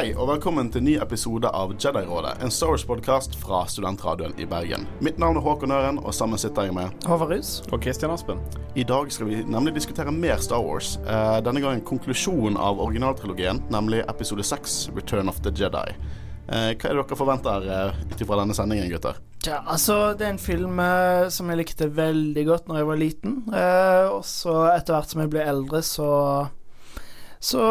Hei og velkommen til en ny episode av Jedi-rådet, en Star Wars-podkast fra Studentradioen i Bergen. Mitt navn er Håkon Øren, og sammen sitter jeg med Håvard Rus. Og Christian Aspen. I dag skal vi nemlig diskutere mer Star Wars. Eh, denne gangen konklusjonen av originaltrilogien, nemlig episode 6, Return of the Jedi. Eh, hva er det dere forventer eh, ut ifra denne sendingen, gutter? Ja, altså, det er en film eh, som jeg likte veldig godt når jeg var liten. Eh, og så etter hvert som jeg ble eldre, så så,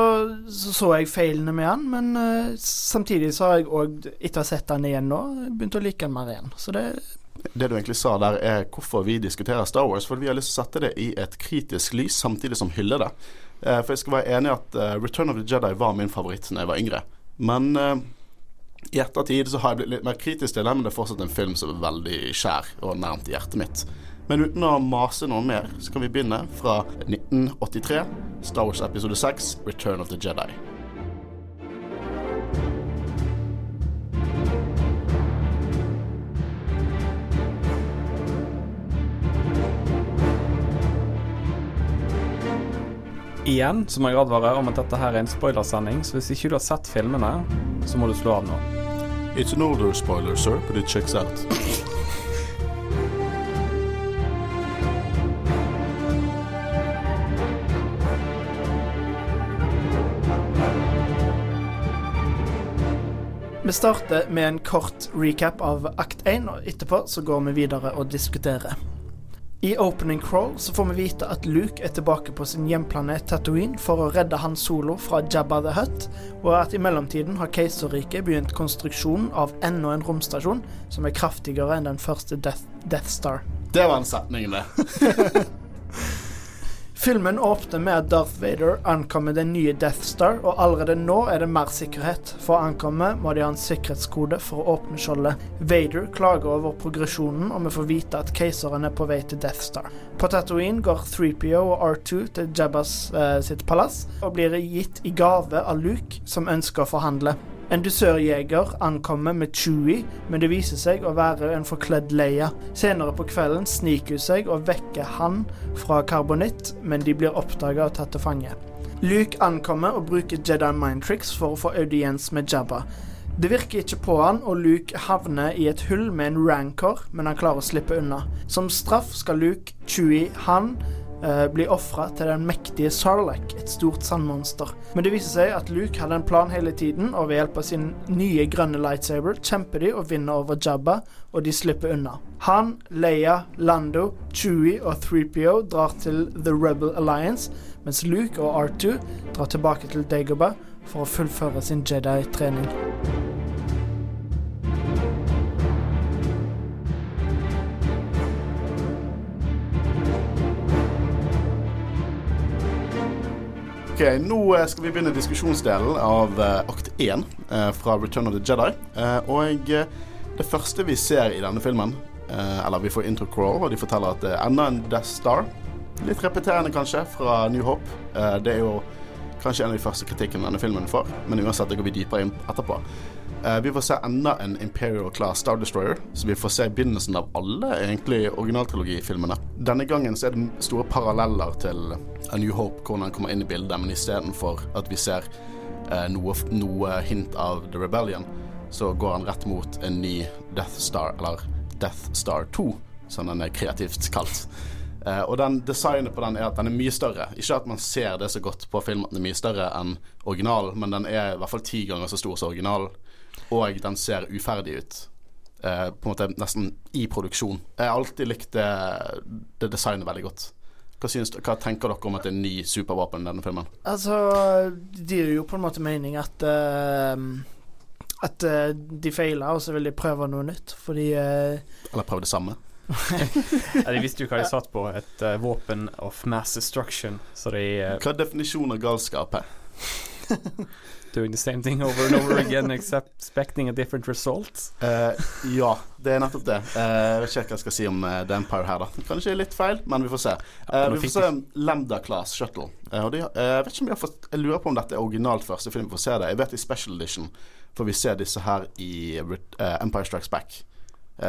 så, så jeg feilene med han, men uh, samtidig så har jeg òg, etter å ha sett han igjen nå, begynt å like han mer igjen. Så det Det du egentlig sa der, er hvorfor vi diskuterer Star Wars. For vi har lyst til å sette det i et kritisk lys, samtidig som hylle det. Eh, for jeg skal være enig i at uh, Return of the Jedi var min favoritt da jeg var yngre. Men uh, i ettertid så har jeg blitt litt mer kritisk til det, men det er fortsatt en film som er veldig skjær og nærmt hjertet mitt. Men uten å mase noe mer, så kan vi begynne fra 1983, Star Wars episode 6, Return of the Jedi. Igjen så må jeg advare om at dette her er en spoilersending, så hvis ikke du har sett filmene, så må du slå av nå. It's an older spoiler, sir, but it checks out. Vi starter med en kort recap av akt 1, og etterpå så går vi videre og diskuterer. I opening crawl så får vi vite at Luke er tilbake på sin hjemplanet Tatooine for å redde Han Solo fra Jabba the Hutt, og at i mellomtiden har Keiserriket begynt konstruksjonen av enda en romstasjon som er kraftigere enn den første Death, Death Star. Det var en setning, det. Filmen åpner med at Darth Vader ankommer den nye Death Star, og allerede nå er det mer sikkerhet. For å ankomme må de ha en sikkerhetskode for å åpne skjoldet. Vader klager over progresjonen, og vi får vite at keiseren er på vei til Death Star. På Tatooine går 3PO og R2 til Jabbas eh, sitt palass, og blir gitt i gave av Luke, som ønsker å forhandle. En dusørjeger ankommer med Chewie, men det viser seg å være en forkledd Leia. Senere på kvelden sniker hun seg og vekker han fra karbonitt, men de blir oppdaga og tatt til fange. Luke ankommer og bruker Jedi mind tricks for å få audiens med Jabba. Det virker ikke på han, og Luke havner i et hull med en rancor, men han klarer å slippe unna. Som straff skal Luke, Chewie, han blir ofra til den mektige Sarlacc, et stort sandmonster. Men det viser seg at Luke hadde en plan hele tiden, og ved hjelp av sin nye grønne lightsaber kjemper de og vinner over Jabba, og de slipper unna. Han, Leia, Lando, Chewie og 3PO drar til The Rebel Alliance, mens Luke og R2 drar tilbake til Dagobah for å fullføre sin Jedi-trening. Ok, Nå eh, skal vi begynne diskusjonsdelen av eh, akt 1 eh, fra Return of the Jedi. Og det første vi ser i denne filmen, eller vi får intro crawl, og de forteller at det er enda en Death Star. Litt repeterende kanskje fra New Hope. Det er jo kanskje en av de første kritikkene denne filmen får, men uansett, det går vi dypere inn etterpå. Eh, vi får se enda en Imperial Class Star Destroyer, så vi får se begynnelsen av alle egentlig originaltrilogifilmene. Denne gangen så er det store paralleller til A New Hope, hvordan han kommer inn i bildet, men istedenfor at vi ser eh, noe, noe hint av The Rebellion, så går han rett mot en ny Death Star, eller Death Star 2, som den er kreativt kalt. Eh, og den designet på den er at den er mye større. Ikke at man ser det så godt på film at den er mye større enn originalen, men den er i hvert fall ti ganger så stor som originalen og den ser uferdig ut. Uh, på en måte nesten i produksjon. Jeg har alltid likt det, det designet veldig godt. Hva, synes, hva, tenker dere om at det er en ny supervåpen i denne filmen? Altså, det gir jo på en måte mening at uh, At uh, de feiler, og så vil de prøve noe nytt, fordi uh, Eller prøve det samme? ja, de visste jo hva de satt på. Et våpen of mass destruction. Så de Hva er definisjonen av galskap her? Doing the same thing over and over again except expecting a different result? Uh, ja, det er nettopp det. Uh, jeg vet ikke hva jeg skal si om uh, The Empire her, da. Kanskje litt feil, men vi får se. vi får se Lambda Class Shuttle. de, jeg vet ikke om vi har fått Jeg lurer på om dette er originalt første film vi får se det. Jeg vet i Special Edition får vi se disse her i Empire Strikes Back,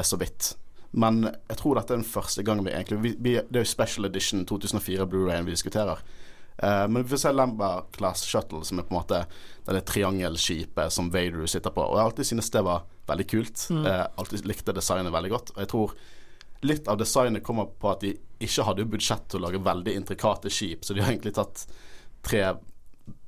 så vidt. Men jeg tror dette er den første gangen vi egentlig vi, vi, Det er jo Special Edition 2004 Blu-rayen vi diskuterer. Eh, men vi får se Lamba Class Shuttle, som er på en måte det triangelskipet som Vader sitter på. Og jeg alltid synes det var veldig kult. Mm. Uh, alltid likte designet veldig godt. Og jeg tror litt av designet kommer på at de ikke hadde budsjett til å lage veldig intrikate skip, så de har egentlig tatt tre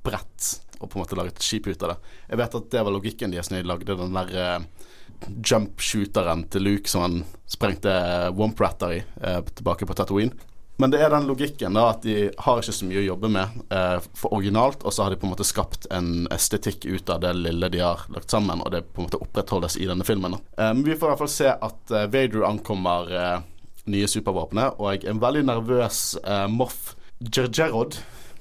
brett og på en måte laget et skip ut av det. Jeg vet at det var logikken deres når de lagde den der uh, jump-shooteren til Luke som han sprengte Womp-ratter i uh, tilbake på Tatooine. Men det er den logikken da at de har ikke så mye å jobbe med eh, for originalt, og så har de på en måte skapt en estetikk ut av det lille de har lagt sammen, og det på en måte opprettholdes i denne filmen. Eh, men vi får i hvert fall se at eh, Vader ankommer eh, nye supervåpenet, og en veldig nervøs eh, Moff Gergerod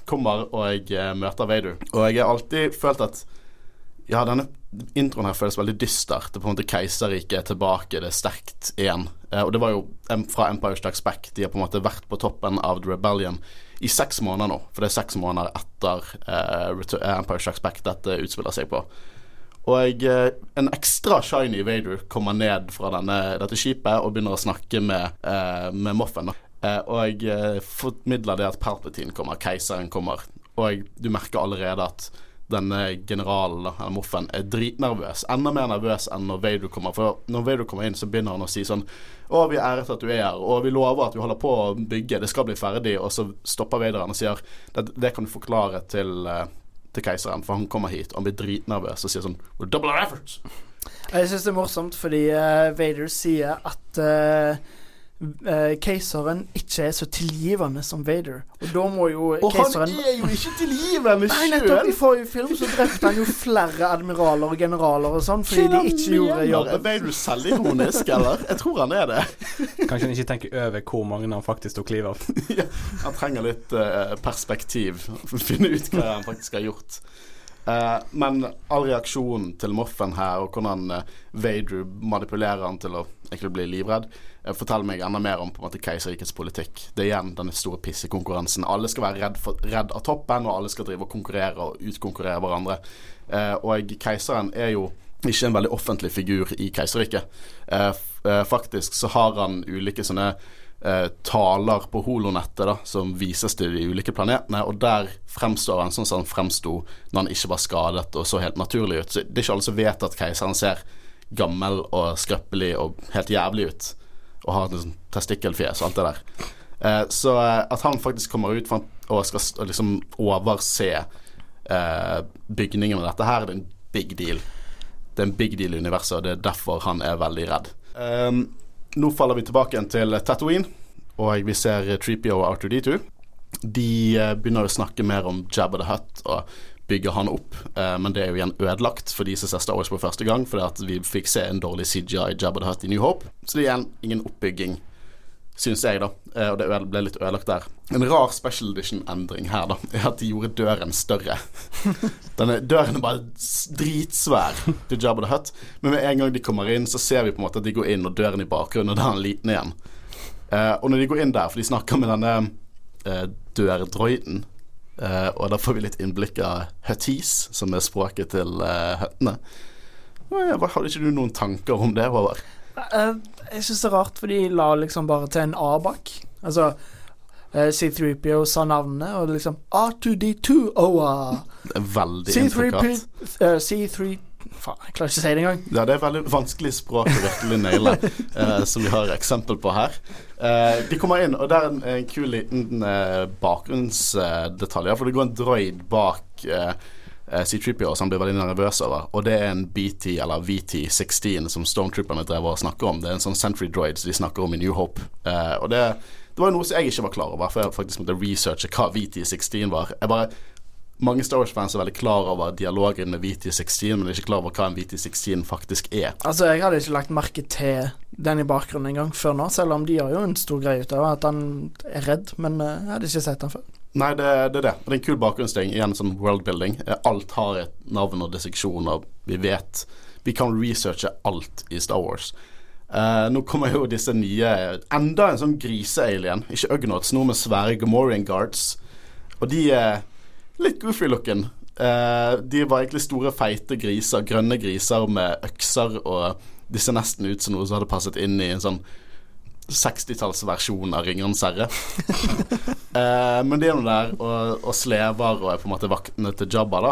kommer og eh, møter Vader. Og jeg har alltid følt at ja, denne introen her føles veldig dyster. Det er på en måte keiserriket er tilbake, det er sterkt igjen. Eh, og det var jo fra Empire Strikes Back. De har på en måte vært på toppen av The Rebellion i seks måneder nå. For det er seks måneder etter eh, eh, Empire Strikes Back dette utspiller seg på. Og en ekstra shiny Vader kommer ned fra denne, dette skipet og begynner å snakke med, med Moffen. Og formidler det at Palpatine kommer, keiseren kommer. Og du merker allerede at denne generalen, eller Moffen, er dritnervøs. Enda mer nervøs enn når Vader kommer. For når Vader kommer inn, så begynner han å si sånn Å, vi er æret at du er her, og vi lover at vi holder på å bygge, det skal bli ferdig. Og så stopper Vader han og sier det, det kan du forklare til, eh, til keiseren, for han kommer hit og han blir dritnervøs og sier sånn We're double our efforts. Jeg syns det er morsomt fordi uh, Vader sier at eh, eh, keiseren ikke er så tilgivende som Vader. Og da må jo Og han er jo ikke tilgivende Nei, nettopp. I forrige film så drepte han jo flere admiraler og generaler og sånn fordi de ikke gjorde Er Ble du selvironisk, eller? Jeg tror han er det. Kanskje han ikke tenker over hvor mange han faktisk tok livet av. ja, han trenger litt uh, perspektiv for å finne ut hva han faktisk har gjort. Uh, men all reaksjonen til Moffen her, og hvordan uh, Vader manipulerer han til å egentlig bli livredd, uh, forteller meg enda mer om på en måte keiserrikets politikk. Det er igjen den store pissekonkurransen. Alle skal være redd, for, redd av toppen, og alle skal drive og konkurrere og utkonkurrere hverandre. Eh, og keiseren er jo ikke en veldig offentlig figur i keiserriket. Eh, eh, faktisk så har han ulike sånne eh, taler på holonettet da, som vises til de ulike planetene, og der fremstår han sånn som han fremsto når han ikke var skadet og så helt naturlig ut. Så det er ikke alle som vet at keiseren ser gammel og skrøpelig og helt jævlig ut, og har sånn testikkelfjes og alt det der. Eh, så eh, at han faktisk kommer ut for og skal liksom overse eh, bygningen av dette her, det er en big deal. Det er en big deal i universet, og det er derfor han er veldig redd. Um, nå faller vi tilbake igjen til Tatooine, og vi ser Treepio og Arthur D2. De eh, begynner å snakke mer om Jabba the Hutt og bygge han opp, eh, men det er jo igjen ødelagt for de som ser Star Wars på første gang, fordi at vi fikk se en dårlig CGI Jabba the Hutt i New Hope. Så det er igjen ingen oppbygging, syns jeg, da. Eh, og det ble litt ødelagt der. En rar special edition-endring her, da, er at de gjorde døren større. Denne døren er bare dritsvær til Jabba the Hutt. Men med en gang de kommer inn, så ser vi på en måte at de går inn, og døren i bakgrunnen, og da er han liten igjen. Eh, og når de går inn der, for de snakker med denne dørdroiden, eh, og da får vi litt innblikk av Hutties, som er språket til uh, høttene. Uh, Hadde ikke du noen tanker om det, Håvard? Uh, jeg syns det er rart, for de la liksom bare til en A bak. Altså eh, C3PO sa navnene, og liksom R2D2 OA. Det er veldig C3P intrikat. eh, C3 Faen, jeg klarer ikke å si det engang. Ja, det er veldig vanskelig språk å virkelig naile, uh, som vi har eksempel på her. Uh, de kommer inn, og det er en, en kul liten uh, bakgrunnsdetalj. for det går en droid bak eh, eh, C3PO som han blir veldig nervøs over. Og det er en BT, eller VT16, som Stormtrooperne drev og snakker om. Det er en sånn Sentry droid som de snakker om i New Hope. Eh, og det, det var noe som jeg ikke var klar over, for jeg faktisk måtte researche hva VT16 var. Jeg bare mange Star Wars-fans er veldig klar over dialogen med VT16, men er ikke klar over hva en VT16 faktisk er. Altså, jeg hadde ikke lagt merke til den i bakgrunnen engang før nå, selv om de har jo en stor greie ut av at han er redd, men eh, jeg hadde ikke sett han før. Nei, det, det er det. Det er en kul bakgrunnsting. Igjen sånn worldbuilding. Eh, Alt har et navn og disseksjon, og vi vet Vi kan researche alt i Star Wars. Uh, nå kommer jo disse nye Enda en sånn grise-alien. Ikke Ugnaughts, noe med svære Gamorian guards. Og de er litt goofy looking. Eh, de var egentlig store, feite griser. Grønne griser med økser, og de ser nesten ut som noe som hadde passet inn i en sånn 60-tallsversjon av Ringenes herre. Eh, men de er nå der og, og slever og er på en måte vaktene til Jabba, da.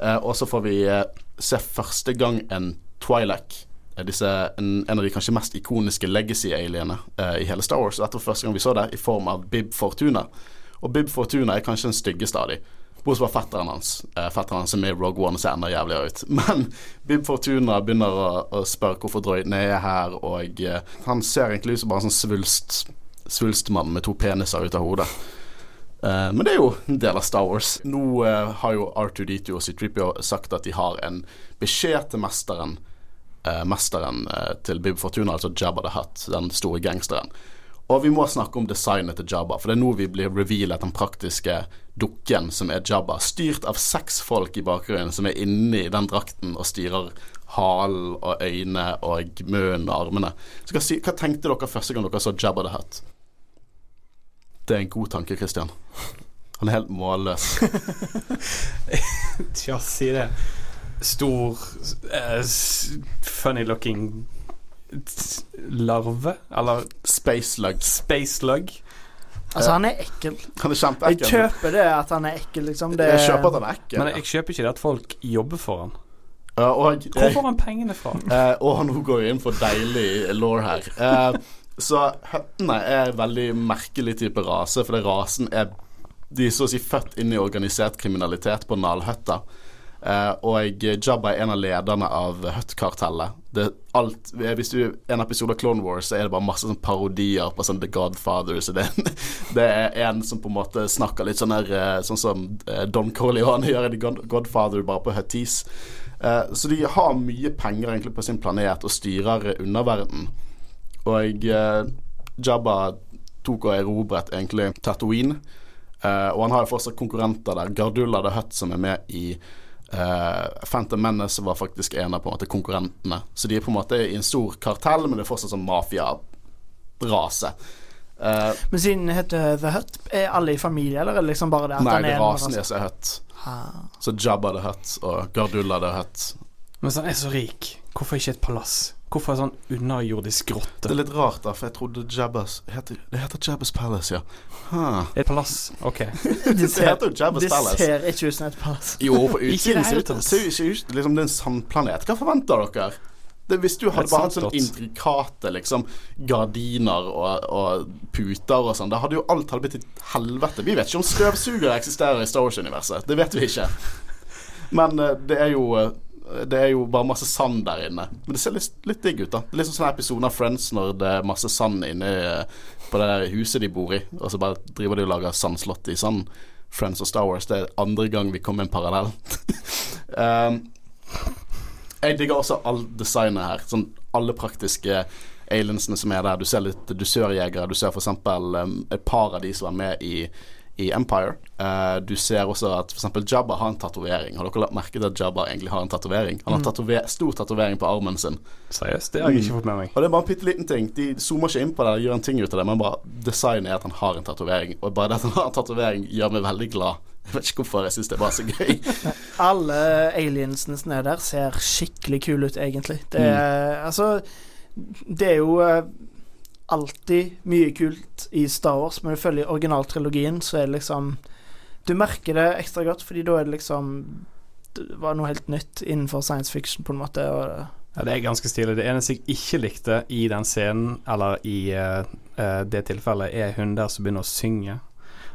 Eh, og så får vi eh, se første gang en Twi'lek. eh, Disse, en, en av de kanskje mest ikoniske legacy-aliene eh, i hele Star Wars. Og dette var første gang vi så det, i form av Bib Fortuna. Og Bib Fortuna er kanskje den styggeste av de. Bortsett fra fetteren hans. Eh, fetteren hans er i Rogue One ser enda jævligere ut. Men Bib Fortuna begynner å, å spørre hvorfor droidene er her, og eh, han ser egentlig ut som bare en sånn svulst svulstmann med to peniser ut av hodet. Eh, men det er jo en del av Star Wars. Nå eh, har jo R2D2 og C3PO sagt at de har en beskjed til mesteren eh, Mesteren eh, til Bib Fortuna, altså Jabba the Hutt, den store gangsteren. Og vi må snakke om designet til Jabba, for det er nå vi blir revealet den praktiske dukken som er Jabba, styrt av seks folk i bakgrunnen som er inni den drakten og styrer halen og øynene og munnen og armene. Så hva, hva tenkte dere første gang dere så Jabba the Hutt? Det er en god tanke, Christian. Han er helt målløs. Tja, si det. Stor, uh, funny looking larve? Eller Space Lug. space lug? Altså, han er ekkel. Han er Jeg kjøper det at han er ekkel, liksom. Det, Jeg kjøper at han er ekkel. Men jeg kjøper ikke det at folk jobber for han. Uh, og, Hvor får han pengene fra? Uh, og han går inn for deilig law her. Uh, så høttene er en veldig merkelig type rase, for rasen er De er så å si født inn i organisert kriminalitet på Nalhøtta. Eh, og Jabba er en av lederne av Hutt-kartellet. Er alt Hvis du en episode av Clone Wars, så er det bare masse sånn parodier på sånn The Godfather. Så det, det er en som på en måte snakker litt sånn her eh, Sånn som eh, Don Corleone gjør i The Godfather, bare på Huttis. Eh, så de har mye penger egentlig på sin planet og styrer underverden. Og eh, Jabba tok og erobret egentlig Tatooine. Eh, og han har jo fortsatt konkurrenter der. Gardulla the Hutt, som er med i eh, Phantom Menace, var faktisk en av på en måte konkurrentene. Så de er på en måte i en stor kartell, men det er fortsatt sånn mafiarase. Uh, Men siden det heter The Hut, er alle i familie, eller er det liksom bare det at nei, han det er en rasen deres er Hutt. Ah. Så Jabba the Hut og Gardulla the Hut. Men hvis han er så rik, hvorfor ikke et palass? Hvorfor en sånn underjordisk Det er litt rart, da, for jeg trodde Jabbas heter, Det heter Jabbas Palace, ja. Huh. Et palass, ok. Det Det heter jo Jabbas Palace. det ser ikke ut som et palass. Jo, på i utsiden ser det ut- som liksom det er en sandplanet. Hva forventer dere? Det, hvis du hadde bare hatt sånn intrikate liksom, gardiner og, og puter og sånn, da hadde jo alt hadde blitt et helvete. Vi vet ikke om støvsugere eksisterer i Star Wars-universet. Det vet vi ikke. Men eh, det er jo eh, det er jo bare masse sand der inne. Men det ser litt, litt digg ut, da. Det er Litt sånn episode av Friends når det er masse sand inne eh, på det der huset de bor i, og så bare driver de og lager sandslott i sand. Friends og Star Wars. Det er andre gang vi kommer med en parallell. um, jeg digger også all designet her. Sånn alle praktiske aliensene som er der. Du ser litt dusørjegere. Du ser f.eks. Um, et par av de som er med i, i Empire. Uh, du ser også at f.eks. Jabba har en tatovering. Har dere lagt merke til at Jabba egentlig har en tatovering? Han har tatover stor tatovering på armen sin. Seriøst, det har jeg ikke fått med meg. Og det er bare en bitte liten ting. De zoomer ikke inn på det, gjør en ting ut av det, men bare designet er at han har en tatovering. Og bare det at han har en tatovering gjør meg veldig glad. Jeg vet ikke hvorfor, jeg syns det er bare så gøy. Alle aliensene som er der, ser skikkelig kule ut, egentlig. Det er, altså Det er jo eh, alltid mye kult i Star Wars, men ifølge originaltrilogien så er det liksom Du merker det ekstra godt, fordi da er det liksom Det var noe helt nytt innenfor science fiction, på en måte. Og, Ja, det er ganske stilig. Det eneste jeg ikke likte i den scenen, eller i eh, eh, det tilfellet, er hun der som begynner å synge.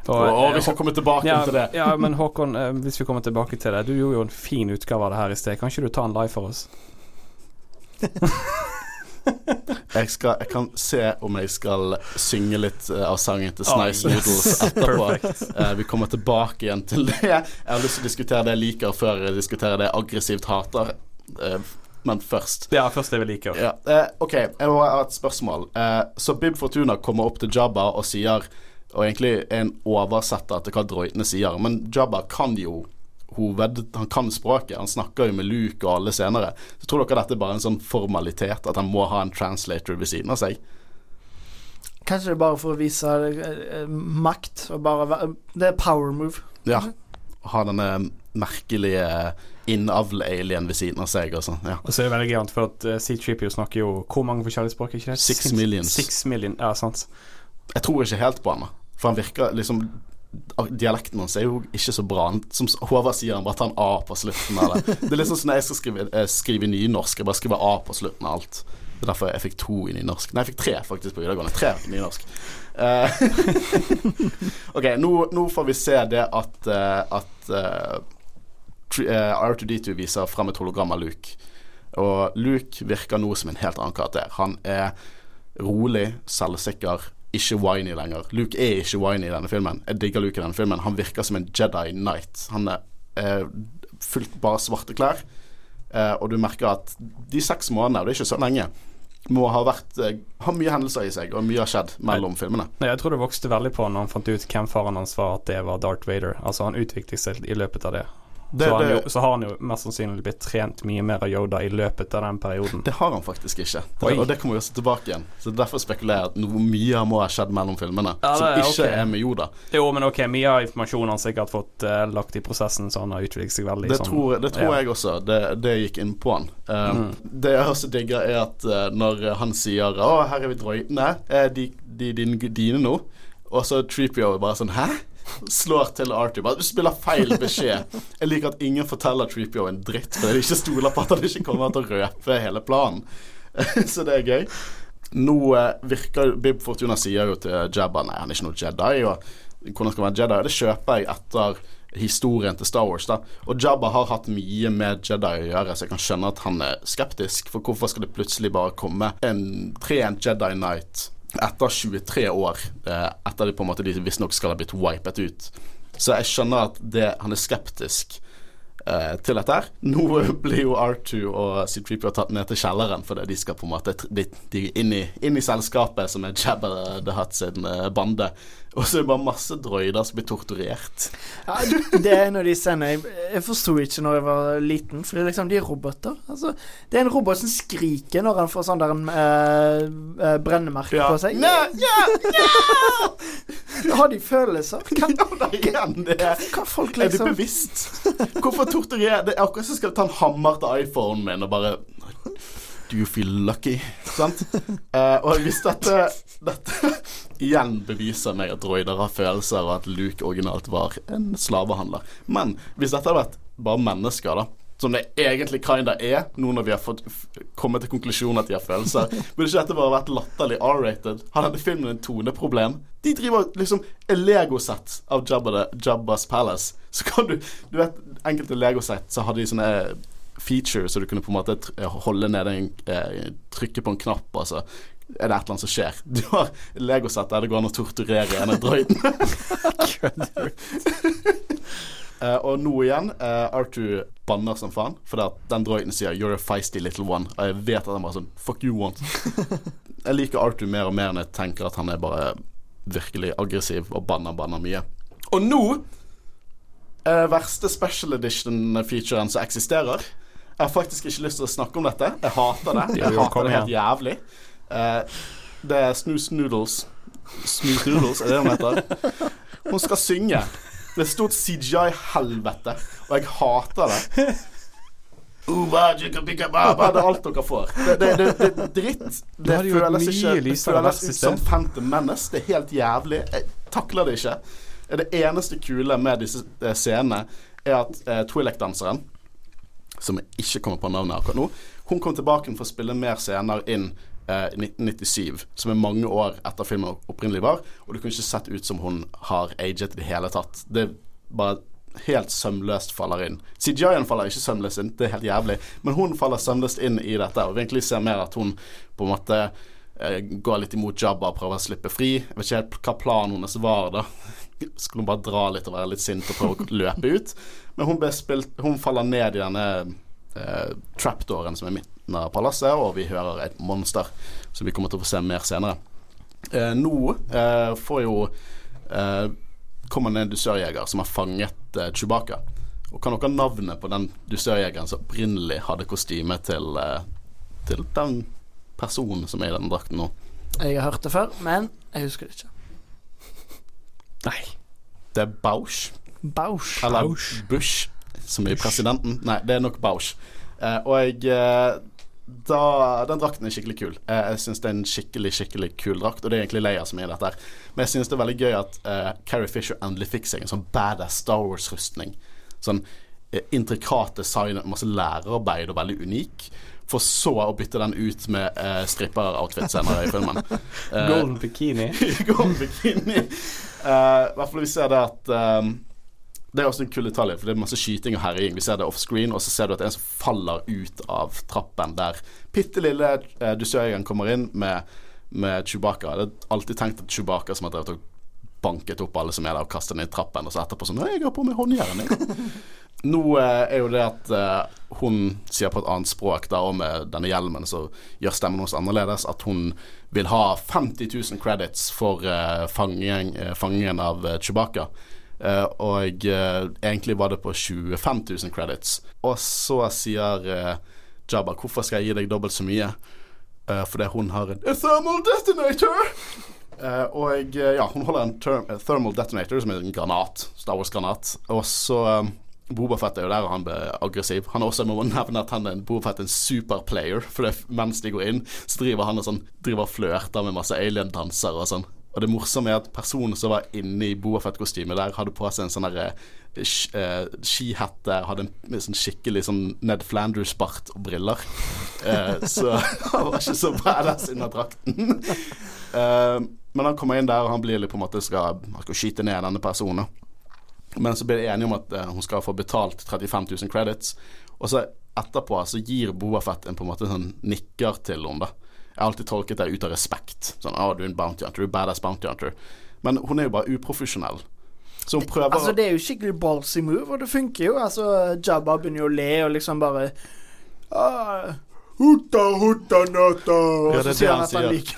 Og, eh, vi skal komme tilbake ja, til det. ja, men Håkon, hvis vi kommer tilbake til det. Du gjorde jo en fin utgave av det her i sted. Kan ikke du ta en live for oss? Jeg, skal, jeg kan se om jeg skal synge litt eh, av sangen til Snice Oh, yes. Noodles etterpå. Eh, vi kommer tilbake igjen til det. Jeg har lyst til å diskutere det jeg liker, før jeg diskuterer det jeg aggressivt hater. Uh, men først. Ja, først det vi liker. Ja, Uh, OK, jeg må ha et spørsmål. Så Bib Fortuna kommer opp til Jabba og sier Og egentlig er en oversetter til hva droidene sier, men Jabba kan jo hoved... Han kan språket. Han snakker jo med Luke og alle senere. Så tror dere dette er bare en sånn formalitet, at han må ha en translator ved siden av seg? kanskje det er bare for å vise eh, eh, makt, og bare være Det er power move. Ja. ha denne merkelige innavl-alien ved siden av seg og sånn. Ja. Og så er det veldig gøy, for at uh, C-Tripio snakker jo Hvor mange forskjellige språk? Ikke det? Six millions. Six million, ja, sant. Jeg tror ikke helt på han, da. For han virker liksom Dialekten hans er jo ikke så bra. Som Håvard sier, han bare tar en A på slutten av det. Det er litt sånn som når jeg skal skrive, eh, skrive nynorsk. Jeg bare skriver A på slutten av alt. Det er derfor jeg fikk to i nynorsk. Nei, jeg fikk tre faktisk på videregående. Tre i nynorsk. Eh, ok, nå, nå får vi se det at, eh, at uh, eh, R2D2 viser frem et hologram av Luke. Og Luke virker nå som en helt annen karakter. Han er rolig, selvsikker, ikke whiny lenger. Luke er ikke whiny i denne filmen. Jeg digger Luke i denne filmen. Han virker som en Jedi Knight. Han er eh, fullt bare svarte klær. Eh, og du merker at de seks månedene, og det er ikke så lenge, må ha vært eh, Har mye hendelser i seg, og mye har skjedd mellom filmene. Nei, Jeg tror det vokste veldig på når han fant ut hvem faren hans var, at det var Darth Vader. Altså Han utviklet seg i løpet av det. Det, så, har han det, jo, så har han jo mest sannsynlig blitt trent mye mer av Yoda i løpet av den perioden. det har han faktisk ikke. Det, og det kommer vi også tilbake igjen. Så Derfor spekulerer jeg at noe mye må ha skjedd mellom filmene, Ja, som det ikke okay. er med Yoda. Jo, men ok, mye av informasjonen han sikkert fått uh, lagt i prosessen, så han har utviklet seg veldig Det sånn tror, det tror ja. jeg også. Det, det gikk inn på han. Uh, Mm. Det jeg også digger, er at uh, når han sier 'Å, her er vi droidene. Er de, de, dine, dine nå?' Og så Treepio bare sånn 'Hæ?' Slår til Arthur. Bare, du spiller feil beskjed. Jeg liker at ingen forteller Treepio en dritt, fordi de ikke stoler på at han ikke kommer til å røpe hele planen. så det er gøy. Nå eh, virker Bib Fortuna sier jo til Jabba Nei, han er ikke noe Jedi. Og hvordan skal han være Jedi? Det kjøper jeg etter historien til Star Wars. da Og Jabba har hatt mye med Jedi å gjøre, så jeg kan skjønne at han er skeptisk. For hvorfor skal det plutselig bare komme en trent Jedi Knight etter 23 år, eh, etter de på en måte de visstnok skal ha blitt wipet ut? Så jeg skjønner at det, han er skeptisk eh, til dette her. Nå blir jo R2 og C3PO tatt ned til kjelleren fordi de skal på en måte de, de inn, i, inn i selskapet som er Jabba the Hutt sin eh, bande. Og så er det bare masse droider som blir torturert. Ja, det er en av de scenene jeg, jeg forsto ikke når jeg var liten. For liksom, de er roboter. Altså, det er en robot som skriker når han får sånn der en eh, brennemerke ja. på seg. Nei, ja, ja! Har de følelser? Kan, ja, da igjen, det er kan folk Er det liksom bevisst? Hvorfor torturere Det er akkurat som skal ta en hammer til iPhonen min og bare Do you feel lucky? Sant? Eh, og hvis dette, dette igjen beviser meg at droider har følelser, og at Luke originalt var en slavehandler Men hvis dette hadde vært bare mennesker, da som det egentlig kinda er, nå når vi har fått kommet til konklusjonen at de har følelser. Burde ikke dette bare vært latterlig R-rated? Har denne filmen en toneproblem? De driver liksom legosett av Jabba Jabba's Palace. Så kan du Du vet, enkelte legosett så hadde de sånne features så du kunne på en måte holde nede en eh, Trykke på en knapp, altså. er det et eller annet som skjer. Du har legosett der det går an å torturere en av droidene. Eh, og nå igjen, uh, Arthur banner som faen, fordi at den droiden sier 'you're a feisty little one'. Og jeg vet at han bare sånn 'fuck you want'. jeg liker Arthur mer og mer når jeg tenker at han er bare virkelig aggressiv og banner, banner mye. Og nå uh, verste special edition-featuren som eksisterer. Jeg har faktisk ikke lyst til å snakke om dette. Jeg hater det. Jeg hater det helt jævlig. Eh, det er Snooze Noodles. Snooze Noodles, er det hun heter? Hun skal synge. Det er stort CGI-helvete, og jeg hater det. Det er alt dere får. Det, det, det, det er dritt. Det føles ikke Det føles ut som Phantom Menace. Det er helt jævlig. Jeg takler det ikke. Det eneste kule med disse eh, scenene er at eh, Twi'lek-danseren, som jeg ikke kommer på navnet akkurat nå, hun kom tilbake for å spille mer scener inn eh, 1997, som er mange år etter filmen opprinnelig var, og det kunne ikke sett ut som hun har aget i det hele tatt. Det bare helt sømløst faller inn. CGI-en faller ikke sømløst inn, det er helt jævlig, men hun faller sømløst inn i dette, og vi egentlig ser mer at hun på en måte eh, går litt imot Jabba og prøver å slippe fri. Jeg vet ikke helt hva planen hennes var da. Skulle hun bare dra litt og være litt sint og prøve å løpe ut? Men hun, spilt, hun faller ned i denne eh, trapdooren som er midten av palasset, og vi hører et monster som vi kommer til å få se mer senere. Eh, nå eh, får jo eh, kommer det en dusørjeger som har fanget eh, Chewbacca. Og kan dere navnet på den dusørjegeren som opprinnelig hadde kostyme til, eh, til den personen som er i den drakten nå? Jeg har hørt det før, men jeg husker det ikke. Nei. Det er Bausch. Bausch. Eller Bausch. Bush, som i presidenten. Nei, det er nok Bausch. Eh, og jeg eh, da, Den drakten er skikkelig kul. Eh, jeg syns det er en skikkelig skikkelig kul drakt, og det er egentlig Leia som er i dette. her Men jeg syns det er veldig gøy at eh, Carrie Fisher endelig fikk seg en sånn badass Star Wars-rustning. Sånn eh, intrikat design, masse lærerarbeid og veldig unik. For så å bytte den ut med eh, stripper-outfit senere i filmen. Golden bikini. Golden bikini. Eh, I hvert fall vi ser det at eh, Det er også en kul detalj, for det er masse skyting og herjing. Vi ser det offscreen, og så ser du at det er en som faller ut av trappen der bitte lille eh, dusørjegeren kommer inn med, med Chewbacca. Jeg har alltid tenkt at Chewbacca som har drevet og banket opp alle som er der, og kastet ned i trappen, og så etterpå sånn jeg har på meg håndjern', jeg. Nå eh, er jo det at eh, hun sier på et annet språk, da, og med denne hjelmen, så gjør stemmen hennes annerledes. At hun vil ha 50 000 credits for eh, fanging, eh, fangingen av eh, Chewbacca. Eh, og eh, egentlig var det på 25 000 credits. Og så sier eh, Jabba 'Hvorfor skal jeg gi deg dobbelt så mye?' Fordi hun har en thermal detonator! Og ja, hun holder en thermal detonator, som er en granat. Star Wars-granat. Og så Bobafett er jo der, og han ble aggressiv. Han er også, jeg må nevne at han er en Bobafett en superplayer. For mens de går inn, så driver han og sånn Driver og flørter med masse alien-dansere og sånn. Og det morsomme er at personen som var inne i Boafett-kostymet der, hadde på seg en sånn derre uh, eh, skihette, hadde en sånn skikkelig sånn Ned Flanders-bart og briller. Uh, så han var ikke så badass under drakten. Uh, men han kommer inn der, og han blir litt på en måte skal, han skal skyte ned denne personen. Men så blir de enige om at eh, hun skal få betalt 35 000 credits. Og så etterpå så gir Boafett en på en måte sånn nikker til henne, da. Jeg har alltid tolket det ut av respekt. Sånn 'Å, du er en bounty hunter. Du er badass bounty hunter'. Men hun er jo bare uprofesjonell. Så hun prøver Altså, det er jo skikkelig ballsy move, og det funker jo. Altså, Jabba begynner jo å le og liksom bare ah, Hutta, hutta, nata Og Ja, så er sier han at han liker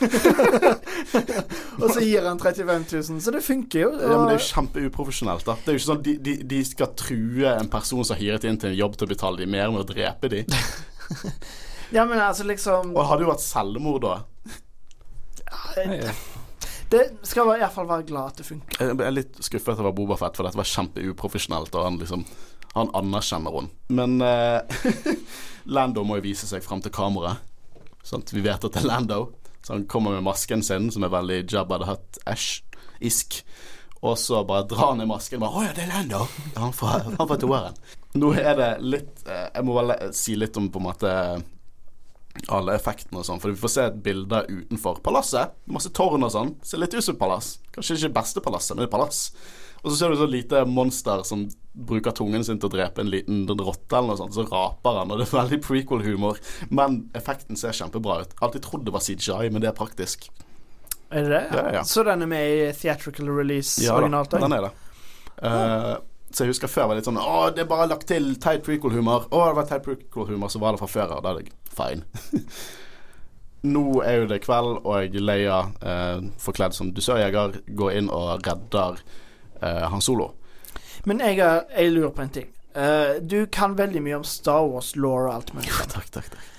Og så gir han 35 000, så det funker jo. Ja, men Det er jo kjempeuprofesjonelt. da Det er jo ikke sånn de, de, de skal true en person som har hyret inn til en jobb til å betale dem mer med å drepe dem. ja, men altså, liksom Og hadde jo vært selvmord da. Det skal i hvert fall være glad at det funker. Jeg er litt skuffet over Bobafett, for dette var kjempeuprofesjonelt, og han liksom Han anerkjenner henne. Men uh, Lando må jo vise seg fram til kameraet. Sånn vi vet at det er Lando. Så han kommer med masken sin, som er veldig Jabba the Hutt-ish-isk. Og så bare drar han i masken. Bare, 'Å ja, det er Lando!' Han fra, han fra toeren. Nå er det litt eh, Jeg må vel si litt om på en måte alle effektene og sånn, for vi får se et bilde utenfor palasset. Masse tårn og sånn. Ser litt ut som et palass. Kanskje ikke beste palasset, men et palass. Og så ser du så lite monster som bruker tungen sin til å drepe en liten rotte eller noe sånt, så raper han, og det er veldig prequel-humor. Men effekten ser kjempebra ut. Alltid trodd det var CGI, men det er praktisk. Er det det? Ja, ja. Så den er med i theatrical release Ja originalt? Ja, den er det. Eh, så jeg husker før var det litt sånn Å, det er bare lagt til teit prequel-humor. Å, det var teit prequel-humor, så var det fra før av. Da er det fine. Nå er jo det kveld, og Leia, eh, forkledd som dusørjeger, går inn og redder eh, Han Solo. Men jeg, er, jeg lurer på en ting. Uh, du kan veldig mye om Star Wars-law og alt mulig. Ja, Takk, takk, takk.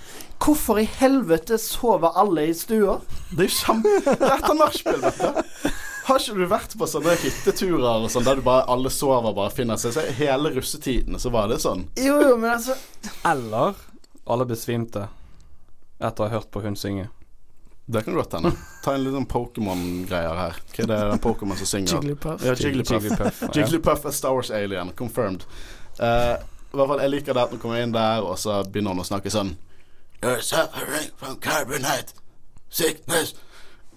Hvorfor i helvete sover alle i stua? Det er jo kjempe Rett av nachspiel, vet du. Har ikke du vært på sånne hytteturer og sånn der du bare alle sover og bare finner seg? Så hele russetiden så var det sånn. Jo, jo, men altså Eller alle besvimte etter å ha hørt på hun synge. Det kan godt hende. Ta en liten Pokémon-greier her. Hva er det den Pokémon som synger? Jigglypuff. Ja, Jigglypuff. Jigglypuff, ja. Jigglypuff er Star Wars alien, confirmed. Uh, I hvert fall, Jeg liker det at hun kommer inn der, og så begynner hun å snakke sånn You're suffering from carbonite sickness.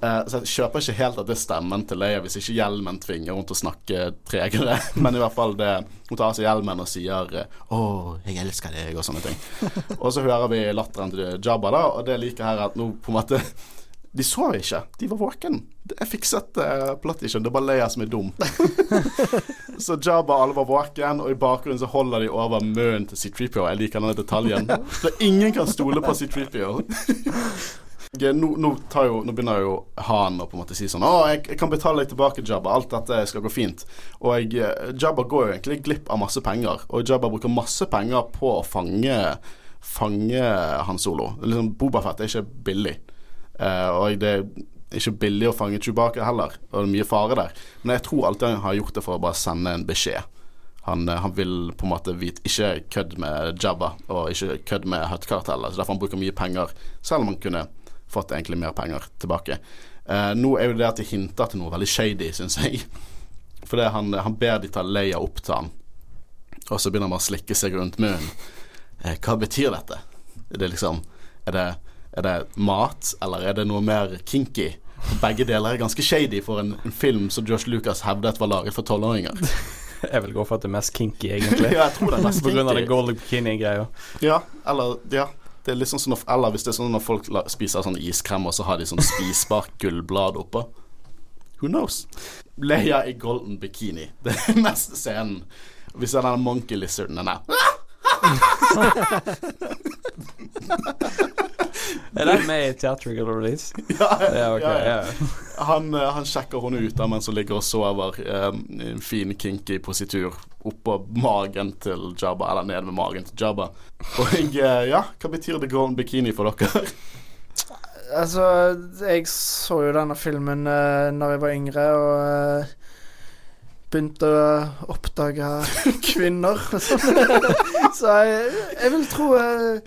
Eh, så jeg kjøper ikke helt at det er stemmen til Leia, hvis ikke hjelmen tvinger henne til å snakke tregere. Men i hvert fall det Hun tar av seg hjelmen og sier eh, 'Å, jeg elsker deg', og sånne ting. Og så hører vi latteren til Jabba, da, og det liker her, er at nå på en måte de sov ikke, de var våken. Jeg fikset uh, plot edition, det er bare Leia som er dum. så Jabba alle var våken, og i bakgrunnen så holder de over munnen til C3PO. Jeg liker denne detaljen. Så ingen kan stole på C3PO. Nå, nå, jo, nå begynner jo han å på en måte si sånn Å, jeg, jeg kan betale deg tilbake, Jabba. Alt dette skal gå fint. Og jeg, eh, Jabba går jo egentlig glipp av masse penger. Og Jabba bruker masse penger på å fange Fange Han Solo. Liksom, Bobafett er ikke billig. Uh, og det er ikke billig å fange Chewbacca heller, og det er mye fare der. Men jeg tror alltid han har gjort det for å bare sende en beskjed. han, eh, han vil på en måte vite Ikke kødd med Jabba og ikke kødd med Hutt-kartellet. Så derfor han bruker mye penger, selv om han kunne fått egentlig mer penger tilbake. Eh, nå er jo det at de hinter til noe veldig shady, syns jeg. For det han, han ber de ta Leia opp til han, og så begynner han å slikke seg rundt munnen. Eh, hva betyr dette? Er det liksom er det, er det mat, eller er det noe mer kinky? Begge deler er ganske shady for en, en film som Josh Lucas hevdet var laget for tolvåringer. Jeg vil gå for at det er mest kinky, egentlig. ja, jeg tror det er mest kinky. På grunn av det gold bikini-greia. Ja, eller ja. Det er litt sånn som når, eller hvis det er sånn når folk la, spiser sånn iskrem, og så har de sånn spisbart gullblad oppå. Who knows? Leia i golden bikini. Det er neste scenen. Vi ser denne monkey lizarden. Den der. Er det med i theatrical release? Ja, Ja, okay, ja, ja. ja. Han, eh, han sjekker henne ut da mens hun ligger og sover i en fin, kinky positur oppå magen til Jabba, eller ned med magen til Jabba. Og eh, ja, hva betyr the golden bikini for dere? Altså, jeg så jo denne filmen uh, når jeg var yngre, og uh, begynte å oppdage kvinner Så. Så jeg, jeg vil tro uh,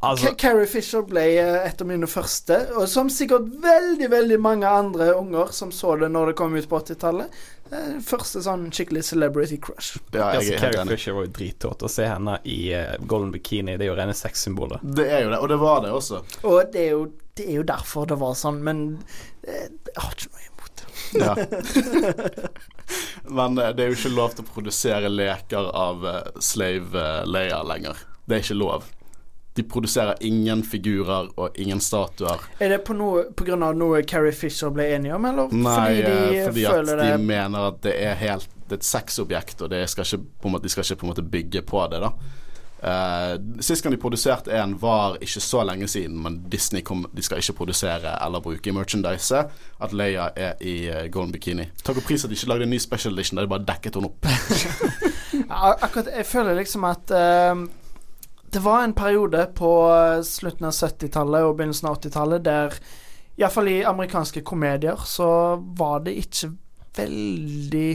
Altså, Carrie Fisher ble eh, et av mine første, og som sikkert veldig, veldig mange andre unger som så det når det kom ut på 80-tallet. eh, første sånn skikkelig celebrity crush. Ja, jeg altså, Carrie enig. Fisher var jo drittåt. Å se henne i eh, golden bikini, det er jo rene sexsymboler. Det er jo det, og det var det også. Og det er jo, det er jo derfor det var sånn, men jeg har ikke noe imot det. Ja. Men det er jo ikke lov til å produsere leker av Slave Leia lenger. Det er ikke lov. De produserer ingen figurer og ingen statuer. Er det på, noe, pga. noe Carrie Fisher ble enige om, eller Nei, fordi de fordi føler at de det mener at det er helt Det er et sexobjekt, og det skal ikke, måte, de skal ikke på en måte bygge på det, da. Uh, sist gang de produserte en, var ikke så lenge siden, men Disney kom, de skal ikke produsere eller bruke i merchandise at Leia er i uh, golden bikini. Takk og pris at de ikke lagde en ny special edition der de bare dekket henne opp. Akkurat Jeg føler liksom at eh, det var en periode på eh, slutten av 70-tallet og begynnelsen av 80-tallet der Iallfall i amerikanske komedier så var det ikke veldig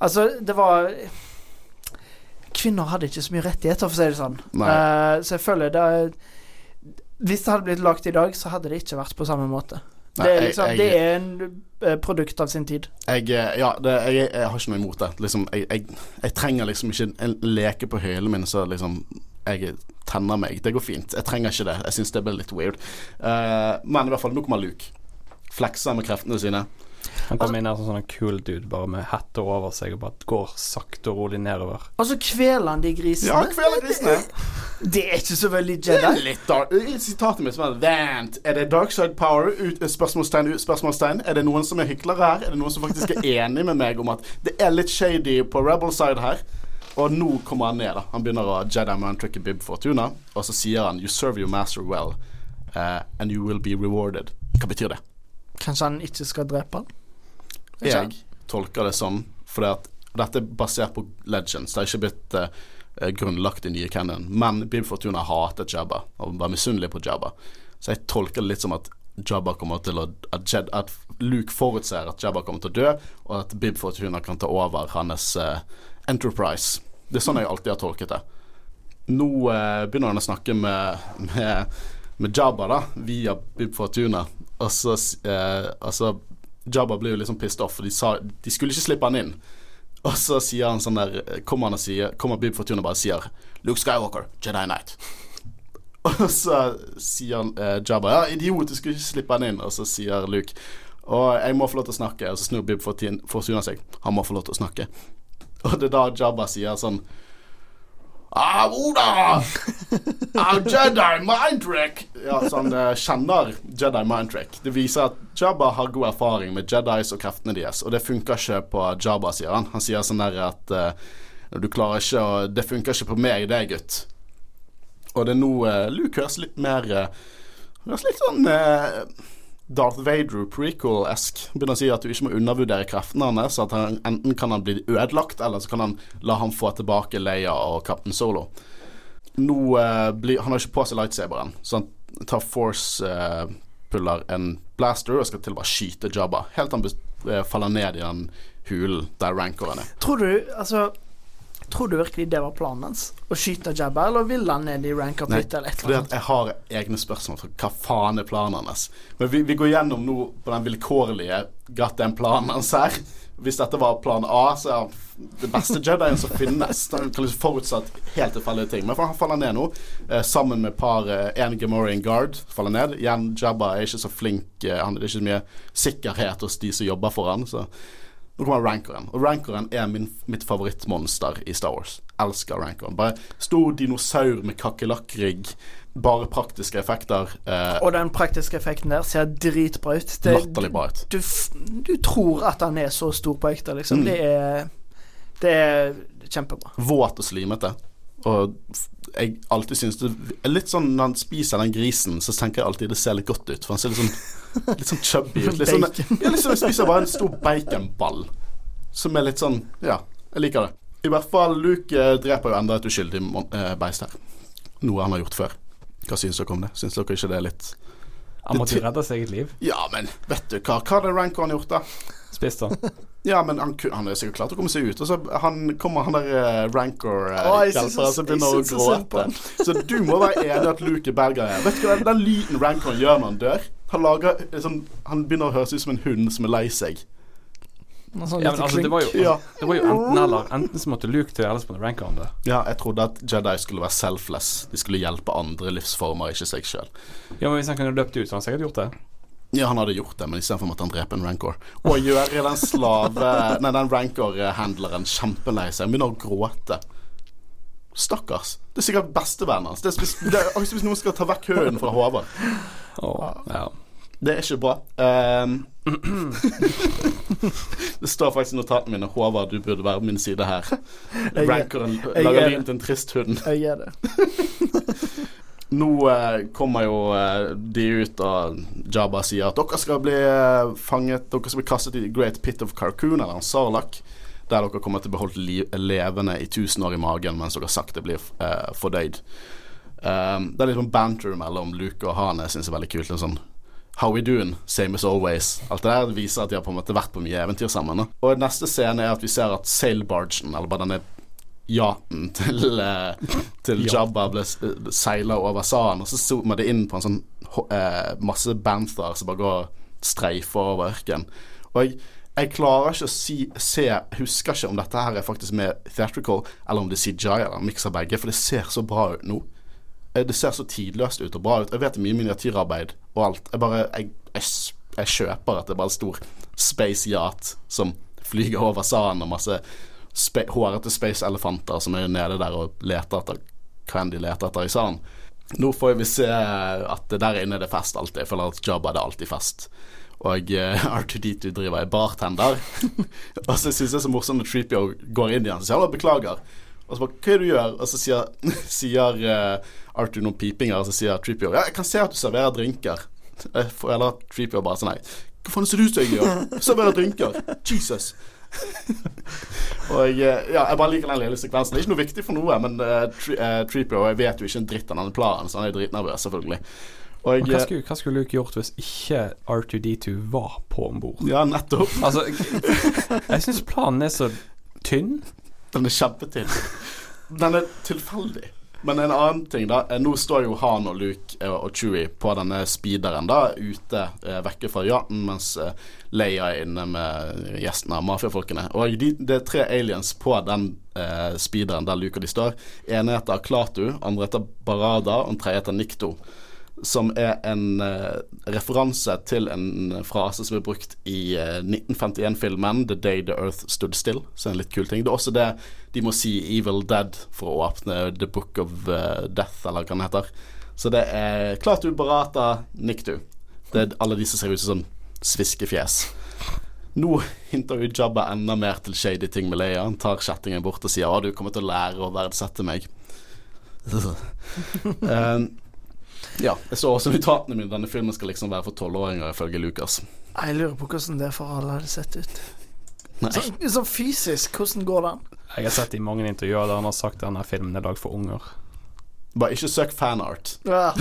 Altså, det var Kvinner hadde ikke så mye rettigheter, for å si det sånn. Eh, så jeg føler det Hvis det hadde blitt lagd i dag, så hadde det ikke vært på samme måte. Nei, det, er jeg- liksom, jeg- det er en produkt av sin tid. Jeg, eh, ja, det, jeg, jeg har ikke noe imot det. Liksom, jeg, jeg trenger liksom ikke en leke på høyene mine så liksom jeg tenner meg. Det går fint. Jeg trenger ikke det. Jeg syns det blir litt weird. Uh, men i hvert fall, nå kommer Luke. Flekser med kreftene sine. Han kom inn her som sånn cool dude, bare med hette over seg og bare går sakte og rolig nedover. Og så kveler han de grisene. Ja, kveler grisene. Det er ikke så veldig Det er Jedi. litt dark. Sitatet mitt som er Vent, er det dark side power? Ut, spørsmålstegn, ut, spørsmålstegn. Er det noen som er hyklere her? Er det noen som faktisk er enig med meg om at det er litt shady på rebel side her? Og nå kommer han ned. da Han begynner å Jedi man-tricke Bib Fortuna, og så sier han You serve your master well, uh, and you will be rewarded. Hva betyr det? Kanskje han ikke skal drepe han? Jeg tolker det sånn fordi at dette er basert på legends. Det har ikke blitt eh, grunnlagt i nye canon. Men Bib Fortuna hatet Jabba og var misunnelig på Jabba. Så jeg tolker det litt som at Jabba kommer til å at, Jed, at Luke forutser at Jabba kommer til å dø, og at Bib Fortuna kan ta over hans eh, Enterprise. Det er sånn jeg alltid har tolket det. Nå eh, begynner han å snakke med, med, med Jabba da via Bib Fortuna, og så og altså Jabba blir jo liksom pissed off, for de, sa, de skulle ikke slippe han inn. Og så sier han sånn der Kommer han og sier Kommer Bib Fortuna og bare sier Luke Skywalker, Jedi Knight. Og så sier han eh, Jabba Ja, idiot, du skulle ikke slippe han inn. Og så sier Luke Og jeg må få lov til å snakke. Og så snur Bib Fortuna seg. Han må få lov til å snakke. Og det er da Jabba sier sånn Ah, Oda! Ah, Jedi mind! Ja, så han eh, kjenner Jedi mind trick. Det viser at Jabba har god erfaring med Jedis og kreftene deres, og det funker ikke på Jabba, sier han. Han sier sånn der at eh, du klarer ikke å Det funker ikke på meg, det, gutt. Og det er nå eh, Luke høres litt mer eh, Høres litt sånn eh, Darth Vader prequel-esk. Begynner å si at du ikke må undervurdere kreftene hans. At han, enten kan han bli ødelagt, eller så kan han la ham få tilbake Leia og Captain Solo. Nå eh, blir Han har ikke på seg lightsaberen, så han tar force-puller en blaster og skal til å bare skyte Jabba. Helt til han eh, faller ned i den hulen der rankeren er. Tror du altså Tror du virkelig det var planen hans? Å skyte Jabba, eller ville han ned i rank up litt, eller et eller annet? jeg har egne spørsmål for hva faen er planen hans. Men vi, vi går gjennom nå på den vilkårlige goddamn planen hans her. Hvis dette var plan A, så er han det beste Jedien som finnes. Han kan liksom forutsatt helt tilfeldige ting. Men han faller ned nå, eh, sammen med par eh, En Gamorian Guard faller ned. Igjen, Jabba er ikke så flink. Eh, han, det er ikke så mye sikkerhet hos de som jobber for han. Så nå kommer Rancoren. Og Rancoren er min, mitt favorittmonster i Star Wars. Elsker Rancoren. Bare stor dinosaur med kakerlakkrygg. Bare praktiske effekter. Eh, Og den praktiske effekten der ser dritbra ut. Det- Latterlig bra ut. Du, du tror at han er så stor på ekte, liksom. Mm. Det er Det er kjempebra. Våt og slimete. Og jeg alltid synes det er litt sånn Når han spiser den grisen, så tenker jeg alltid det ser litt godt ut. For han ser litt sånn Litt sånn chubby ut. Litt sånn, ja, litt sånn jeg spiser bare en stor baconball. Som er litt sånn Ja, jeg liker det. I hvert fall Luke dreper jo enda et uskyldig eh, beist her. Noe han har gjort før. Hva syns dere om det? Syns dere ikke det er litt Han måtte jo redde sitt eget liv. Ja, men vet du hva? Hva hadde Ranko har gjort, da? Spist han. Ja, men han, han er sikkert klar til å komme seg ut. Og så han kommer han der uh, Rancor uh, oh, så begynner å gråte. Så du må være enig at Luke er bad guy. Vet du hva den lyden Rancoren gjør når han dør? Han lager liksom, Han begynner å høres ut som en hund som er lei seg. Sånn Ja, men altså, det var jo, Ja. det var jo enten eller. Enten så måtte Luke til, eller så måtte Ranker det. Ja, jeg trodde at Jedi skulle være selfless. De skulle hjelpe andre livsformer, ikke seg sjøl. Ja, men Hvis han kunne løpt ut, så hadde han sikkert gjort det. Ja, han hadde gjort det, men istedenfor måtte han drepe en rancor. Og gjøre den slave Nei, den rancor-handleren kjempelei seg. Begynner å gråte. Stakkars. Det er sikkert bestevennen hans. Det er, det er hvis noen skal ta vekk hunden fra Håvard. Åh, ja. Det er ikke bra. Um, det står faktisk i notatene mine 'Håvard, du burde være på min side her'. Rancoren lager lyd til en trist hund. Jeg er det. Nå eh, kommer jo eh, de ut, og Jabba sier at dere skal bli eh, fanget Dere skal bli kastet i Great Pit of Carcoon, eller en Sarlacc, der dere kommer til å beholde liv, levende i tusen år i magen mens dere sakte blir eh, fordøyd. Um, det er litt sånn banter mellom Luke og Han jeg syns er veldig kult. En sånn How we doing? Same as always. Alt det der viser at de har på en måte vært på mye eventyr sammen. Da. Og neste scene er at vi ser at sailbargen, eller bare denne yachten til, eh, til Jabba ble seila over sanden, og så zoomer det inn på en sånn eh, masse banther som bare går og streifer over ørkenen. Og jeg, jeg klarer ikke å si, se Husker ikke om dette her er faktisk med theatrical, eller om det er CGI, eller mikser begge, for det ser så bra ut nå. Eh, Det ser så tidløst ut og bra ut. Jeg vet det er mye miniatyrarbeid og alt. Jeg bare Jeg, jeg, jeg kjøper at det er bare en stor space yacht som flyger over sanden, og masse hårete space-elefanter som er nede der og leter etter hvem de leter etter i sanden. Nå får vi se at der inne er det fest alltid. Jeg føler at Jabba det er alltid fest. Og eh, R2D2 driver er bartender. og så syns jeg det er så morsomt når Treepio går inn i han og sier han beklager. Og så bare, hva er det du gjør? Og så sier, sier eh, Arthur noen pipinger, og så sier Treepio ja, jeg kan se at du serverer drinker. Eller Treepio bare sånn nei, hva faen ser det ut som gjør? Serverer drinker. Jesus. og ja, jeg bare liker den lille sekvensen. Det er ikke noe viktig for noe, men uh, Treepio Jeg vet jo ikke en dritt av denne planen, så han er dritnervøs, selvfølgelig. Og hva skulle, hva skulle Luke gjort hvis ikke R2D2 var på om bord? ja, nettopp. Altså, jeg syns planen er så tynn. Den er kjempetynn. Den er tilfeldig. Men en annen ting, da. eh, Nå står jo Han og Luke eh, og Chewie på denne speederen da, ute eh, vekke fra yachten, mens Leia er inne med gjestene av mafiafolkene. Og de, det er tre aliens på den eh, speederen der Luke og de står. Ene heter Klatu, andre heter Barada, og den tredje heter Nikto. Som er en uh, referanse til en frase som er brukt i uh, 1951-filmen 'The Day the Earth Stood Still'. Så en litt kul ting. Det er også det de må si 'Evil Dead' for å åpne The Book of uh, Death, eller hva den heter. Så det er klart du Barata, Niktu. Det er alle disse ser ut som sånn sviskefjes. Nå hinter jo enda mer til shady ting med Leia. Han tar kjettingen bort og sier 'Å, du kommer til å lære å verdsette meg'. um, ja, jeg så også notatene mine. Denne filmen skal liksom være for tolvåringer, ifølge Lukas. Jeg lurer på hvordan det for alle hadde sett ut. Så, så fysisk, hvordan går den? Jeg har sett i mange intervjuer der han har sagt denne filmen er lagd for unger. Bare ikke søk fanart. Ja.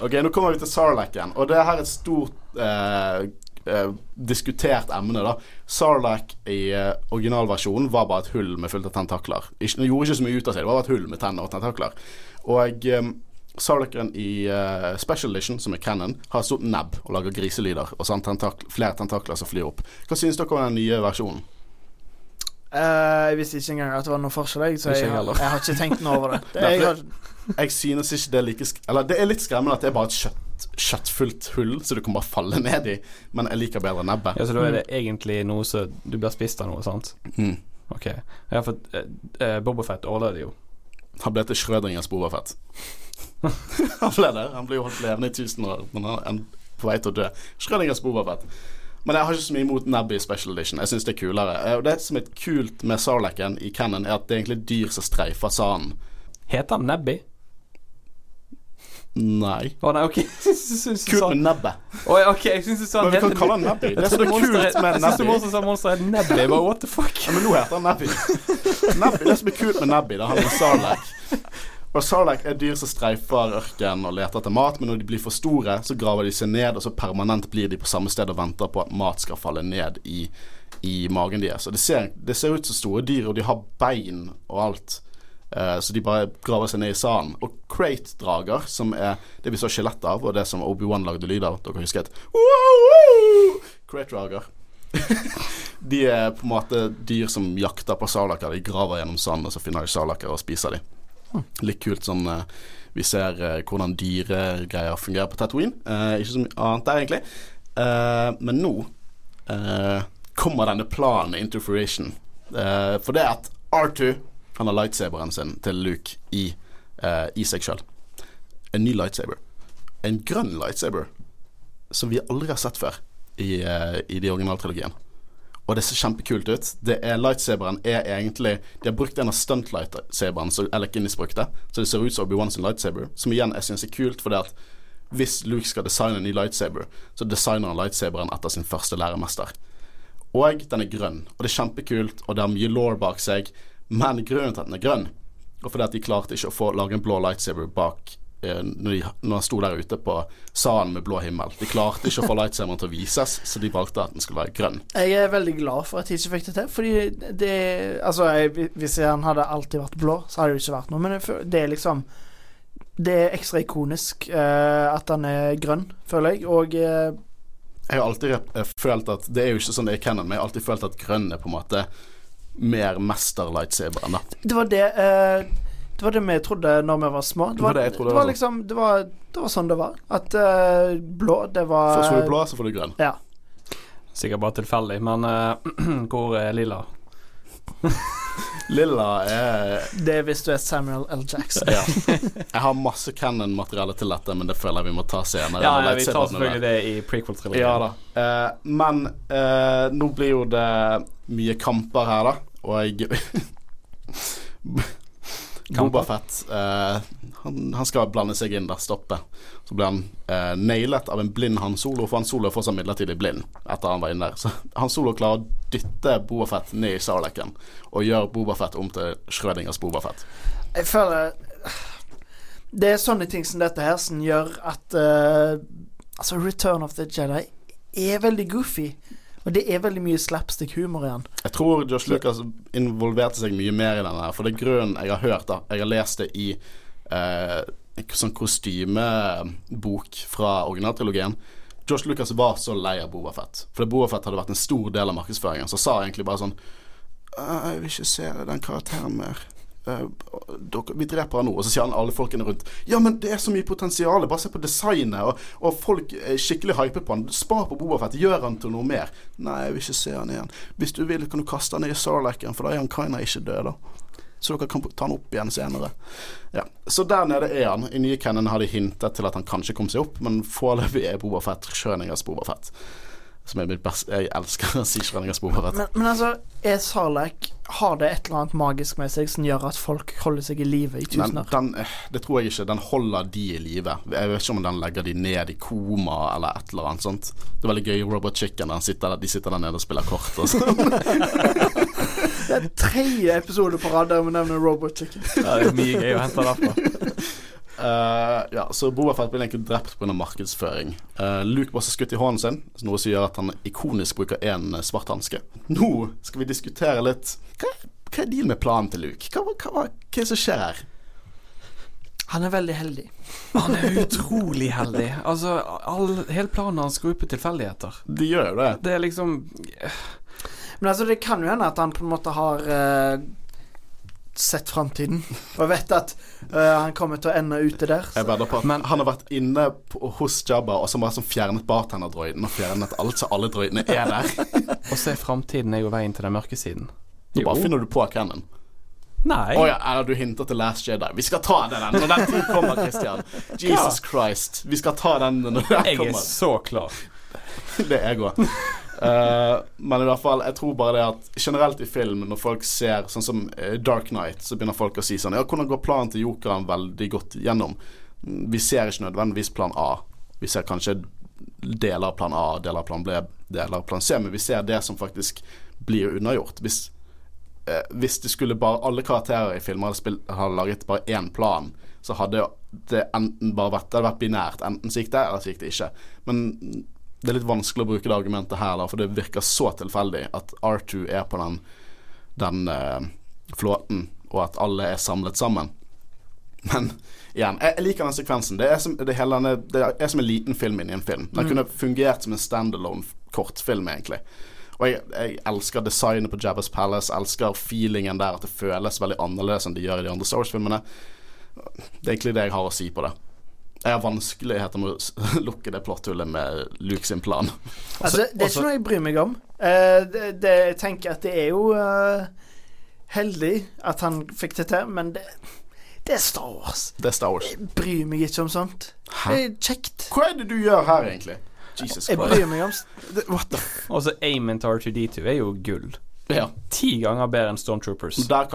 Ok, nå kommer vi til Sarlac igjen. Og det er her et stort eh, eh, diskutert emne, da. Sarlacc i eh, originalversjonen var bare et hull med fullt av tentakler. Ikke, gjorde ikke så mye ut av seg, det var bare et hull med tenner og tentakler. Og um, Sarlaccen i uh, Special Edition, som er canon, har et stort nebb og lager griselyder. Og så har han tentak flere tentakler som flyr opp. Hva synes dere om den nye versjonen? Uh, jeg visste ikke engang at det var noe forskjell, jeg, så jeg, jeg har- jeg har ikke tenkt noe over det. det jeg har, Jeg synes ikke det er like sk Eller det er litt skremmende at det er bare et kjøtt, kjøttfullt hull så du kan bare falle ned i, men jeg liker bedre nebbet. Ja, så da er det egentlig noe som Du blir spist av noe, sant? Mm. Ok. Ja, for uh, Bobofet åler det jo. Han ble til Schrødingers Bobafett. han ble det. Han ble jo holdt levende i tusen år, men han er på vei til å dø. Schrødingers Bobafett. Men jeg har ikke så mye imot Nebby Special Edition. Jeg syns det er kulere. Og Det som er kult med Sarlacken i Cannon, er at det er egentlig dyr som streifer sanden. Heter han Nebby? Nei. Å nei, ok. Kult med nebbet. Oh, ja, ok, jeg syns du sa Men vi kan heter- kalle han Nebby. Det er så kult med Jeg syns monsteret Nebby. Jeg Bare what the fuck? Ja, men nå heter han Nebby. Nebby. Det som er kult med Nebby, det er han med Sarlak. Og Sarlak er dyr som streifer ørkenen og leter etter mat, men når de blir for store, så graver de seg ned, og så permanent blir de på samme sted og venter på at mat skal falle ned i, i magen deres. Og det ser, det ser ut som store dyr, og de har bein og alt. Eh, så de bare graver seg ned i sanden. Og crate-drager, som er det vi så skjelett av, og det som Obi-Wan lagde lyd av, dere husker et Crate-drager. de er på en måte dyr som jakter på salaker. De graver gjennom sanden, og så finner de salaker og spiser de. Litt kult sånn uh, Vi ser uh, hvordan dyregreier fungerer på Tatooine. Ikke så mye annet der, egentlig. Men nå kommer denne planen into fruition. For det at R2 han har lightsaberen sin til Luke i, eh, i seg sjøl. En ny lightsaber. En grønn lightsaber som vi aldri har sett før i, eh, i de originaltrilogien. Og det ser kjempekult ut. Det er Lightsaberen er egentlig De har brukt en av stunt-lightsaberne som Alec Guinness brukte, så det ser ut som Obi-Wan sin lightsaber. Som igjen jeg syns er kult, fordi at hvis Luke skal designe en ny lightsaber, så designer han lightsaberen etter sin første læremester. Og den er grønn, og det er kjempekult, og det har mye law bak seg, men grunnen til at den er grønn, og fordi at de klarte ikke å få lage en blå lightsaber bak eh, når, de, når han sto der ute på salen med blå himmel. De klarte ikke å få lightsaberen til å vises, så de valgte at den skulle være grønn. jeg er veldig glad for at de ikke fikk det til, fordi det Altså, jeg, hvis han hadde alltid vært blå, så hadde det ikke vært noe, men det er liksom Det er ekstra ikonisk uh, at han er grønn, føler jeg, og uh, Jeg har alltid følt at Det er jo ikke sånn det er i canon, men jeg har alltid følt at grønn er på en måte mer mester-lightsaberen, da. Det var det eh, Det var det vi trodde når vi var små. Det Det var det jeg trodde det var liksom det var, det var sånn det var. At eh, blå, det var Først får du blå, så får du grønn. Ja. Sikkert bare tilfeldig, men eh, hvor er lilla? Lilla er Det er hvis du er Samuel L. Jackson. Ja. Jeg har masse canon-materiale til dette, men det føler jeg vi må ta senere. Ja, ja, vi tar selvfølgelig det i prequel-trilogien. Ja da. Eh, men eh, nå blir jo det mye kamper her, da. Og jeg Bobafett eh, han, han skal blande seg inn der, stoppe. Så blir han eh, nailet av en blind Han Solo, for Han Solo er fortsatt midlertidig blind etter han var inne der. Så Han Solo klarer å dytte Bobafett ned i Sarlaken og gjør Bobafett om til Schrødingers Bobafett. Jeg føler Det er sånne ting som dette her som gjør at uh, Altså, Return of the Jedi er veldig goofy. Og det er veldig mye slapstick-humor igjen. Jeg tror Josh Lucas involverte seg mye mer i denne, her, for det er grunnen jeg har hørt. da Jeg har lest det i eh, en sånn kostymebok fra originaltrilogien. Josh Lucas var så lei av Bobafett. For Bobafett hadde vært en stor del av markedsføringen. Så sa egentlig bare sånn «Øh, Jeg vil ikke se den karakteren mer. «Øh, vi dreper han nå. Og så sier han alle folkene rundt Ja, men det er så mye potensial. Bare se på designet. Og, og folk er skikkelig hypet på han. Spar på Bobafett. Gjør han til noe mer. Nei, jeg vil ikke se han igjen. Hvis du vil, kan du kaste han ned i Sarlacken, for da er han kinda ikke død, da. Så dere kan ta han opp igjen senere. Ja. Så der nede er han. I nye Cannon har de hintet til at han kanskje kom seg opp, men foreløpig er Bobafett Schrøningers Bobafett. Som er mitt beste Jeg elsker å si Men, men altså, er Sarlacc Har det et eller annet magisk med seg som gjør at folk holder seg i live i Men tusener? den, eh, det tror jeg ikke. Den holder de i live. Jeg vet ikke om den legger de ned i koma eller et eller annet sånt. Det er veldig gøy Robot Chicken. Han sitter de sitter der nede og spiller kort og sånn. Det er tredje episode på rad der vi nevner Robot Chicken. Ja, det er mye gøy å hente derfra. Eh, ja, så Boafett blir egentlig drept pga. markedsføring. Uh, Luke blir skutt i hånden sin, noe som gjør at han ikonisk bruker én svart hanske. Nå skal vi diskutere litt Hva, hva er dealen med planen til Luke? Hva, hva, hva, hva er det som skjer her? Han er veldig heldig. Han er utrolig heldig. Altså, all, hele planen hans går ut på tilfeldigheter. De gjør jo det. Det er liksom Men altså, det kan jo hende at han på en måte har eh, sett framtiden og vet at uh, han kommer til å ende ute der. Jeg vedder på at Men- han har vært inne på, hos Jabba og så bare sånn fjernet bartenderdroiden og fjernet alt, så alle droidene er der. Å se framtiden er jo veien til den mørke siden. Nå bare finner du på Cannon. Nei. Oh, ja, eller du hinter til Last Jedi. Vi skal ta den når den tid kommer, Christian. Jesus Christ. Vi skal ta den når den Jeg er så klar. Det er jeg òg. Men i hvert fall, jeg tror bare det at generelt i film, når folk ser sånn som eh, Dark Knight, så begynner folk å si sånn Ja, hvordan går planen til Jokeren veldig godt gjennom? Mm, Vi ser ikke nødvendigvis plan A. Vi ser kanskje deler av plan A, deler av plan B, deler av plan C, men vi ser det som faktisk blir unnagjort. Hvis, eh, hvis det skulle bare alle karakterer i filmer hadde, spilt, hadde laget bare én plan, så hadde det enten bare vært Det hadde vært binært. Enten så gikk det, eller så gikk det ikke. Men det er litt vanskelig å bruke det argumentet her, da, for det virker så tilfeldig at R2 er på den, den uh, flåten, og at alle er samlet sammen. Men igjen, jeg, liker den sekvensen. Det er, som, det, hele, det er som en liten film inni en film. Den kunne fungert som en standalone kortfilm, egentlig. Og jeg, jeg elsker designet på Jabba's Palace, elsker feelingen der, at det føles veldig annerledes enn det gjør i de andre Star Wars-filmene. Det er egentlig det jeg har å si på det. Jeg har vanskeligheter med å lukke det plotthullet med Luke sin plan. Altså, det er også- ikke noe jeg bryr meg om. Uh, det, det, jeg tenker at det er jo uh, heldig at han fikk det til, men det, det er Star Wars. Det er Star Wars. Jeg bryr meg ikke om sånt. Det er kjekt. Hva er det du gjør her, egentlig? Jesus Jeg bryr meg om What the. Og så aimen til R2D2 er jo gull. Ja. Ti ganger bedre enn Stormtroopers. Der.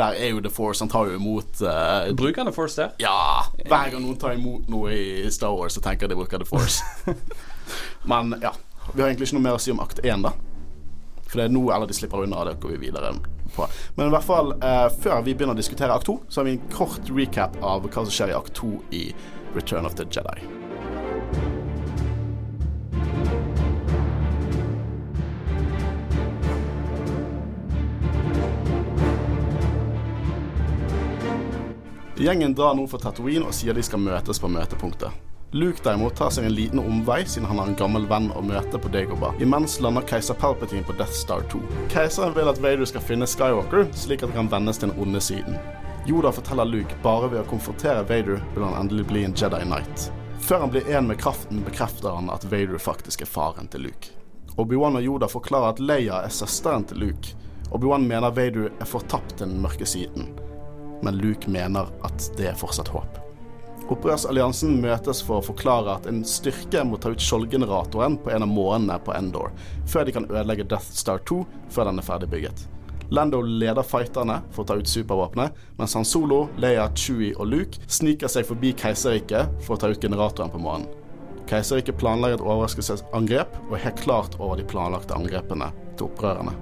Der er jo The Force. Han tar jo imot uh, Bruker han The Force der? Ja! Hver gang noen tar imot noe i Star Wars, så tenker de bruker The Force. Men ja. Vi har egentlig ikke noe mer å si om akt én, da. For det er nå eller de slipper unna, det går vi videre på. Men i hvert fall, uh, før vi begynner å diskutere akt to, så har vi en kort recap av hva som skjer i akt to i Return of the Jedi. Gjengen drar nå for Tatooine og sier de skal møtes på møtepunktet. Luke derimot tar seg en liten omvei siden han har en gammel venn å møte på Dagobah. Imens lander keiser Palpatine på Death Star 2. Keiseren vil at Vader skal finne Skywalker, slik at han kan vendes til den onde siden. Yoda forteller Luke bare ved å konfrontere Vader vil han endelig bli en Jedi Knight. Før han blir en med kraften, bekrefter han at Vader faktisk er faren til Luke. Obi-Wan og Yoda forklarer at Leia er søsteren til Luke. Obi-Wan mener Vader er fortapt til den mørke siden men Luke mener at det er fortsatt håp. Opprørsalliansen møtes for å forklare at en styrke må ta ut skjoldgeneratoren på en av månene på Endor, før de kan ødelegge Death Star 2 før den er ferdig bygget. Lando leder fighterne for å ta ut supervåpenet, mens Han Solo, Leia, Chewie og Luke sniker seg forbi Keiserriket for å ta ut generatoren på månen. Keiserriket planlegger et overraskelsesangrep, og er helt klart over de planlagte angrepene til opprørerne.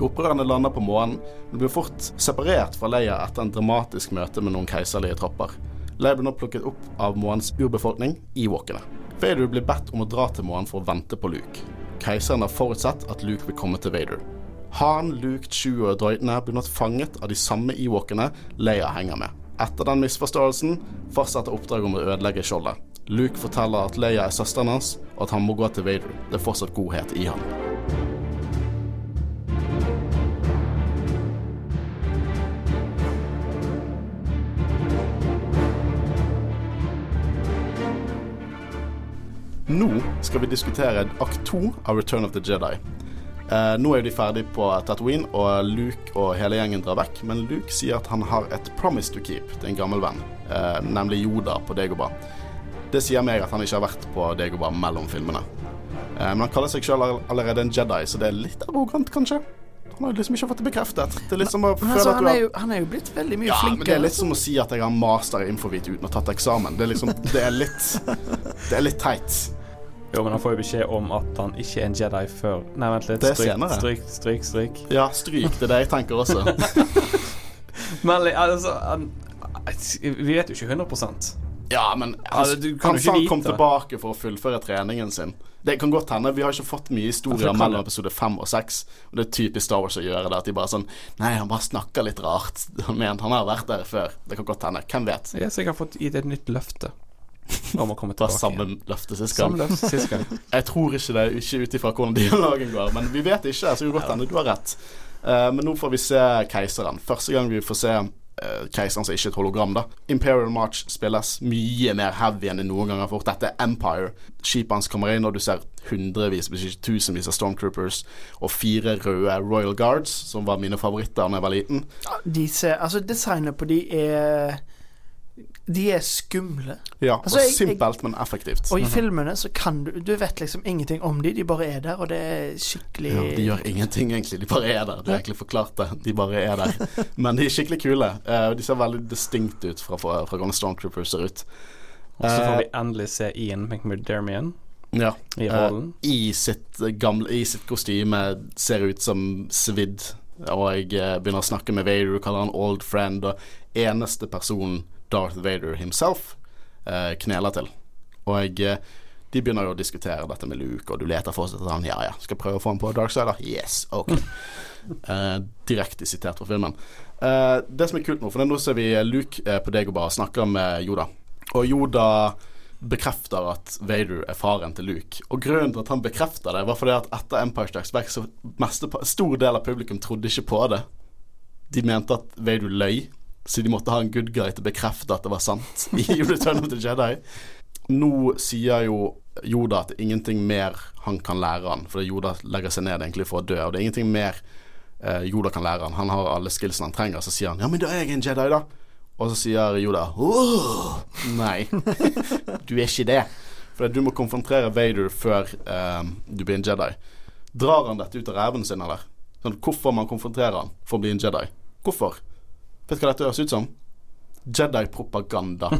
Opprørerne lander på månen, men blir fort separert fra Leia etter en dramatisk møte med noen keiserlige tropper. Leia blir nå plukket opp av månens urbefolkning, Ewokene. Vader blir bedt om å dra til månen for å vente på Luke. Keiseren har forutsett at Luke vil komme til Vader. Han, Luke, Chewie og droidene blir nå fanget av de samme Ewokene Leia henger med. Etter den misforståelsen fortsetter oppdraget om å ødelegge skjoldet. Luke forteller at Leia er søsteren hans, og at han må gå til Vader. Det er fortsatt godhet i han. Nå skal vi diskutere akt to av Return of the Jedi. Eh, nå er de ferdig på Tatooine, og Luke og hele gjengen drar vekk. Men Luke sier at han har et promise to keep til en gammel venn, eh, nemlig Yoda på Dagobah. Det sier meg at han ikke har vært på Dagobah mellom filmene. Eh, men han kaller seg sjøl allerede en Jedi, så det er litt arrogant, kanskje. Han har liksom ikke fått det bekreftet. Det er liksom Men altså, han, er jo, han er jo blitt veldig mye ja, men det er litt som å si at jeg har master i infovit uten å ha tatt eksamen. Det er liksom Det er litt Det er litt teit. Jo, men han får jo beskjed om at han ikke er en Jedi før Nei, vent litt. Det er Stryk, senere. stryk, stryk. stryk. Ja, stryk. Det er det jeg tenker også. Men altså, han, Vi vet jo ikke 100 Ja, men Ja, han, du kan han han kom tilbake for å fullføre treningen sin. Det kan godt hende. Vi har ikke fått mye historier mellom episode fem og seks. Og det er typisk Star Wars å gjøre det. At de bare sånn Nei, han bare snakker litt rart. Men han har vært der før. Det kan godt hende. Hvem vet? Jeg har fått gitt et nytt løfte om å komme Det var tilbake. samme løfte sist gang. Samme løfte sist gang. Jeg tror ikke det, ikke ut ifra hvordan dialogen går. Men vi vet ikke, så godt hende du har rett. Uh, men nå får vi se keiseren. Første gang vi får se uh, keiseren som ikke er et hologram, da. Imperial March spilles mye mer heavy enn det noen gang har fått. Dette er Empire. Skipet hans kommer inn, og du ser hundrevis, hvis ikke tusenvis av Stormtroopers og fire røde Royal Guards, som var mine favoritter da jeg var liten. De ser Altså, designet på de er De er skumle. Ja, Altså, og jeg- jeg- simpelt, men effektivt. Og i filmene så kan du Du vet liksom ingenting om de, de bare er der, og det er skikkelig Ja, de gjør ingenting, egentlig. De bare er der. Du har egentlig forklart det. De bare er der. Men de er skikkelig kule. Uh, de ser veldig distinkt ut fra, fra, fra hvordan Stormtroopers ser ut. Og så får Eh, vi endelig se Ian McMurdermian Ja. i rollen. Uh, I sitt eh, gamle I sitt kostyme ser ut som svidd. Og jeg uh, begynner å snakke med Vader, kaller han old friend. Og eneste personen Darth Vader himself eh, kneler til. Og jeg, eh, de begynner jo å diskutere dette med Luke, og du leter fortsatt etter han. Ja ja, skal jeg prøve å få han på Dark Side? Yes, ok. Eh, direkte sitert fra filmen. Eh, det som er kult nå, for nå ser vi Luke eh, på deg og snakker med Yoda. Og Yoda bekrefter at Vader er faren til Luke. Og grunnen til at han bekrefter det, var fordi at etter Empire Strikes Back så meste, stor del av publikum trodde ikke på det. De mente at Vader løy, så de måtte ha en good guy til å bekrefte at det var sant i Return of the Jedi. Nå sier jo Yoda at det er ingenting mer han kan lære han, fordi Yoda legger seg ned egentlig for å dø, og det er ingenting mer eh, Yoda kan lære han. Han har alle skillsene han trenger, så sier han 'ja, men da er jeg en Jedi', da. Og så sier Yoda Nei, du er ikke det. For du må konfrontere Vader før eh, du blir en Jedi. Drar han dette ut av ræven sin, eller? Sånn, hvorfor man konfronterer han for å bli en Jedi? Hvorfor? Vet du hva dette høres ut som? Jedi-propaganda.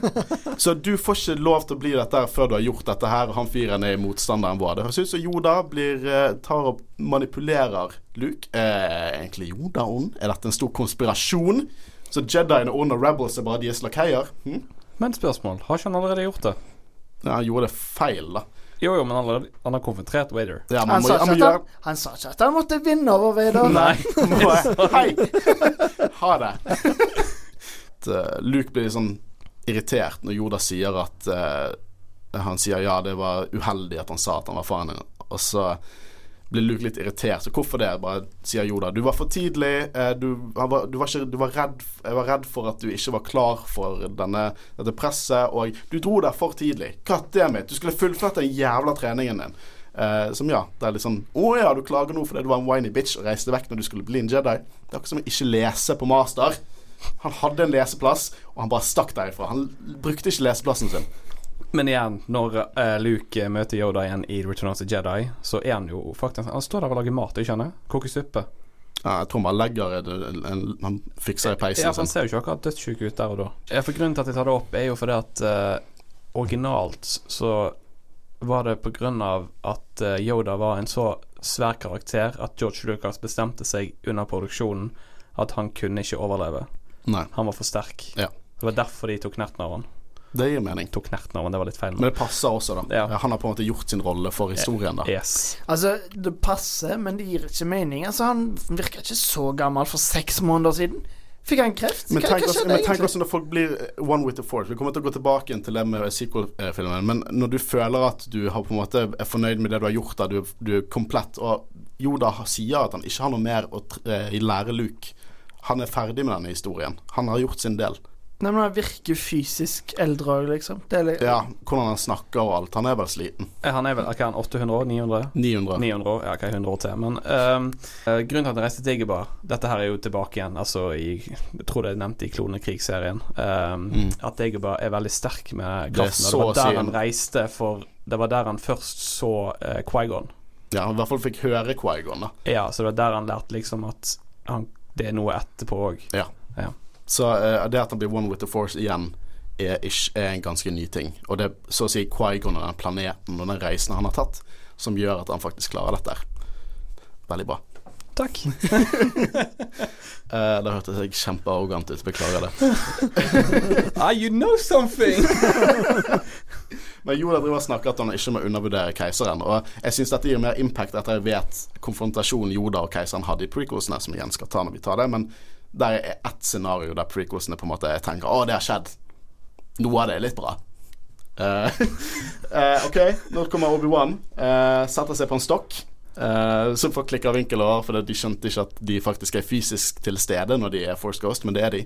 Så du får ikke lov til å bli dette her før du har gjort dette her, og han fyren er motstanderen vår. Det høres ut som Yoda blir, eh, tar og manipulerer Luke. Eh, egentlig Yoda ond? Er dette en stor konspirasjon? Så Jediene ond og Rebels er bare deres lakeier? Hm? Men spørsmål, har ikke han allerede gjort det? Ja, han gjorde det feil, da. Jo, jo, men han, han har konfrontert Wader. Ja, han, sa han ikke at han, han sa ikke at han måtte vinne over Vader. Nei. må- Hei! Ha det. At, eh, Luke blir sånn irritert når Yoda sier at uh, Han sier ja, det var uheldig at han sa at han var faren din, og så blir Luke litt irritert. Så hvorfor det? Bare sier Yoda. Du var for tidlig. eh, Du, var, du, var ikke, du var redd Jeg var redd for at du ikke var klar for denne, dette presset, og du dro der for tidlig. Kattemitt. Du skulle fullført den jævla treningen din. Eh, som ja, det er litt sånn Å ja, du klager nå fordi du var en whiny bitch og reiste vekk når du skulle bli en Jedi. Det er akkurat som å ikke lese på master. Han hadde en leseplass, og han bare stakk derifra. Han brukte ikke leseplassen sin. Men igjen, når eh, Luke møter Yoda igjen i Return of the Jedi, så er han jo faktisk Han står der og lager mat, jeg sant? Koker suppe. Ja, jeg tror bare legger Han fikser i peisen Ja, for han ser jo ikke akkurat dødssyk ut der og da. For Grunnen til at jeg tar det opp, er jo fordi at uh, originalt så var det av at eh, Yoda var en så svær karakter at George Lucas bestemte seg under produksjonen at han kunne ikke overleve. Nei, Han var for sterk. Ja. Det var derfor de tok nerten av han. Det gir mening. Tok nerten av han, det var litt feil. Men det passer også, da. Ja. Han har på en måte gjort sin rolle for historien, da. Yes. Altså, det passer, men det gir ikke mening. Altså, Han virker ikke så gammel for seks måneder siden. Fikk han kreft? Men tenk, hva også, men tenk også når folk blir one with the force. Vi kommer til å gå tilbake til det med sequel-filmen. Men når du føler at du har på en måte er fornøyd med det du har gjort, da du, du er komplett Og Yoda sier at han ikke har noe mer å eh, lære Luke. Han er ferdig med denne historien. Han har gjort sin del. Nei, men Han virker fysisk eldre òg, liksom. Det er litt, Ja, hvordan han snakker og alt. Han er vel sliten. Eh, Han er vel hva er han, 800 år? 900? 900. 900 år, ja, hva er 100 år til. Men um, eh, grunnen til at han reiste til Igebar Dette her er jo tilbake igjen, altså i Jeg tror det er nevnt i Klonekrig-serien. Um, Mm. At Igebar er veldig sterk med kraften. Det, det var der han reiste for Det var der han først så uh, Quaigon. Ja, han i hvert fall fikk høre Quaigon, da. Ja, så det var der han lærte liksom at han, det er noe etterpå òg. Så uh, det at han blir one with the force igjen, er, er en ganske ny ting. Og det er så å si Quaigon og den planeten og den reisen han har tatt, som gjør at han faktisk klarer dette. Veldig bra. Takk. uh, det hørtes jeg kjempearrogant ut. Beklager det. ah, you know something! Men Yoda driver og snakker at han ikke må undervurdere keiseren. Og jeg syns dette gir mer impact etter jeg vet konfrontasjonen Yoda og keiseren hadde i prequelsene, som igjen skal ta når vi tar det. Men der er ett scenario der prequelsene på en måte tenker å, det har skjedd. Noe av det er litt bra. Uh, eh, OK, nå kommer Obi-Wan. Uh, setter seg på en stokk. Uh, som får klikk av vinkel over, for de skjønte ikke at de faktisk er fysisk til stede når de er Force Ghost, men det er de.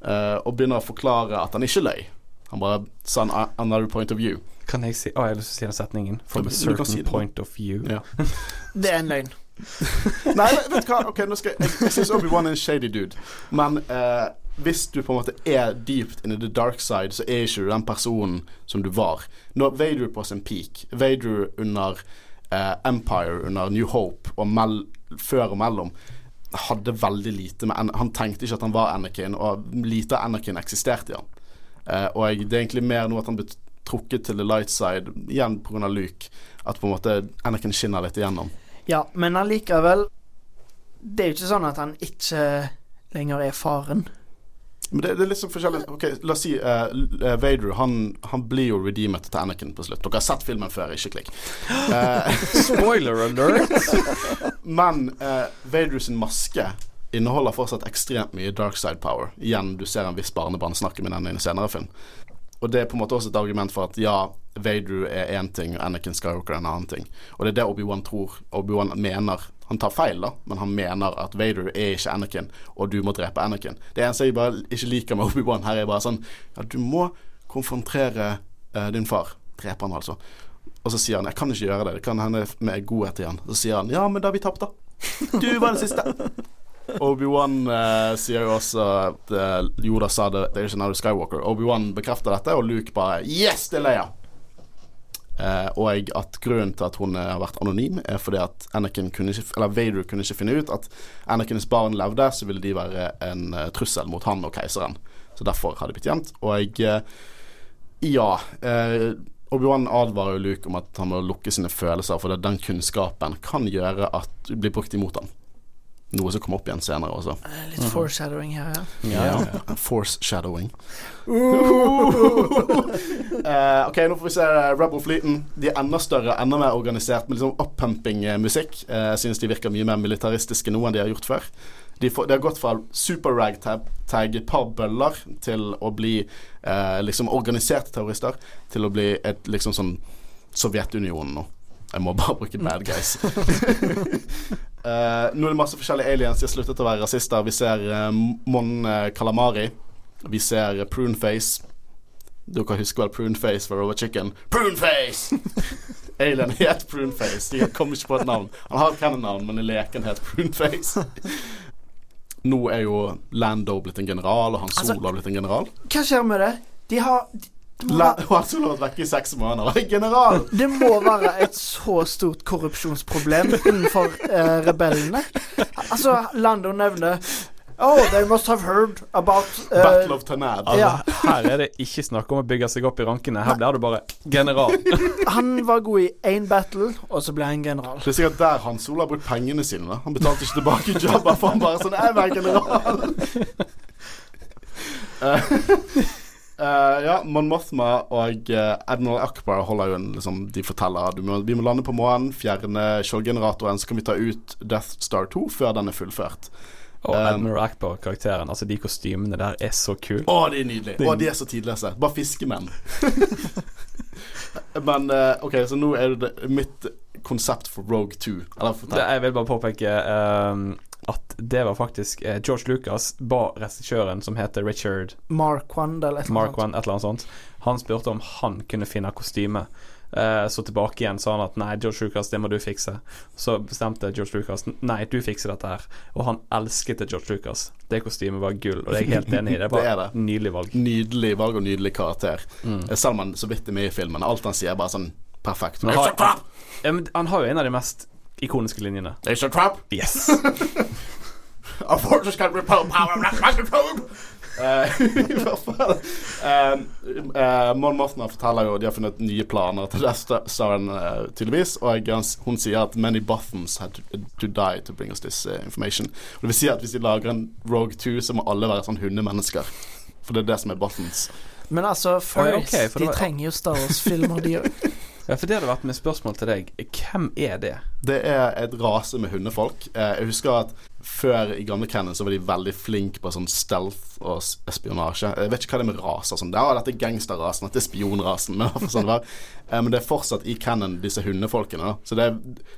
Uh, og begynner å forklare at han ikke løy. Han bare sa en another point of view. Kan jeg si Å, jeg har lyst til å si den setningen. From a certain si point of view. Ja. Det er en løgn. Nei, vet du hva? Ok, nå skal Jeg, jeg syns Obi-Wan er en shady dude. Men eh, hvis du på en måte er deep in the dark side, så er ikke du den personen som du var. Når Vader på sin peak, Vader under eh, Empire, under New Hope, og mell, før og mellom, hadde veldig lite med Han tenkte ikke at han var Anakin, og lite av Anakin eksisterte i han. Eh, og det er egentlig mer nå at han ble trukket til the light side, igjen pga. Luke, at på en måte Anakin skinner litt igjennom. Ja, men allikevel Det er jo ikke sånn at han ikke lenger er faren. Men det, det er litt sånn forskjellig Ok, La oss si uh, eh, Vader han, han blir jo redeemet til Anakin på slutt. Dere har sett filmen før, ikke klikk. Uh, Spoiler alert! men uh, Vader sin maske inneholder fortsatt ekstremt mye dark side power. Igjen, du ser en viss barnebarn snakke med den i en senere film. Og det er på en måte også et argument for at ja, Vader er én ting, og Anakin Skywalker er en annen ting. Og det er det Obi-Wan tror. Obi-Wan mener Han tar feil, da, men han mener at Vader er ikke Anakin, og du må drepe Anakin. Det eneste jeg bare ikke liker med Obi-Wan her, er bare sånn Ja, du må konfrontere uh, din far. Drepe han, altså. Og så sier han 'jeg kan ikke gjøre det', det kan hende med godhet igjen. Så sier han 'ja, men da har vi tapt, da'. Du var den siste. Obi-Wan uh, sier jo også at uh, Yoda sa det Det er ikke another Skywalker. Obi-Wan bekrefter dette, og Luke bare Yes, det er Leia! Uh, og at grunnen til at hun har vært anonym, er fordi at Anakin kunne ikke Eller Vader kunne ikke finne ut at Anakins barn levde, så ville de være en trussel mot han og keiseren. Så derfor har de blitt gjemt. Og jeg ja Uh, Obi-Wan advarer jo Luke om at han må lukke sine følelser, for den kunnskapen kan gjøre at du blir brukt imot ham. Noe som kommer opp igjen senere også. Eh, Litt foreshadowing her, ja. Ja, ja, ja. Force shadowing. Eh, ok, nå får vi se Rubble Rebel-fleeten. De er enda større, enda mer organisert, med liksom uppumping eh, musikk. Eh, Jeg synes de virker mye mer militaristiske nå enn de har gjort før. De, får, de har gått fra super ragtag, par bøller, til å bli uh, liksom organiserte terrorister, til å bli et liksom sånn Sovjetunionen nå. Jeg må bare bruke bad guys. uh, nå er det masse forskjellige aliens. De har sluttet å være rasister. Vi ser uh, Mon eh, Calamari. Vi ser uh, Pruneface. Dere husker vel Pruneface fra Robot Chicken? Pruneface! Alien het Pruneface. De kom ikke på et navn. Han har et canon-navn, men i leken het Pruneface. Nå er jo Lando blitt en general, og Han Altså- Solo blitt en general. Hva skjer med det? De har La, Han har vært vekke i seks måneder. General! det må være et så stort korrupsjonsproblem innenfor eh, rebellene. Altså, Lando nevner Oh, they must have heard about uh, Battle of Tanad. Altså, Ja. Her er det ikke snakk om å bygge seg opp i rankene. Her blir du bare general. Han var god i én battle, og så ble han general. Det er sikkert der Han Solo har brukt pengene sine. Da. Han betalte ikke tilbake jobba, for han bare sånn Jeg er general general! Eh, eh, ja, Mon Mothma og uh, Admiral Akbar holder jo en liksom, De forteller må, vi må lande på månen, fjerne skjoldgeneratoren, så kan vi ta ut Death Star 2 før den er fullført. Og Um, Admiral Akbar-karakteren. Altså, de kostymene der er så kule. Å, de er nydelige. Å, de er så tidløse. Bare fiskemenn. Men uh, OK, så nå er det mitt konsept for Rogue 2. Eller Det, jeg vil bare påpeke ehm, at det var faktisk eh, George Lucas ba regissøren som heter Richard Mark One eller et eller Mark annet. Et eller annet sånt. Han spurte om han kunne finne kostyme. Eh, så tilbake igjen sa han at nei, George Lucas, det må du fikse. Så bestemte George Lucas nei, du fikser dette her. Og han elsket det George Lucas. Det kostymet var gull, og det er jeg helt enig i. Det Det er var det. et nydelig valg. Nydelig valg og nydelig karakter. Mm. Eh, Selv om han så vidt er med i filmen. Alt han sier, er bare sånn perfekt. Han har- trap! Han har jo en av de mest ikoniske linjene. It's a trap! Yes! A fortress can repel power! Eh, I hvert fall. Uh, uh, Mon forteller jo De har funnet nye planer til Death Staren, uh, tydeligvis. Og hun sier at 'many Bothans had to, to, die to bring us this information'. Og Det vil si at hvis de lager en Rogue 2, så må alle være sånn hundemennesker. For det er det som er Bothans. Men altså, first, okay, de var... trenger jo Star Wars-filmer, de òg. Ja, for det hadde vært mitt spørsmål til deg. Hvem er det? Det er et rase med hundefolk. Eh, jeg husker at før i gamle Cannon så var de veldig flinke på sånn stealth og espionasje. Jeg vet ikke hva det er med raser sånn. Ja, dette er gangsterrasen, dette er spionrasen. Men, sånn det eh, men det er fortsatt i Cannon disse hundefolkene. Så det,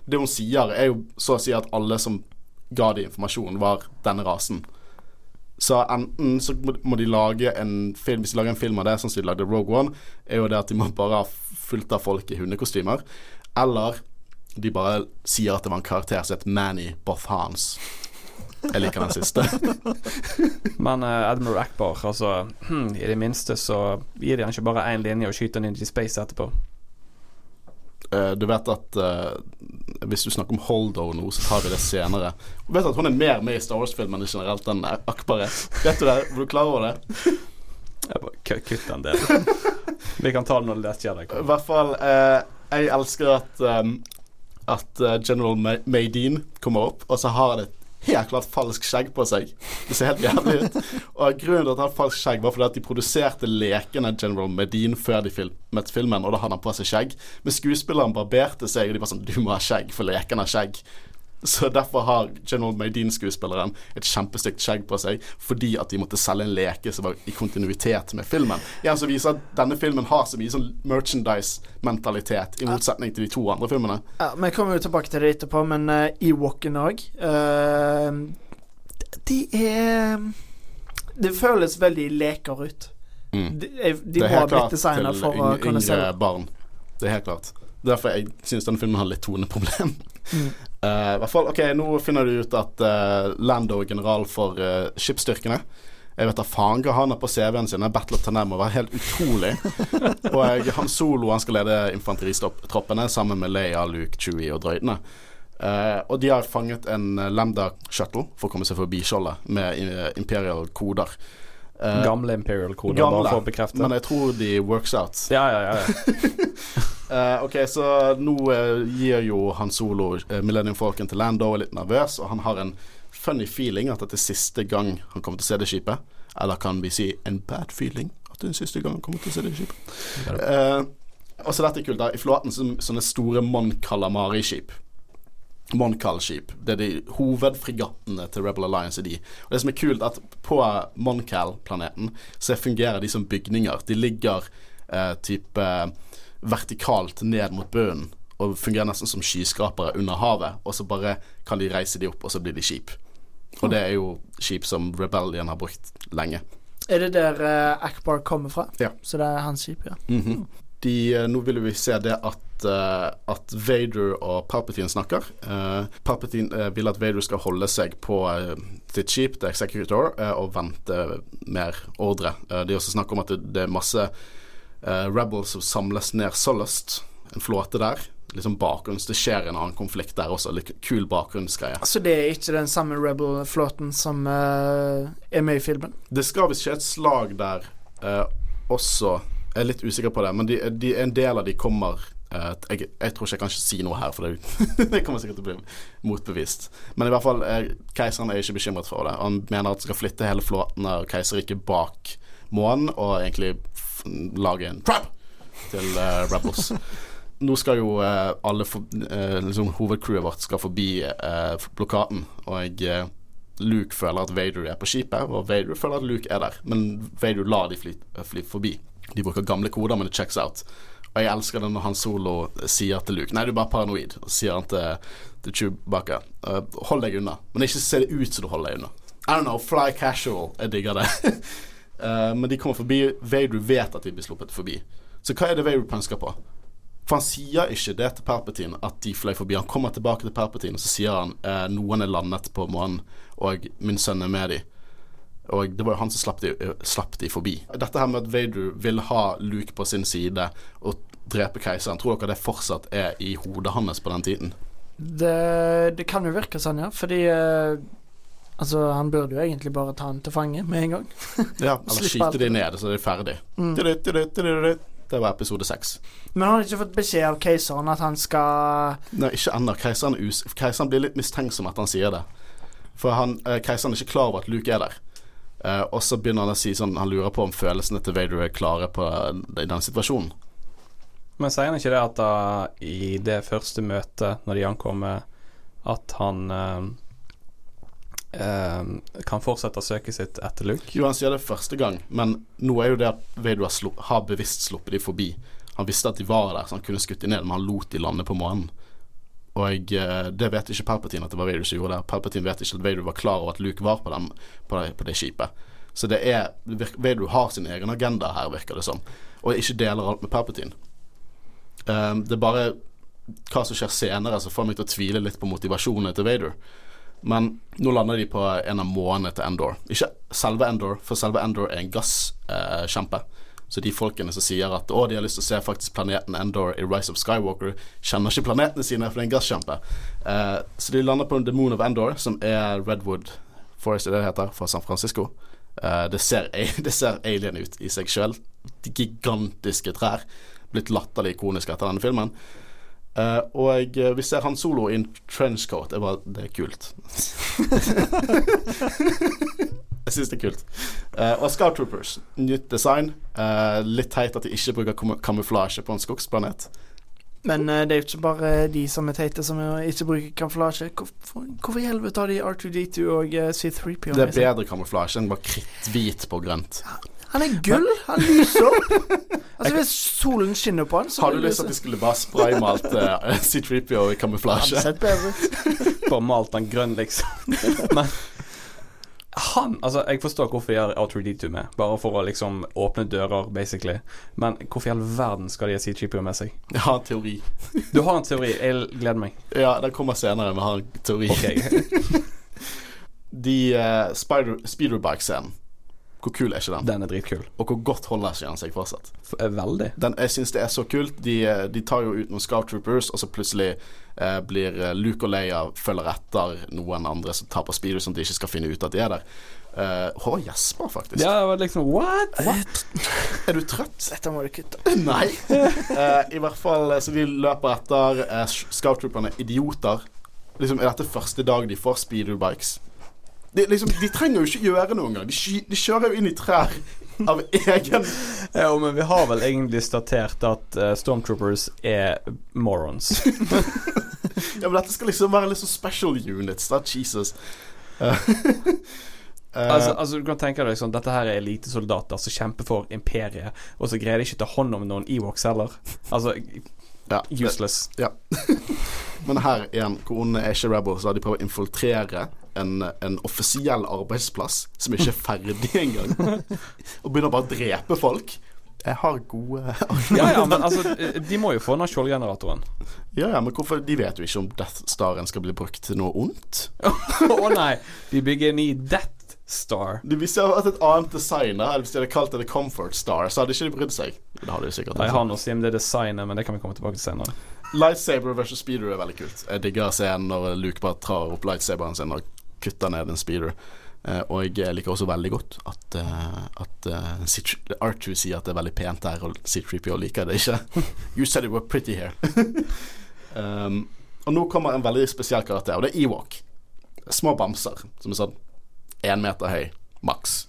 det hun sier, er jo så å si at alle som ga de informasjon, var denne rasen. Så enten så må de lage en film Hvis de lager en film av det, sånn som de lagde Rogue One, er jo det at de må bare ha fullt av folk i hundekostymer. Eller de bare sier at det var en karakter som het Manny Bothans. Jeg liker den siste. Men uh, Admiral Akbar, altså hmm, I det minste så gir de han ikke bare én linje og skyter han inn i space etterpå. Uh, du vet at uh, hvis du snakker om Holdo nå, så tar vi det senere. Du vet at hun er mer med i Star Wars-filmene generelt enn Akbar er. Vet du det? Var du klar over det? Jeg bare Kutt den delen. vi kan ta det når det skjer. I hvert fall uh, Jeg elsker at um, At General Maydeen kommer opp, og så har han et helt klart falsk skjegg på seg. Det ser helt jævlig ut. Og Grunnen til at han har falsk skjegg, var fordi at de produserte lekene General Medine før de filmet filmen, og da hadde han på seg skjegg. Men skuespilleren barberte seg, og de var sånn Du må ha skjegg, for leken har skjegg. Så derfor har General Maydeen-skuespilleren et kjempestygt skjegg på seg, fordi at de måtte selge en leke som var i kontinuitet med filmen. Igjen som viser at denne filmen har så mye sånn merchandise-mentalitet, i motsetning til de to andre filmene. Ja, Vi kommer jo tilbake til det etterpå, men uh, Ewoken òg uh, De er Det føles veldig leker ut. Mm. De, de må ha blitt designa for å kunne det. barn. Det er helt klart. Derfor jeg syns denne filmen har litt toneproblem. Mm. Uh, hvert fall, ok, Nå finner du ut at uh, Lando er general for uh, skipsstyrkene. Jeg vet da faen hva han har på CV-en sin. Battle of Tanem var helt utrolig. og Han Solo han skal lede infanteritroppene sammen med Leia, Luke, Chewie og drøydene. Uh, og de har fanget en Lambda Shuttle for å komme seg forbi skjoldet med Imperial koder. Uh, gamle Imperial koder, gamle, bare for å bekrefte. Men jeg tror de works out. Ja, ja, ja, ja. Uh, ok, så nå uh, gir jo han solo Millennium Falcon til Lando og er litt nervøs, og han har en funny feeling at dette er siste gang han kommer til å se det skipet. Eller kan vi si en bad feeling at det er siste gang han kommer til å se det skipet. Uh, og så dette er kult, da. I flåten så, sånne store Mon Calamari-skip. Moncal-skip. Det er de hovedfregattene til Rebel Alliance. Er de. Og Det som er kult, at på Moncal-planeten så fungerer de som bygninger. De ligger eh, type vertikalt ned mot bunnen og fungerer nesten som skyskrapere under havet, og så bare kan de reise de opp, og så blir de skip. Og det er jo skip som Rebellion har brukt lenge. Er det der eh, Akbar kommer fra? Ja. Så det er hans skip, ja. Mm -hmm. De, uh, nå vil vi se det at, at Vader og Palpatine snakker. Uh, Palpatine vil at Vader skal holde seg på sitt skip, The Executor, og vente mer ordre. det er også snakk om at det, er masse Rebels som samles ned Sullust, en flåte der. Liksom bakgrunns, Det skjer en annen konflikt der også. Litt kul bakgrunnsgreie. Så det er ikke den samme Rebel-flåten som uh, er med i filmen? Det skal visst skje et slag der uh, også. Jeg er litt usikker på det, men de, de, en del av de kommer jeg, jeg, tror ikke jeg kan si noe her, for det, det kommer sikkert til å bli motbevist. Men i hvert fall, keiseren er ikke bekymret for det. Han mener at han skal flytte hele flåten av keiserriket bak månen, og egentlig lage en trap til uh, Rebels. Nå skal jo uh, alle for, uh, liksom, hovedcrewet vårt skal forbi blokaden, og Luke føler at Vader er på skipet, og Vader føler at Luke er der. Men Vader lar de fly, fly forbi. De bruker gamle koder, men det checks out. Og jeg elsker det når han solo sier til Luke Nei, du er bare paranoid. Og sier han til, til Chewbacca uh, Hold deg unna. Men ikke se det ut som du holder deg unna. I don't know, fly casual. Jeg digger det. Uh, men de kommer forbi. Vader vet at de blir sluppet forbi. Så hva er det Vader pønsker på? For han sier ikke det til Perpetin at de fløy forbi. Han kommer tilbake til Perpetin, og så sier han uh, noen er landet på månen, og min sønn er med dem. Og det var jo han som slapp de, uh, slapp de forbi. Dette her med at Vader vil ha Luke på sin side og drepe keiseren, tror dere det fortsatt er i hodet hans på den tiden? Det, det kan jo virke sånn, ja. Fordi Altså, han burde jo egentlig bare ta han til fange med en gang. Ja, eller skyte de ned, så er de ferdig. Mm. Det var episode seks. Men han har ikke fått beskjed av keiseren at han skal Nei, ikke ennå. Keiseren, er keiseren blir litt mistenksom etter han sier det. For han, keiseren er ikke klar over at Luke er der. Eh, og så begynner han å si sånn Han lurer på om følelsene til Vader er klare på i den situasjonen. Men sier han ikke det at da i det første møtet, når de ankommer, at han uh, uh, kan fortsette søket sitt etter Luke? Jo, han sier det første gang, men nå er jo det at Vader har, har bevisst sluppet de forbi. Han visste at de var der, så han kunne skutt de ned, men han lot de lande på månen. Og eh, det vet ikke Palpatine at det var Vader som gjorde det. Palpatine vet ikke at Vader var klar over at Luke var på, dem, på, det, på det skipet. Så det er Vader har sin egen agenda her, virker det som, og ikke deler alt med Palpatine. Um, det er bare hva som skjer senere som får meg til å tvile litt på motivasjonen til Vader. Men nå lander de på en av månene til Endor. Ikke selve Endor, for selve Endor er en gasskjempe. Eh. Så de folkene som sier at å, de har lyst til å se faktisk planeten Endor i Rise of Skywalker, kjenner ikke planetene sine, for det er en gasskjempe. Eh, så de lander på The Moon of Endor, som er Redwood Forest, det det heter, fra San Francisco. Eh, det, ser, det ser alien ut i seg sjøl. Gigantiske trær. Blitt latterlig ikonisk etter denne filmen. Uh, og eh, vi ser Han Solo i en trenchcoat. Det, bare det er kult. Jeg syns det er kult. Uh, og Scout Troopers. Nytt design. Uh, litt teit at de ikke bruker kam kamuflasje på en skogsplanet. Men uh, det er jo ikke bare de som er teite som ikke bruker kamuflasje. Hvorfor, hvorfor i helvete har de R2D2 og uh, C3PO Det er bedre kamuflasje enn bare kritthvit på grønt. Han er gull! Han lyser opp! altså, hvis solen skinner på han, så Har du lyst til at de skulle bare spraymalt uh, C3PO i kamuflasje? sett bedre ut. Bare malt han grønn, liksom. Men han Altså, jeg forstår hvorfor de har R3D2 med, bare for å liksom åpne dører, basically. Men hvorfor i all verden skal de ha C3PO med seg? Jeg har en teori. Du har en teori, jeg gleder meg. Ja, den kommer senere, men jeg har en teori. Ok, De uh, speederbike-scenen, hvor kul er ikke den? Den er dritkul. Og hvor godt holder ikke den seg fortsatt? Eh, Veldig. Den, jeg syns det er så kult. De, eh, de tar jo ut noen Scout Troopers, og så plutselig eh, blir eh, Luke og Leia følger etter noen andre som tar på speeder, sånn at de ikke skal finne ut at de er der. Uh, Håvard gjesper faktisk. Ja, det var liksom What? Er du trøtt? Dette må du kutte. Nei. Uh, I hvert fall, så de løper etter. Uh, Scout Trooperne er idioter. Liksom, er dette første dag de får speederbikes? De, liksom, de trenger jo ikke gjøre noe engang. De, de kjører jo inn i trær av egen Ja, men vi har vel egentlig statert at uh, Stormtroopers er morons. Ja, men dette skal liksom være litt sånn special units, da. Jesus. Uh, altså, altså Du kan tenke deg sånn Dette her er elitesoldater som kjemper for imperiet, og så greier de ikke ta hånd om noen Ewoks heller. Altså ja, det- useless. Men her igjen, hvor onde er ikke rebels? de prøvd å infiltrere en, en offisiell arbeidsplass som ikke er ferdig engang, og begynner bare å drepe folk. Jeg har gode Ja, ja, men altså De må jo få den skjoldgeneratoren. Ja, ja, men hvorfor De vet jo ikke om Death Staren skal bli brukt til noe ondt. Å nei! De bygger en ny Death Star. De, hvis de hadde hatt et annet design, eller hvis de hadde kalt det The Comfort Star, så hadde ikke de brydd seg. Det hadde de sikkert. Jeg har noe å si om det designet, men det kan vi komme tilbake til senere. Lightsaber versus speeder er veldig kult. Jeg digger scenen når Luke bare trar opp lightsaberen sin og kutter ned en speeder. Eh, og jeg liker også veldig godt at, uh, at uh, C3 R2 sier at det er veldig pent her, og C3PO liker det ikke. you said it were pretty here. um, og nå kommer en veldig spesiell karakter, og det er Ewok. Små bamser som er sånn én meter høy, maks.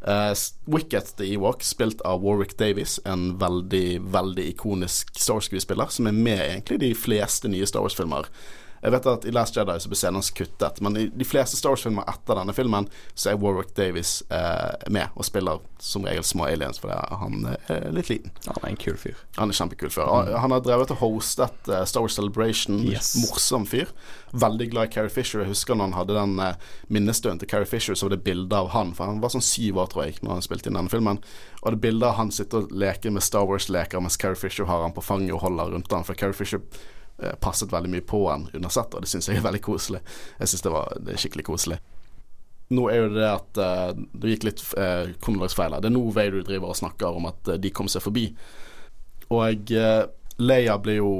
Uh, Wicket the Ewok, spilt av Warwick Davies, en veldig, veldig ikonisk Star Wars-skuespiller, som er med egentlig de fleste nye Star Wars-filmer. Jeg vet at i Last Jedi så ble scenen hans kuttet, men i de fleste Star Wars-filmer etter denne filmen så er Warwick Davies eh, med og spiller som regel små aliens, fordi han er litt liten. Han er en kul fyr. Han er kjempekul fyr. Han- Han har drevet og hostet eh, Star Wars Celebration. Yes. Morsom fyr. Veldig glad i Carrie Fisher. Jeg husker når han hadde den eh, minnestunden til Carrie Fisher, så var det bilde av han. For han var sånn syv år, tror jeg, når han spilte inn denne filmen. Og det bildet av han sitter og leker med Star Wars-leker mens Carrie Fisher har han på fanget og holder rundt han. For Carrie Fisher eh, passet veldig mye på han under og det syns jeg er veldig koselig. Jeg syns det var det skikkelig koselig. Nå er jo det at uh, det gikk litt uh, kronologisk her. Det er nå Vader driver og snakker om at uh, de kom seg forbi. Og uh, Leia blir jo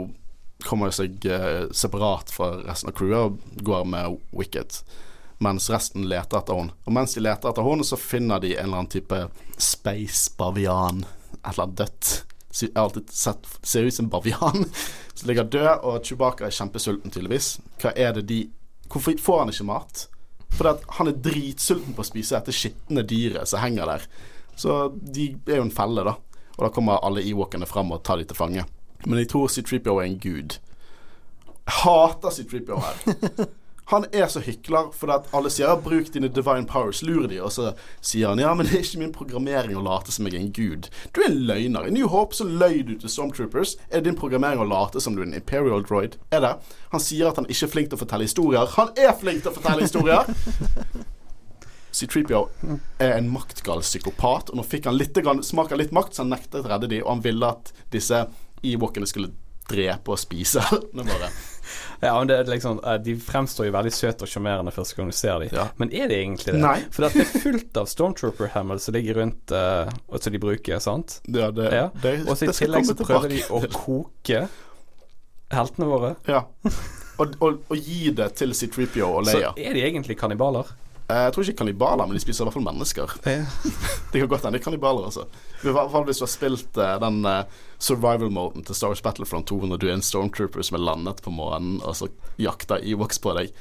kommer seg uh, separat fra resten av crewet og går med Wicket. mens resten leter etter henne. Og mens de leter etter henne, så finner de en eller annen type space bavian. Et eller annet dødt. Jeg har alltid sett Ser ut som en bavian som ligger død, og Chewbacca er kjempesulten, tydeligvis. Hva er det de Hvorfor får han ikke mat? Fordi han er dritsulten på å spise dette skitne dyret som henger der. Så de er jo en felle, da. Og da kommer alle Ewokene fram og tar de til fange. Men jeg tror C-3PO er en gud. Jeg hater C-3PO her. Han er så hykler fordi at alle sier 'bruk dine divine powers', lur de, og så sier han 'ja, men det er ikke min programmering å late som jeg er en gud'. Du er en løgner. I New Hope så løy du til Stormtroopers. Er det din programmering å late som du er en Imperial droid? Er det? Han sier at han ikke er flink til å fortelle historier. Han er flink til å fortelle historier! C-3PO er en maktgal psykopat, og nå fikk han litt, smak av litt makt, så han nektet å redde de, og han ville at disse Ewokene skulle drepe og spise Nå våre. Ja, men det er liksom eh, De fremstår jo veldig søte og sjarmerende første gang du ser dem. Ja. Men er det egentlig det? Nei. For det er fullt av Stormtrooper-hemmel som ligger rundt, uh, og som de bruker, sant? Ja, det, Ja. det, Og så i det tillegg så prøver de å koke heltene våre. Ja. Og, og, og gi det til C-3PO og Så er de egentlig kannibaler? Eh, Jeg tror ikke kannibaler, men de spiser i hvert fall mennesker. Det kan godt hende de er kannibaler, altså. I hvert fall hvis du har spilt eh, den eh, survival-moden til Star Wars Battlefront 2 når du er en stormtrooper som er landet på månen, og så jakter Ewoks på deg.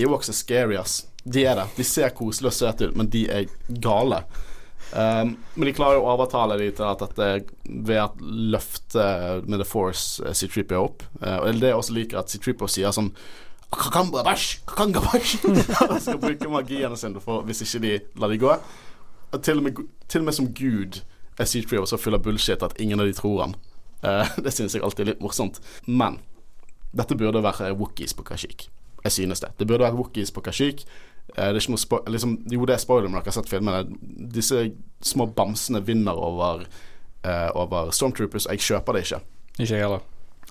Ewoks er scary, ass. De er det. De ser koselige og søte ut, men de er gale. Um, men de klarer å overtale de til at dette ved at løfte med The Force eh, C-3PO opp. Uh, og det jeg også liker, at C-3PO sier sånn Kakangabash, kakangabash. Skal bruke magiene sine for, hvis ikke de lar de gå. Til og med, til og med som gud er C3PO så full av bullshit at ingen av de tror han. Uh, det synes jeg alltid er litt morsomt. Men dette burde være Wookies på Kashyyyk. Jeg synes det. Det burde være Wookies på Kashyyyk. Uh, det er ikke noe spo liksom, jo, det er spoiler, men dere har sett filmene. Disse små bamsene vinner over, uh, over Stormtroopers, og jeg kjøper det ikke. Ikke jeg heller.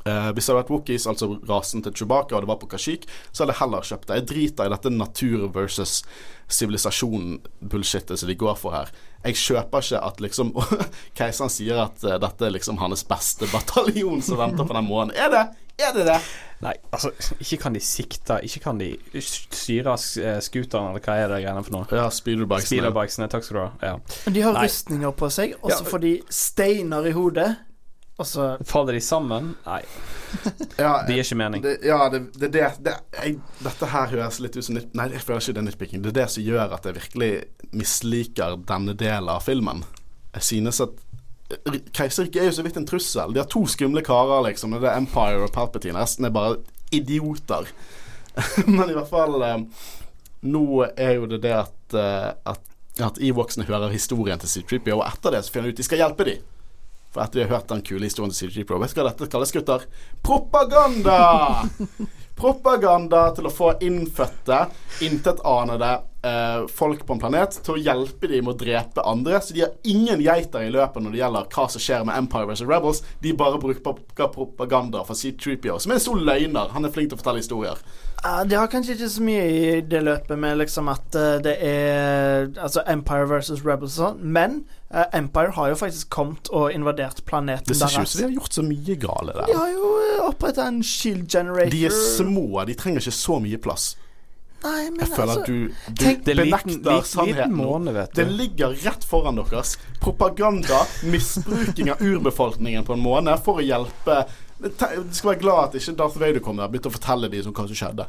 Eh, hvis det hadde vært Wookies, altså rasen til Chewbacca, og det var på Kashyyyk, så hadde jeg heller kjøpt det. Jeg driter i dette natur versus sivilisasjon-bullshitet som de går for her. Jeg kjøper ikke at liksom keiseren sier at uh, dette er liksom hans beste bataljon som venter på den månen. Er det? Er det det? Nei, altså, ikke kan de sikte Ikke kan de styre sk- eh, scooteren, eller hva er det greiene for noe? Ja, speederbikesene. Speederbikesene, takk skal du ha. Ja. De har Nei. rustninger på seg, og så Ja. får de steiner i hodet. Og så Faller de sammen? Nei, Ja, det gir ikke mening. Det, ja, det, det, det, det jeg, Dette her høres litt ut som. Nei, jeg føler ikke det er nitpicking. Det er det som gjør at jeg virkelig misliker denne delen av filmen. Jeg synes at R- Keiserriket er jo så vidt en trussel. De har to skumle karer, liksom. Det er Empire og Palpatine. Resten er bare idioter. Men i hvert fall eh, Nå er jo det det at, eh, at, at Evoxene hører historien til C-3PO, og etter det så finner de ut de skal hjelpe dem. For etter vi har hørt den kule historien til CG Pro, Vet du hva dette kalles, gutter? Propaganda! Propaganda til å få innfødte, intetanede eh, folk på en planet til å hjelpe dem med å drepe andre. Så de har ingen geiter i løpet når det gjelder hva som skjer med Empire vs. Rebels. De bare bruker propaganda for C-3PO, som er en stor løgner. Han er flink til å fortelle historier. Ja, De har kanskje ikke så mye i det løpet med liksom at eh, det er Altså Empire versus Rebels og sånn, men uh, Empire har jo faktisk kommet og invadert planeten deres. Det ser ikke ut som de har gjort så mye gale De har jo oppretta en shield generator. De er små, de trenger ikke så mye plass. Nei, men Jeg føler altså at du, du tenk- Det er benekter liten, liten sannheten. nå. måne, vet Det ligger rett foran deres. Propaganda, misbruking av urbefolkningen på en måned for å hjelpe Du skal være glad at ikke Darth Vader kommer og begynte å fortelle dem hva som skjedde.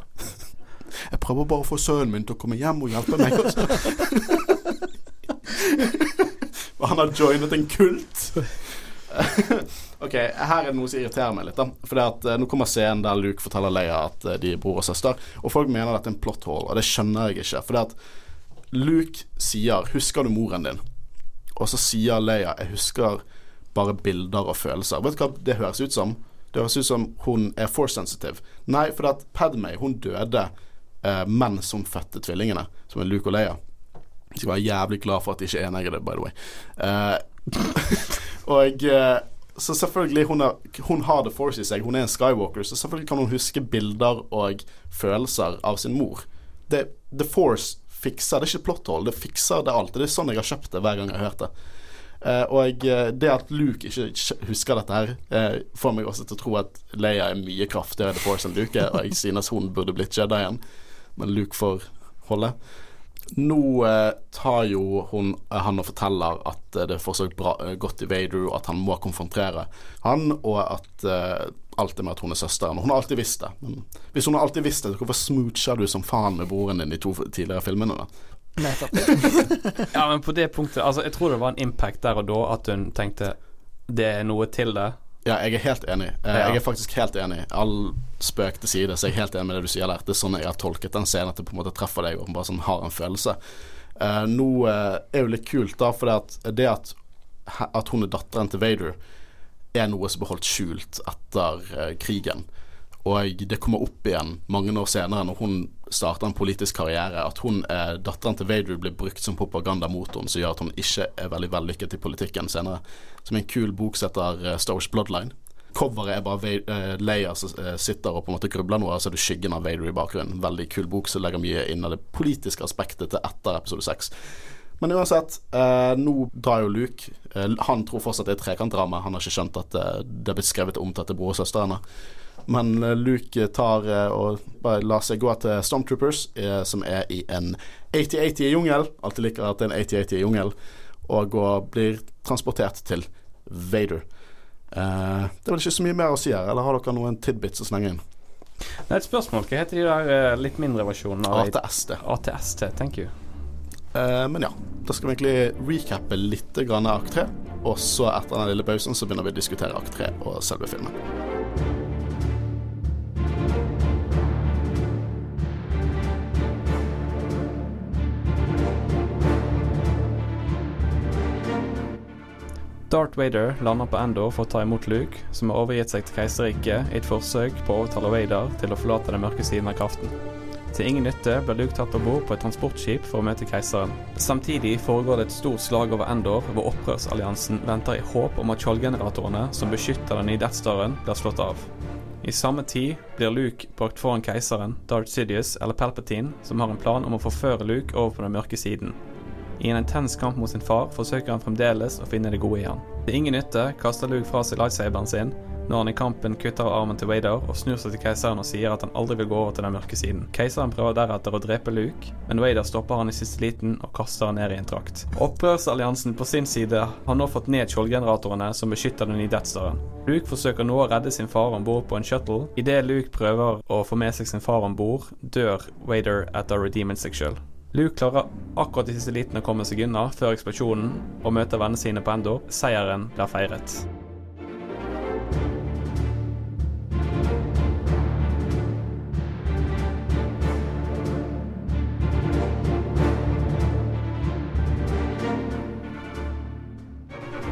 Jeg prøver bare å få sønnen min til å komme hjem og hjelpe meg. Og han har joinet en kult. ok, her er det noe som irriterer meg litt. da Fordi at eh, Nå kommer scenen der Luke forteller Leia at eh, de er bror og søster. Og folk mener dette er en plot hole, og det skjønner jeg ikke. Fordi at Luke sier 'Husker du moren din?' Og så sier Leia 'Jeg husker bare bilder og følelser'. Vet du hva det høres ut som? Det høres ut som hun er force sensitive. Nei, for at Padmay hun døde eh, mens hun fødte tvillingene, som er Luke og Leia. Jeg skal være jævlig glad for at de ikke er enige, by the way. Eh, og eh, så selvfølgelig hun har, hun har The Force i seg. Hun er en Skywalker, så selvfølgelig kan hun huske bilder og følelser av sin mor. Det, The Force fikser det er ikke plot hole, det fikser det alt. Det er sånn jeg har kjøpt det hver gang jeg har hørt det. Eh, og eh, det at Luke ikke husker dette her, eh, får meg også til å tro at Leia er mye kraftigere i The Force enn Luke er, og jeg synes hun burde blitt Jedi igjen. Men Luke får holde. Nå tar jo hun, han og forteller at det er fortsatt bra, godt i Vader, og at han må konfrontere han, og at alt er med at hun er søsteren. Hun har alltid visst det. Men hvis hun har alltid visst det, hvorfor smoocher du som faen med broren din de to tidligere filmene? da? Nettopp. Ja, men på det punktet Altså, jeg tror det var en impact der og da at hun tenkte det er noe til det. Ja, jeg er helt enig. Eh, Ja. Jeg er faktisk helt enig. All spøk til side, så jeg er helt enig med det du sier der. Det er sånn jeg har tolket den scenen, at det på en måte treffer deg og bare sånn har en følelse. Eh, nå eh, er jo litt kult, da, for det at, det at, at hun er datteren til Vader, er noe som er holdt skjult etter uh, krigen. Og det kommer opp igjen mange år senere, når hun starter en politisk karriere, at hun eh, datteren til Vader blir brukt som propaganda mot henne, som gjør at hun ikke er veldig vellykket i politikken senere. Som en kul bok som heter eh, Star Bloodline. Coveret er bare eh, Leia som eh, sitter og på en måte grubler noe, og så er det skyggen av Vader i bakgrunnen. Veldig kul bok som legger mye inn av det politiske aspektet til etter episode seks. Men uansett, eh, nå drar jo Luke. Eh, han tror fortsatt det er et trekantdrama. Han har ikke skjønt at eh, det er blitt skrevet om til at bror og søster ennå. Men eh, Luke tar eh, og bare lar seg gå til Stormtroopers, eh, som er i en 80-80 i jungel. Alltid liker at det er en 80-80 i jungel. Og går, blir transportert til Vader. Det er vel ikke så mye mer å si her, eller har dere noen tidbits å slenge inn? Det er et spørsmål. Hva heter de der litt mindre versjonene av ATST. ATST? Thank you. Eh, men ja, da skal vi egentlig recappe litt grann akt 3. Og så etter den lille pausen så begynner vi å diskutere akt 3 og selve filmen. Darth Vader lander på Endor for å ta imot Luke, som har overgitt seg til keiserriket i et forsøk på å overtale Vader til å forlate den mørke siden av kraften. Til ingen nytte blir Luke tatt om bord på et transportskip for å møte keiseren. Samtidig foregår det et stort slag over Endor, hvor opprørsalliansen venter i håp om at skjoldgeneratorene som beskytter den nye Death Staren, blir slått av. I samme tid blir Luke brakt foran keiseren, Darth Sidious eller Palpatine, som har en plan om å forføre Luke over på den mørke siden. I en intens kamp mot sin far forsøker han fremdeles å finne det gode i han. Til ingen nytte kaster Luke fra seg lightsaberen sin når han i kampen kutter av armen til Vader og snur seg til keiseren og sier at han aldri vil gå over til den mørke siden. Keiseren prøver deretter å drepe Luke, men Vader stopper han i siste liten og kaster han ned i en trakt. Opprørsalliansen på sin side har nå fått ned skjoldgeneratorene som beskytter den nye Deathstaren. Luke forsøker nå å redde sin far om bord på en shuttle. Idet Luke prøver å få med seg sin far om bord, dør Vader etter å redeeme seg sjøl. Luke klarer akkurat i siste liten å komme seg unna før eksplosjonen og møter vennene sine på Endor. Seieren blir feiret.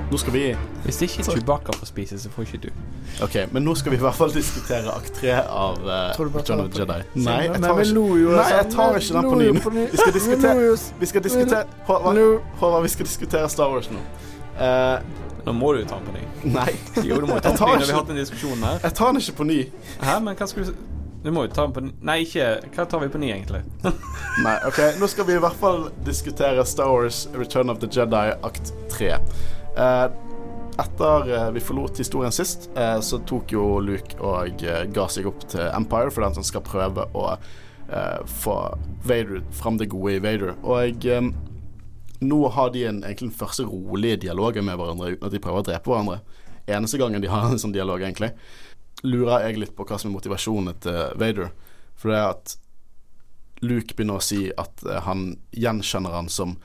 Nå skal vi Hvis ikke Chewbacca får spise, så får ikke du. Ok, men nå skal vi i hvert fall diskutere akt 3 av uh, Return of the Jedi. Nei, jeg tar ikke Nei, jeg sånn, tar ikke den på ny. Vi skal diskutere- Vi Vi skal diskutere Håvard, Håvard, vi skal diskutere Star Wars nå. Uh, Nå må du ta den på ny. nei, Jo, du må ta den på ny når vi har hatt en diskusjon her. jeg tar den ikke på ny. Hæ, men hva skulle du Du må jo ta den på ny Nei, ikke Hva tar vi på ny, egentlig? Nei, ok, nå skal vi i hvert fall diskutere Star Wars Return of the Jedi akt 3. Eh, etter eh, vi forlot historien sist, eh, så tok jo Luke og ga seg opp til Empire for den som skal prøve å få Vader fram det gode i Vader. Og nå har de en, egentlig den første rolige dialogen med hverandre uten at de prøver å drepe hverandre. Eneste gangen de har en sånn dialog, egentlig, lurer jeg litt på hva som er motivasjonen til Vader. For det er at Luke begynner å si at han gjenkjenner han som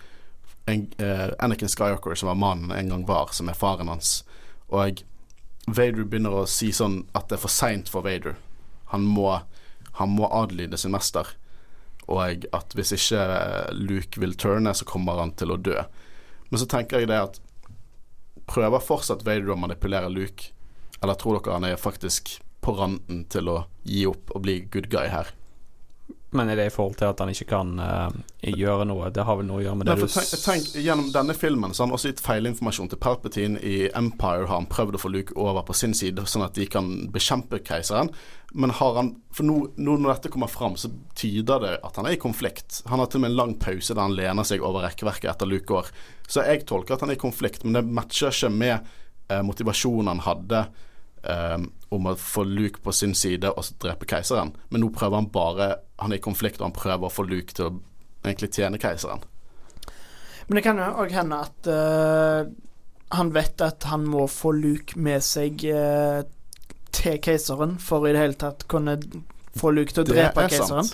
en, uh, Anakin Skywalker, som var mannen en gang var, som er faren hans. Og Vader begynner å si sånn at det er for seint for Vader. Han må, han må adlyde sin mester. Og at hvis ikke eh, Luke vil turne, så kommer han til å dø. Men så tenker jeg det at Prøver fortsatt Vader å manipulere Luke, eller tror dere han er faktisk på randen til å gi opp og bli good guy her? Men er det i forhold til at han ikke kan uh, gjøre noe? Det har vel noe å gjøre med Nei, det for du tenk, tenk, Gjennom denne filmen så har han også gitt feilinformasjon til Palpatine. I Empire har han prøvd å få Luke over på sin side, sånn at de kan bekjempe keiseren. Men har han For nå, nå når dette kommer fram, så tyder det at han er i konflikt. Han har til og med en lang pause der han lener seg over rekkverket etter Luke går. Så jeg tolker at han er i konflikt, men det matcher ikke med eh, motivasjonen han hadde eh, om å få Luke på sin side og drepe keiseren. Men nå prøver han bare Han er i konflikt, og han prøver å få Luke til å egentlig tjene keiseren. Men det kan jo òg hende at uh, han vet at han må få Luke med seg uh, til keiseren for i det hele tatt kunne få Luke til å drepe er keiseren.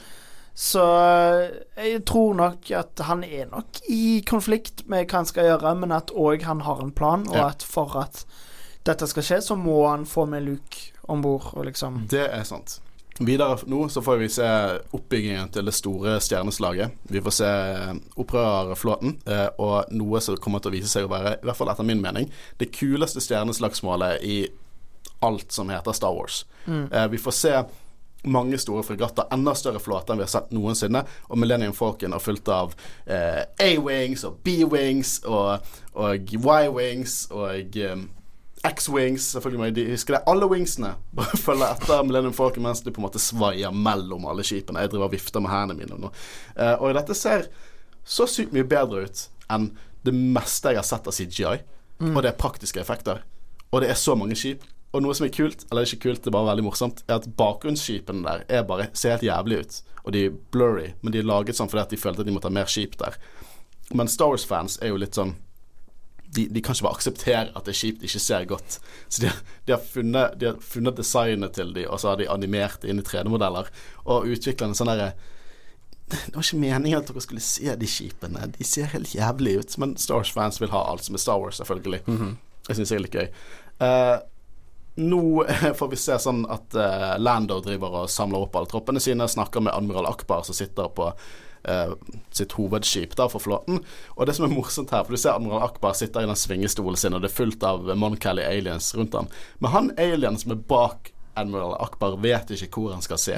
Så eh, jeg tror nok at han er nok i konflikt med hva han skal gjøre, men at òg han har en plan, og Ja. at for at dette skal skje, så må han få med Luke om bord, og liksom Det er sant. Videre nå så får vi se oppbyggingen til det store stjerneslaget. Vi får se eh, opprørerflåten, eh, og noe som kommer til å vise seg å være, i hvert fall etter min mening, det kuleste stjerneslagsmålet i alt som heter Star Wars. Mm. Eh, vi får se mange store fregatter, enda større flåter enn vi har sett noensinne. Og Millennium Falcon er fulgt av eh, A-wings og B-wings og, og Y-wings og eh, X-wings. Selvfølgelig må jeg huske det. Alle wingsene bare følger etter Millennium Falcon mens de på en måte svaier mellom alle skipene. Jeg driver og vifter med hendene mine nå. Eh, og dette ser så sykt mye bedre ut enn det meste jeg har sett av CGI. Og det er praktiske effekter. Og det er så mange skip. Og noe som er kult, eller ikke kult, det er bare veldig morsomt, er at bakgrunnsskipene der er bare, ser helt jævlig ut. Og de er blurry, men de er laget sånn fordi at de følte at de måtte ha mer skip der. Men Star Wars-fans er jo litt sånn de, de kan ikke bare akseptere at det er kjipt, ikke ser godt. Så de, de, har, funnet, de har funnet designet til de, og så har de animert det inn i 3D-modeller. Og utvikler en sånn derre Det var ikke meningen at dere skulle se de skipene. De ser helt jævlig ut. Men Star Wars-fans vil ha alt som er Star Wars, selvfølgelig. Jeg syns det er litt gøy. Uh, nå får vi se sånn at uh, Lando driver og samler opp alle troppene sine, snakker med admiral Akbar, som sitter på eh, sitt hovedskip da for flåten. Og det som er morsomt her, for du ser admiral Akbar sitter i den svingestolen sin, og det er fullt av Mon Cali aliens rundt ham. Men han alien som er bak Admiral Akbar vet ikke hvor han skal se.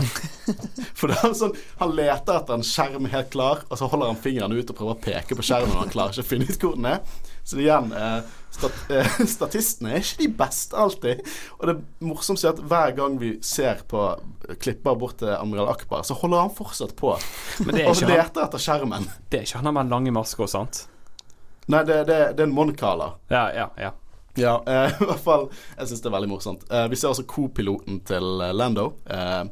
For det er sånn, Han leter etter en skjerm helt klar, og så holder han fingeren ut og prøver å peke på skjermen, og han klarer ikke å finne ut hvor den er. Så igjen eh, stat, eh, Statistene er ikke de beste alltid. Og det morsomste er at hver gang vi ser på klipper bort til Admiral Akbar, så holder han fortsatt på Men det og leter etter skjermen. det er ikke han med den lange maska, sant? Nei, det, det, det er en Moncala. Ja, ja, ja. Ja, eh, i hvert fall Jeg syns det er veldig morsomt. Eh, vi ser også co-piloten til eh, Lando, eh,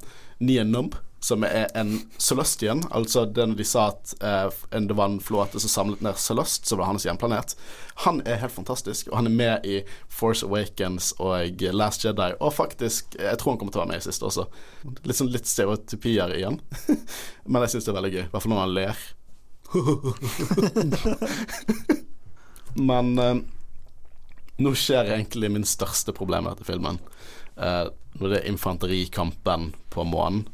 Nian Numb, som er en Celestian. Altså den de sa at eh, det var en flåte som samlet ned Celest, som var hans hjemplanet. Han er helt fantastisk, og han er med i Force Awakens og Last Jedi. Og faktisk, jeg tror han kommer til å være med i siste også. Litt sånn litt stereotypier igjen. Men jeg syns det er veldig gøy. I hvert fall når han ler. Men eh, nå skjer egentlig min største problem med dette filmen. Eh, når det er infanterikampen på månen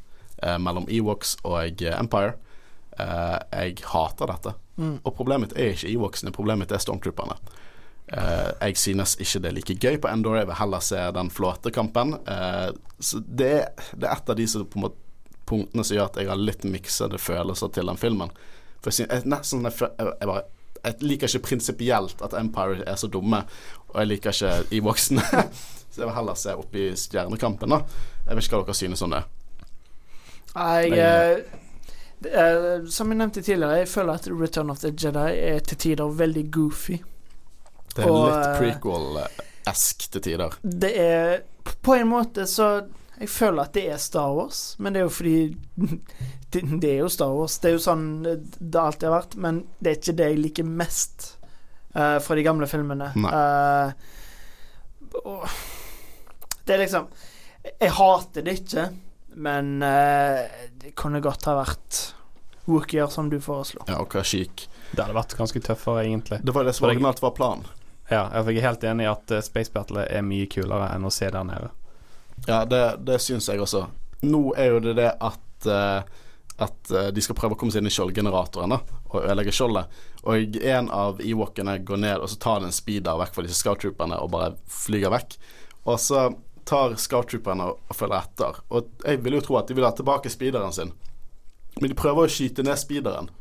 eh, mellom Ewoks og eh, Empire. Eh, jeg hater dette. Og problemet mitt er ikke Ewoksene, problemet mitt er Stormtrooperne. Eh, jeg synes ikke det er like gøy på Endor, jeg vil heller se den flåtekampen. Eh, så det, det er et av de som på en måte punktene som gjør at jeg har litt miksede følelser til den filmen. For jeg, synes, jeg, nesten, jeg, jeg, jeg, bare, jeg liker ikke prinsipielt at Empire er så dumme, og jeg liker ikke Ewoksene. så jeg vil heller se opp i Stjernekampen, da. Jeg vet ikke hva dere synes om det. Jeg, er, som jeg nevnte tidligere, jeg føler at Return of the Jedi er til tider veldig goofy. Det er Og, litt eh, prequel-esk til tider. Det er På en måte så Jeg føler at det er Star Wars, men det er jo fordi det, det er jo Star Wars. Det er jo sånn det alltid har vært, men det er ikke det jeg liker mest uh, fra de gamle filmene. Eh, og det er liksom Jeg hater det ikke, men eh, det kunne godt ha vært Wookier, som du foreslo. Ja, og Kashik. Det hadde vært ganske tøffere, egentlig. Det var det som originalt var planen. Ja, jeg er helt enig i at eh, Space Battle er mye kulere enn å se der nede. Ja, det, det syns jeg også. Nå er jo det det at eh, At de skal prøve å komme seg inn i skjoldgeneratoren da, og ødelegge skjoldet. Og en av Ewokene går ned og så tar den en speeder vekk fra disse scouttrooperne og bare flyger vekk. Og så tar scouttrooperne og, følger etter. Og jeg vil jo tro at de vil ha tilbake speederen sin, men de prøver å skyte ned speederen.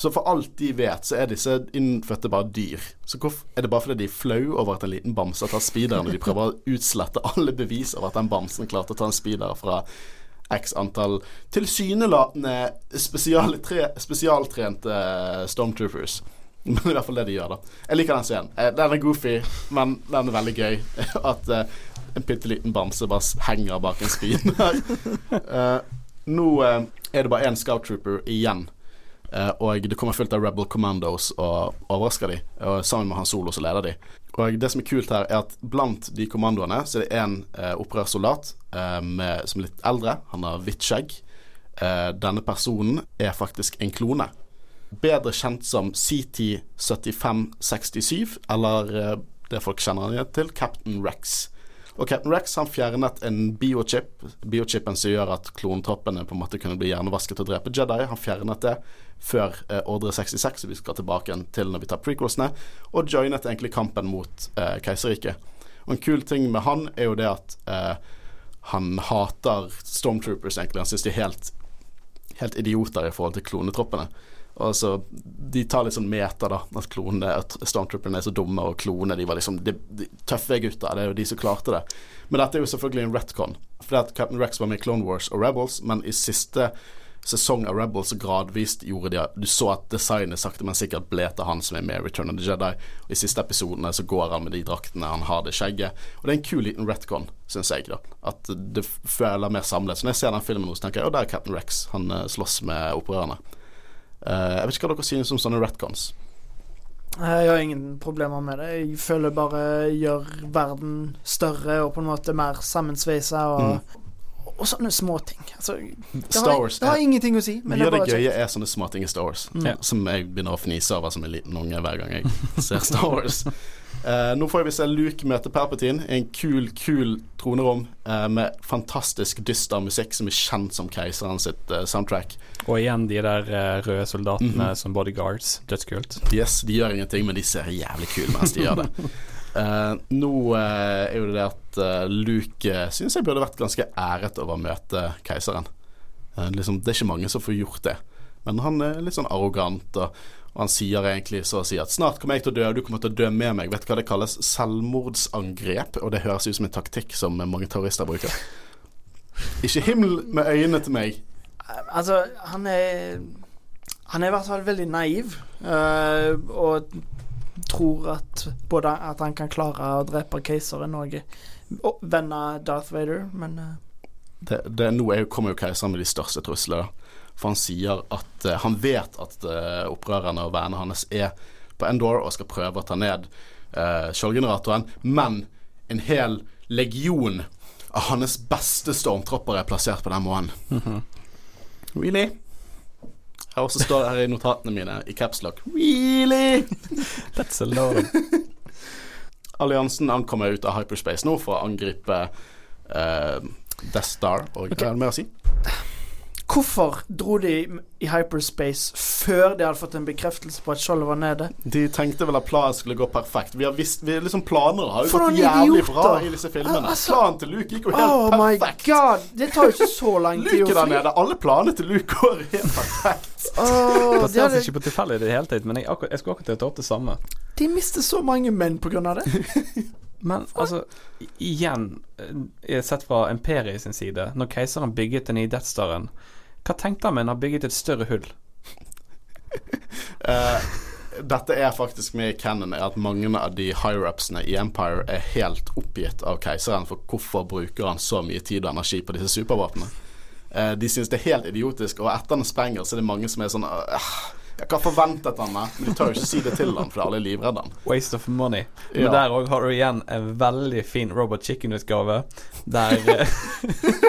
Så for alt de vet, så er disse innfødte bare dyr. Så hvorfor er det bare fordi de er flau over at en liten bamse tatt speederen, og de prøver å utslette alle bevis over at den bamsen klarte å ta en speeder fra x antall tilsynelatende spesialtre, spesialtrente stormtroopers. Men i hvert fall det de gjør, da. Jeg liker den scenen. Eh, Den er goofy, men den er veldig gøy. At eh, en bitte liten bamse bare henger bak en spin her. uh, nå uh, er det bare én scout trooper igjen. Uh, og det kommer fullt av Rebel Commandos og overrasker de, og sammen med Han Solo så leder de. Og det som er kult her, er at blant de kommandoene så er det en uh, opprørssoldat som er litt eldre. Han har hvitt skjegg. Denne personen er faktisk en klone. Bedre kjent som CT7567, eller det folk kjenner han til, Captain Rex. Og Captain Rex han fjernet en biochip, biochipen som gjør at klontroppene på en måte kunne bli hjernevasket og drepe Jedi. Han fjernet det før eh, Ordre 66, som vi skal tilbake til når vi tar prequelsene, og joinet egentlig kampen mot eh, keiserriket. Og en kul ting med han er jo det at eh, han hater stormtroopers, egentlig. Han syns de er helt, helt idioter i forhold til klonetroppene. Altså, de tar litt sånn meter, da. At klonene, at stormtrooperne er så dumme, og klonene de var liksom de, de, tøffe gutter. Det er jo de som klarte det. Men dette er jo selvfølgelig en retcon. Fordi at Captain Rex var med i Clone Wars og Rebels, men i siste sesong av Rebels gradvis gjorde de Du så at designet sakte, men sikkert ble til han som er med i Return of the Jedi. Og i siste episodene så går han med de draktene, han har det skjegget. Og det er en kul liten retcon, syns jeg, da. At det føler mer samlet. Så når jeg ser den filmen nå, så tenker jeg å, der er Captain Rex. Han uh, slåss med opprørerne. Uh, jeg vet ikke hva dere synes om sånne retcons. Jeg har ingen problemer med det. Jeg føler bare gjør verden større og på en måte mer sammensveisa. Og, mm. Og sånne småting. Altså, det, har, det har ingenting å si. Men Mye av det gøye er sånne småting i Star Wars. Mm. Som jeg begynner å fnise over som en liten unge hver gang jeg ser Star Wars. Uh, nå får vi se Luke møte Perpetin i en kul, kul tronerom uh, med fantastisk dyster musikk som er kjent som keiseren sitt uh, soundtrack. Og igjen de der røde soldatene mm -hmm. som bodyguards. Dødskult. Yes, de gjør ingenting, men de ser jævlig kule mens de gjør det. nå er jo det at Luke uh, syns jeg burde vært ganske æret over å møte keiseren. Liksom, det er ikke mange som får gjort det, men han er litt sånn arrogant. og og han sier egentlig så å si at snart kommer jeg til å dø, og du kommer til å dø med meg. Vet du hva det kalles? Selvmordsangrep. Og det høres ut som en taktikk som mange terrorister bruker. Ikke himmel med øynene til meg. Altså, han er Han er i hvert fall veldig naiv. Uh, og tror at både at han kan klare å drepe keiseren og, vende Darth Vader, men uh. det, det, Nå kommer jo keiseren med de største truslene. For han sier at uh, han vet at uh, opprørerne og vennene hans er på Endor og skal prøve å ta ned uh, skjoldgeneratoren, men en hel legion av hans beste stormtropper er plassert på den månen. Mm -hmm. Really? Her også står det her i notatene mine i capslock. Really? That's a lot. Alliansen ankommer ut av hyperspace nå for å angripe uh, Death Star. Og okay. hva er det mer å si? Hvorfor dro de i hyperspace før de hadde fått en bekreftelse på at skjoldet var nede? De tenkte vel at planen skulle gå perfekt. Vi har visst, vi liksom Planer har jo gått jævlig bra i disse filmene. Altså, planen til Luke gikk jo helt oh perfekt. My God, Det tar jo ikke så lang tid å fly. der nede. Alle planene til Luke går helt perfekt. Oh, det hadde... ikke på tilfeldig i det hele tatt, men jeg, akkurat, jeg skulle akkurat ta opp det samme. De mister så mange menn på grunn av det. Men altså, igjen, eh, sett fra Imperiet sin side, når keiseren bygget den nye Death Staren hva tenkte han med han har bygget et større hull? uh, dette er faktisk med i canon, er at mange av de higher-upsene i Empire er helt oppgitt av keiseren for hvorfor bruker han så mye tid og energi på disse supervåpnene. Uh, de synes det er helt idiotisk, og etter han sprenger, så er det mange som er sånn uh, hva forventet han meg? Men de tør jo ikke si det til han, for alle er livredde han. Waste of money. Men ja. der òg har du igjen en veldig fin Robot Chicken-utgave, der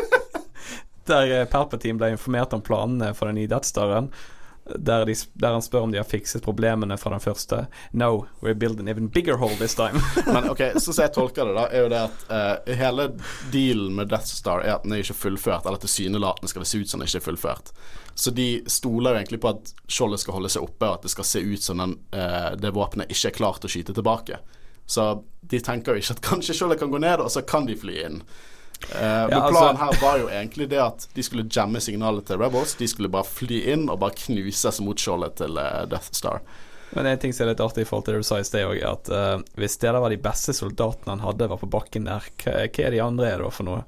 der eh, Palpatine ble informert om planene for den nye Death Staren. Der, de, der, han spør om de har fikset problemene fra den første. No, we're building even bigger hole this time. Men ok, Så som jeg tolker det, da, er jo det at uh, hele dealen med Death Star er at den er ikke fullført, eller tilsynelatende skal det se ut som den ikke er fullført. Så de stoler jo egentlig på at skjoldet skal holde seg oppe, og at det skal se ut som den, uh, det våpenet ikke er klart å skyte tilbake. Så de tenker jo ikke at kanskje skjoldet kan gå ned, og så kan de fly inn. Uh, ja, men altså- planen her var jo egentlig det at de skulle jamme signalet til Rebels. De skulle bare fly inn og bare knuses mot skjoldet til uh, Death Star. Men en ting som er litt artig i forhold til det du sa i sted òg, at uh, hvis det der var de beste soldatene han hadde, var på bakken der, hva, hva er de andre er da for noe?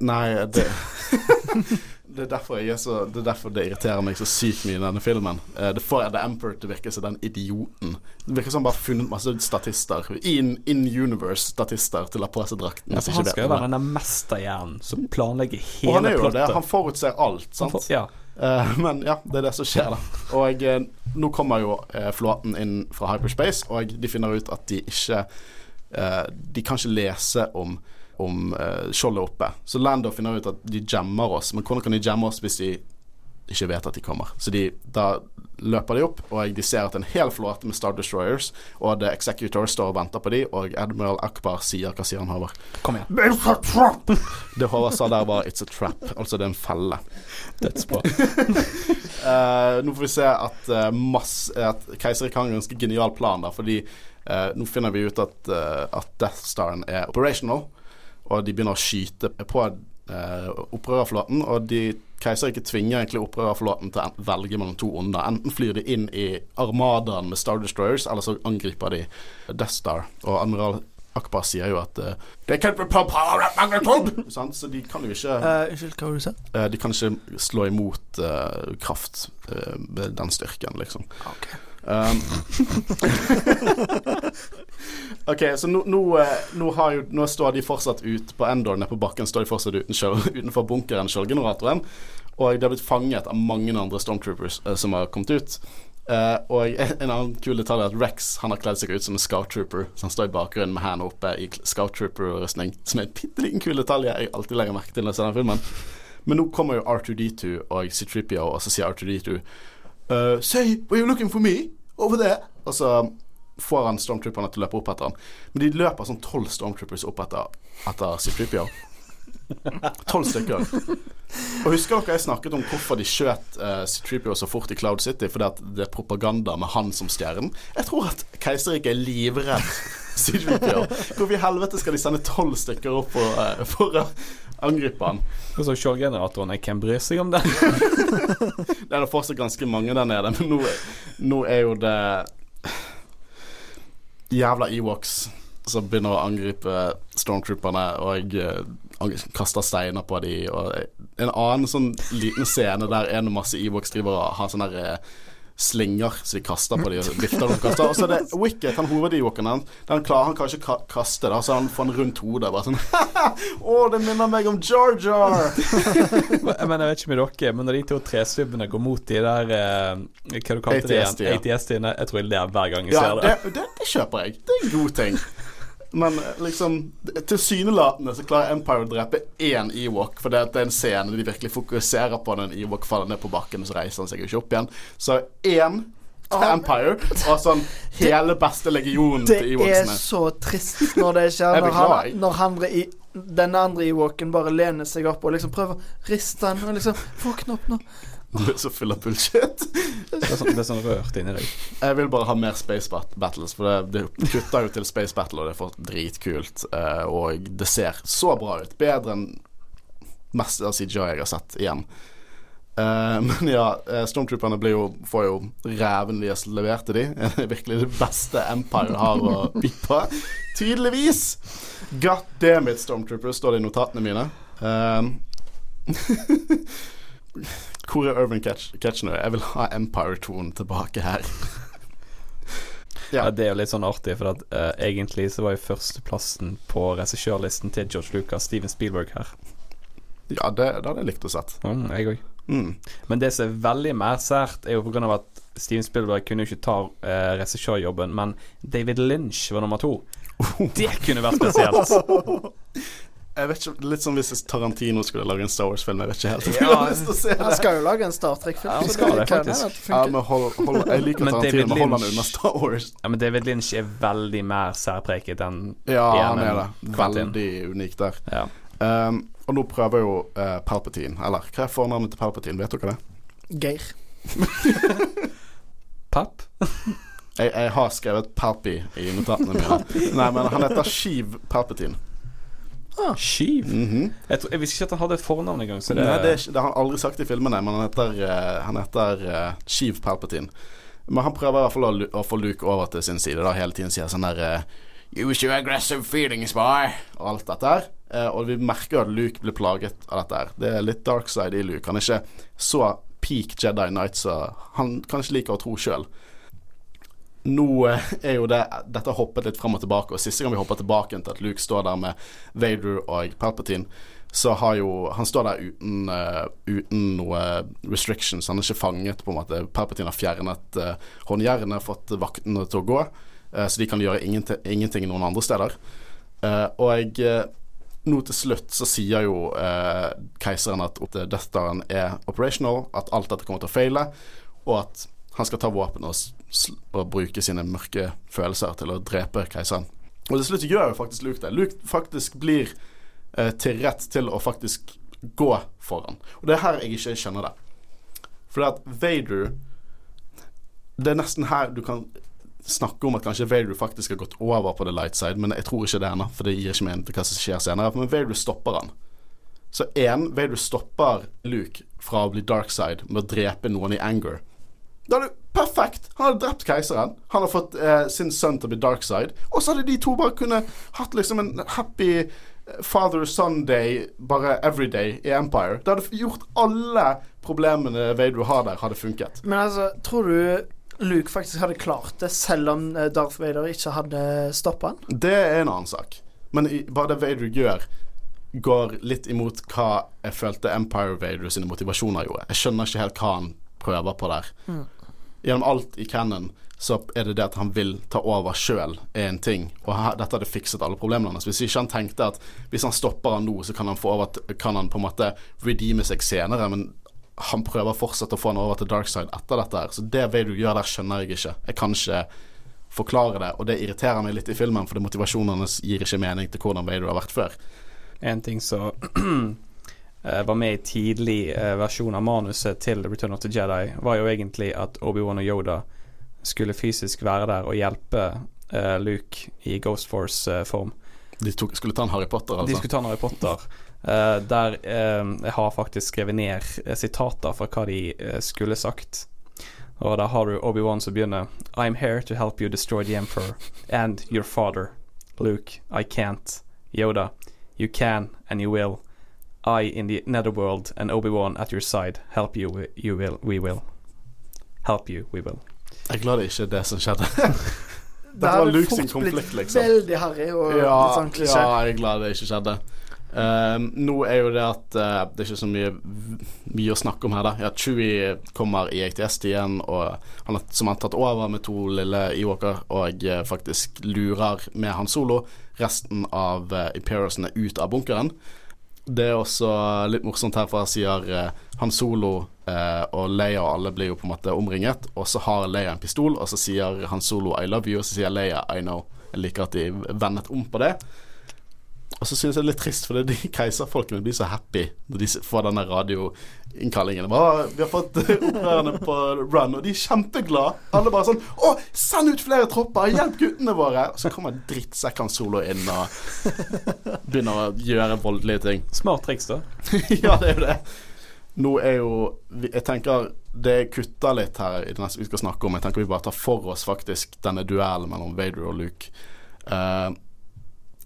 Nei, det det er derfor jeg er så Det er derfor det irriterer meg så sykt mye i denne filmen. Uh, det får The Emperor til å virke som den idioten. Det virker som han bare har funnet masse statister in, in universe-statister til å ha på seg drakten. Ja, han skal jo være den mesterhjernen som planlegger hele. Og han er jo plottet. det. Han forutser alt, sant? For, ja. Eh, men ja, det er det som skjer, da. Og eh, nå kommer jo eh, flåten inn fra hyperspace, og de finner ut at de ikke eh, De kan ikke lese om om uh, skjoldet oppe. Så Lando finner ut at de jammer oss. Men hvordan kan de jamme oss hvis de ikke vet at de kommer? Så de, da løper de opp, og de ser at en hel flåte med Star Destroyers og The Executor står og venter på de, og Admiral Akbar sier Hva sier han, Håvard? Kom igjen. It's a trap! Det Håvard sa der, var 'it's a trap'. Altså det er en felle. Dødsbra. uh, nå får vi se at, uh, mass, at keiseren har en ganske genial plan, da, fordi uh, nå finner vi ut at, uh, at Death Staren er operational, og de begynner å skyte på eh, opprørerflåten. Og de keiser ikke tvinger egentlig opprørerflåten til å velge mellom to onder. Enten flyr de inn i armadaen med Star Destroyers, eller så angriper de Death Star. Og admiral Akbar sier jo at uh, They can't at magnitude! Så de kan jo ikke Eh, Unnskyld, hva var det du sa? Eh, De kan ikke slå imot uh, kraft uh, med den styrken, liksom. Ok. Um, ok, så nå, nå, eh, nå, jo, nå står de fortsatt ut på Endor nede på bakken. Står de fortsatt uten kjøl, utenfor bunkeren, kjølgeneratoren. Og de har blitt fanget av mange andre Stormtroopers eh, som har kommet ut. Uh, og en annen kul detalj er at Rex han har kledd seg ut som en Scout Trooper. Så han står i bakgrunnen med hendene oppe i Scout Trooper-rustning. Som er en bitte liten kul detalj jeg alltid legger merke til når jeg ser den filmen. Men nå kommer jo R2D2 og C3PO, og så sier R2D2 uh, Say, were you looking for me? Over det. Og så får han stormtrooperne til å løpe opp etter han. Men de løper sånn tolv stormtroopers opp etter, etter C3PO. Tolv stykker. Og husker dere jeg snakket om hvorfor de skjøt uh, C3PO så fort i Cloud City? Fordi det er propaganda med han som stjernen. Jeg tror at Keiserriket er livredd C3PO. Hvorfor i helvete skal de sende tolv stykker opp for, uh, for å angripe han? Og så skjoldgeneratoren, jeg kan bry seg om den. Det er da fortsatt ganske mange der nede, men nå, nå er jo det jævla Ewoks som begynner å angripe stormtrooperne og jeg ang- kaster steiner på dem. en annen sånn liten scene der en masse Ewoks driver og har sånne der, eh, slinger så de kaster på de og vifter og kaster. Og så er det Wicket, han hoved-Ewoken han, den klarer han kanskje å kaste, da, så han får en rundt hodet. Bare sånn Å, det minner meg om Jar Jar! Men jeg vet ikke med dere, men når de to trestubbene går mot de der eh, Hva du kalte det igjen? ja. ATST-ene. Jeg tror jeg ler hver gang jeg Ja, ser det. det, det, det kjøper jeg. Det er en god ting. Men liksom tilsynelatende så klarer Empire å drepe én Ewok, for det er en scene de virkelig fokuserer på når en Ewok faller ned på bakken, og så reiser han seg jo ikke opp igjen. Så én til Ah. Empire, og sånn hele beste legionen Det til er så trist når det skjer. Når, han, når han, i, denne andre Ewoken bare lener seg opp og liksom prøver å riste han og liksom Våkne opp nå. Du er så full av bullshit. Det er sånn, det er sånn rørt inni deg. Jeg vil bare ha mer Space bat Battles, for det, det kutter jo til Space Battle, og det er for dritkult. eh, og det ser så bra ut. Bedre enn mest av CGI jeg har sett igjen. Uh, men ja, eh, Stormtrooperne blir jo, får jo ræven levert til de. Det er virkelig det beste Empire har å by på. Tydeligvis! God damn it, Stormtroopers, står det i notatene mine. Eh, hvor er Urban Ketchner? Jeg vil ha Empire-tonen tilbake her. Ja. Ja. Det er jo litt sånn artig, for at uh, egentlig så var jo førsteplassen på regissørlisten til George Lucas Steven Spielberg her. Ja, det, det hadde jeg likt å sett. Mm, jeg òg. Mm. Men det som er veldig mer sært, er jo på grunn av at Steven Spielberg kunne jo ikke ta uh, regissørjobben, men David Lynch var nummer to. Det kunne vært spesielt. Jeg vet ikke, Litt som hvis Tarantino skulle lage en Star Wars-film. Jeg vet ikke helt om jeg har lyst til å se Han skal jo lage en Star Trek-film. Ja, skal det, faktisk. Ja, men hold, hold, Jeg liker Men Tarantino, men hold han unna Star Wars. Ja, men David Lynch er veldig mer særpreget enn Ja, Ja, han er det. Veldig unik der. Ja. Um, og nå prøver jo uh, Palpatine Eller hva er fornavnet til Palpatine? Vet dere det? Geir. Papp? Jeg, jeg har skrevet Palpi i notatene mine. Nei, men han heter Sheev Palpatine. Skiv? Mhm. jeg, tror, jeg visste ikke at han hadde et fornavn engang, så det, Nei, det, det har han aldri sagt i filmene, men han heter, eh, han heter uh, Sheev Palpatine. Men han prøver i hvert fall å, å få Luke over til sin side. Da hele tiden sier sånn der uh, Use your aggressive feelings, boy. Og alt dette her. Uh, og vi merker at Luke blir plaget av dette her. Det er litt dark side i Luke. Han er ikke så peak Jedi Knight så han kan ikke like å tro sjøl. Nå eh, er jo det Dette hoppet litt fram og tilbake, og siste gang vi hopper tilbake til at Luke står der med Vader og Palpatine, så har jo Han står der uten, uh, uten noe restrictions. Han er ikke fanget, på en måte. Palpatine har fjernet uh, håndjernene, fått vaktene til å gå, uh, så de kan gjøre ingenting, ingenting noen andre steder. og nå til slutt så sier jo keiseren at Death Staren er operational, at alt dette kommer til å feile, og at han skal ta våpen og, og bruke sine mørke følelser til å drepe keiseren. Og til slutt gjør jo faktisk Luke det. Luke faktisk blir eh, til rett til å faktisk gå foran. Og det er her jeg ikke skjønner det. For at Vader Det er nesten her du kan snakke om at kanskje Vader faktisk har gått over på the light side, men jeg tror ikke det ennå, for det gir ikke mening til hva som skjer senere. Men Vader stopper han. Så én, Vader stopper Luke fra å bli dark side med å drepe noen i anger. Da det perfekt! Han hadde drept keiseren. Han har fått eh, sin sønn til å bli dark side. Og så hadde de to bare kunnet hatt liksom en happy eh, father Sunday bare everyday i Empire. Det hadde gjort alle problemene Vader har der, hadde funket. Men altså, tror du Luke faktisk hadde klart det, selv om eh, Darth Vader ikke hadde stoppa han? Det er en annen sak. Men bare det Vader gjør, går litt imot hva jeg følte Empire Vader sine motivasjoner gjorde. Jeg skjønner ikke helt hva han prøver på der. Mm gjennom alt i Cannon så er det det at han vil ta over sjøl, en ting. Og dette hadde fikset alle problemene hans. Hvis ikke han tenkte at hvis han stopper han nå, så kan han, over, kan han på en måte redeeme seg senere. Men han prøver fortsatt å få han over til dark side etter dette her. Så det Vader gjør der, skjønner jeg ikke. Jeg kan ikke forklare det, og det irriterer meg litt i filmen, for motivasjonen hans gir ikke mening til hvordan Vader har vært før. En ting Eh, var med i tidlig uh, versjon av manuset til Return of the Jedi, var jo egentlig at Obi-Wan og Yoda skulle fysisk være der og hjelpe uh, Luke i Ghost Force-form. De tok, skulle ta en Harry Potter, altså? De skulle ta en Harry Potter. der jeg har faktisk skrevet ned sitater fra hva de skulle sagt. Og da har du Obi-Wan som begynner I'm here to help you destroy the Emperor and your father. Luke, I can't. Yoda, you can and you will. I in the netherworld and Obi-Wan at your side. Help you, you will, we will. Help you, we will. Jeg er glad det ikke er det som skjedde. Dette var Luke sin konflikt, liksom. Veldig harry og ja, litt sånn klisjé. Ja, jeg er glad det ikke skjedde. Um, nå er jo det at uh, det er ikke så mye, mye å snakke om her, da. Ja, Chewie kommer i ATS-tiden, og han har, som har tatt over med to lille Ewoker, og uh, faktisk lurer med Han Solo resten av uh, Imperiousene ut av bunkeren. Det er også litt morsomt her, for her sier eh, Han Solo eh, og Leia og alle blir jo på en måte omringet, og så har Leia en pistol, og så sier Han Solo 'I love you', og så sier Leia 'I know'. Jeg liker at de vendet om på det. Og så synes jeg det er litt trist, for de keiserfolkene blir så happy når de får denne radioinnkallingen. Vi har fått opprørerne på run, og de er kjempeglade. Alle bare sånn Å, send ut flere tropper! Hjelp guttene våre! Og så kommer drittsekken Solo inn og begynner å gjøre voldelige ting. Smart triks, da. ja, det er jo det. Nå er jo Jeg tenker det kutter litt her i det neste vi skal snakke om. Jeg tenker vi bare tar for oss faktisk denne duellen mellom Vader og Luke. Uh,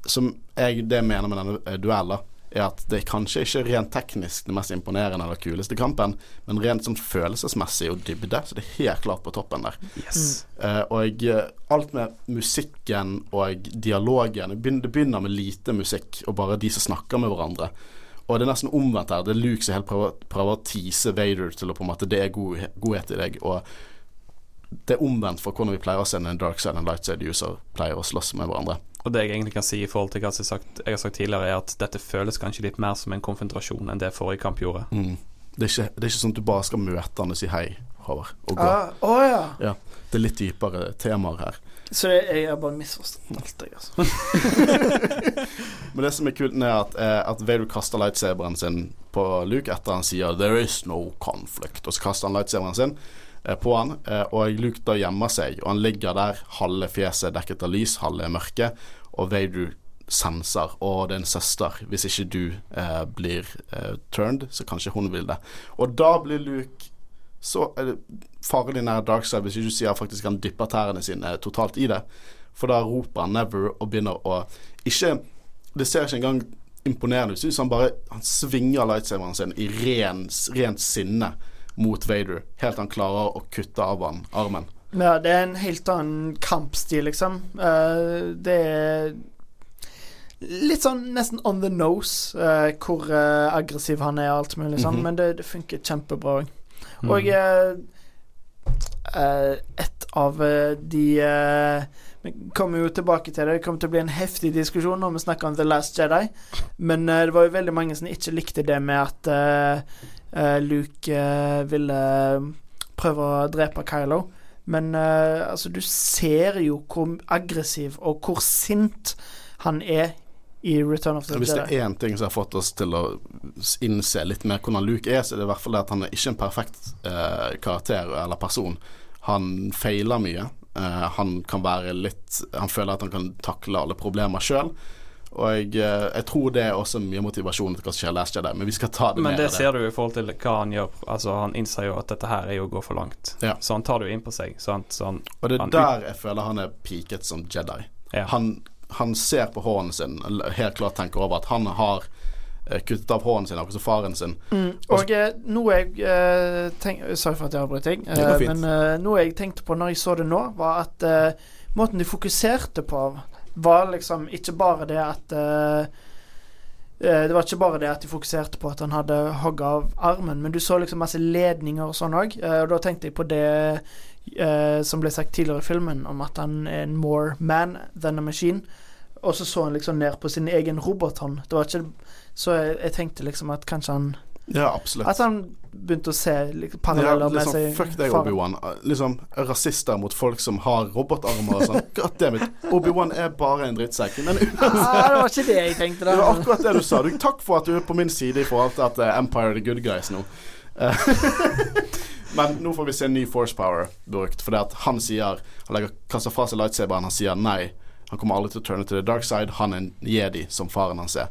som jeg det mener med denne eh, duellen, er at det kanskje ikke rent teknisk det mest imponerende eller kuleste kampen, men rent sånn følelsesmessig og dybde, så det er helt klart på toppen der. Yes. Uh, og uh, alt med musikken og dialogen Det begynner med lite musikk og bare de som snakker med hverandre. Og det er nesten omvendt her. Det er Luke som helt prøver, prøver å tease Vader til å på en måte Det er god, godhet i deg. Og det er omvendt for hvordan vi pleier å se en dark side og en light side user pleier å slåss med hverandre. Og det jeg egentlig kan si i forhold til hva jeg har sagt, jeg har sagt tidligere, er at dette føles kanskje litt mer som en konfrontasjon enn det forrige kamp gjorde. Mm. Det, er ikke, det, er ikke, sånn at du bare skal møte han og si hei, Håvard, og gå. Ah, oh, ja. ja. Det er litt dypere temaer her. Så jeg har bare misforstått alt, jeg, altså. Men det som er kult, er at, eh, at Vader kaster lightsaberen sin på Luke etter han sier 'there is no conflict', og så kaster han lightsaberen sin på han, eh, og Luke da gjemmer seg, og han ligger der, halve fjeset dekket av lys, halve mørke, og Vader senser og det er en søster. Hvis ikke du eh, blir eh, turned, så kanskje hun vil det. Og da blir Luke så eh, farlig nær dark side hvis ikke du sier faktisk han dypper tærne sine totalt i det. For da roper han 'never' og begynner å Ikke Det ser ikke engang imponerende ut. Han bare Han svinger lightsaveren sin i ren, rent sinne mot Vader, helt til han klarer å kutte av han armen. Ja, det er en helt annen kampstil, liksom. Uh, det er litt sånn nesten on the nose uh, hvor uh, aggressiv han er og alt mulig sånn, Mhm. men det, det funker kjempebra òg. Mm. Og et av de Vi kommer jo tilbake til det. Det kommer til å bli en heftig diskusjon når vi snakker om The Last Jedi. Men det var jo veldig mange som ikke likte det med at Luke eh, ville prøve å drepe Kylo. Men eh, altså, du ser jo hvor aggressiv og hvor sint han er i Return of the Hvis det er én ting som har fått oss til å innse litt mer hvordan Luke er, så er det i hvert fall det at han er ikke en perfekt eh, karakter eller person. Han feiler mye. Eh, han kan være litt Han føler at han kan takle alle problemer sjøl. Og jeg, eh, jeg tror det er også mye motivasjon til hva som skjer Last Jedi, men vi skal ta det Men med. det det. ser du i forhold til hva han gjør. Altså Han innser jo at dette her er jo å gå for langt. Ja. Så han tar det jo inn på seg. Sant? Så han, Og det er der jeg føler han er peaket som Jedi. ja. Han, han ser på hånden sin, helt klart tenker over at han har eh, kuttet av hånden sin, akkurat som faren sin. Mm, og eh, noe jeg eh, tenk, Sorry for at jeg avbrøt deg. Eh, men eh, noe jeg tenkte på når jeg så det nå, var at eh, måten de fokuserte på, var liksom ikke bare det at eh, eh, Det var ikke bare det at de fokuserte på at han hadde hogga av armen, men du så liksom masse ledninger og sånn òg. og da tenkte jeg på det eh, som ble sagt tidligere i filmen, om at han er en more man than a machine. Og så så han liksom ned på sin egen robothånd. Det var ikke Så jeg, jeg tenkte liksom at kanskje han Ja, absolutt. At han begynte å se liksom, Ja, liksom, med seg fuck deg. Obi-Wan. Liksom, rasister mot folk som har robotarmer og sånn. Obi-Wan er bare en drittsekk. Men Ah, det var ikke det jeg tenkte. det var akkurat det du sa. Du, takk for at du er på min side i forhold til at uh, Empire the good guys nå. Eh, Men nå får vi se en ny force power brukt, fordi at han sier Han legger kaster fra seg lightsaberen, han sier nei. Han kommer aldri til å turne til the dark side. Han er en jedi, som faren hans er.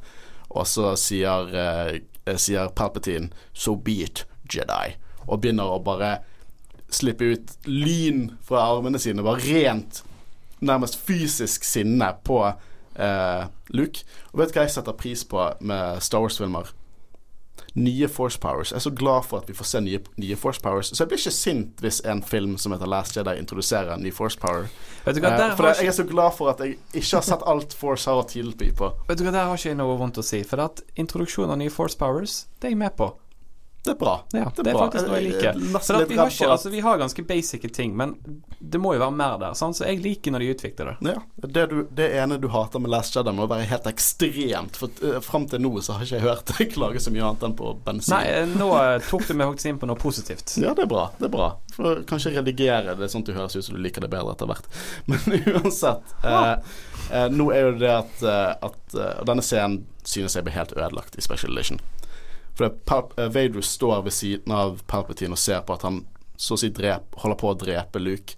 Og så sier, eh, sier Palpatine 'so be it, Jedi', og begynner å bare slippe ut lyn fra armene sine. Bare rent, nærmest fysisk sinne på eh, Luke. Og vet du hva jeg setter pris på med Star Wars-filmer? Nye Force Powers. Jeg er så glad for at vi får se nye, nye Force Powers. Så jeg blir ikke sint hvis en film som heter Last Jedi introduserer en ny Force Power. Vet du hva, Eh, for jeg er så glad for at jeg ikke har sett alt Force har å tilby på. Vet du hva, Der har ikke jeg noe vondt å si. For at introduksjonen av nye Force Powers, det er jeg med på. Det er bra. Ja, det er, bra. faktisk noe jeg liker. Jeg litt vi, har ikke, altså, vi har ganske basic ting, men det må jo være mer der. Sant? Så jeg liker når de utvikler det. Ja, det, du, det ene du hater med Last Jedi må være helt ekstremt. For uh, fram til nå så har ikke jeg hørt deg klage så mye annet enn på bensin. Nei, eh, nå eh, tok du meg faktisk inn på noe positivt. Ja, det er bra. det er bra For Kanskje redigere det sånn at du høres ut som du liker det bedre etter hvert. Men uansett. Uh, uh, nå er jo det at, eh, at eh, denne scenen synes jeg blir helt ødelagt i Special Edition. For eh, Vader står ved siden av Palpatine og ser på at han så å si drep, holder på å drepe Luke,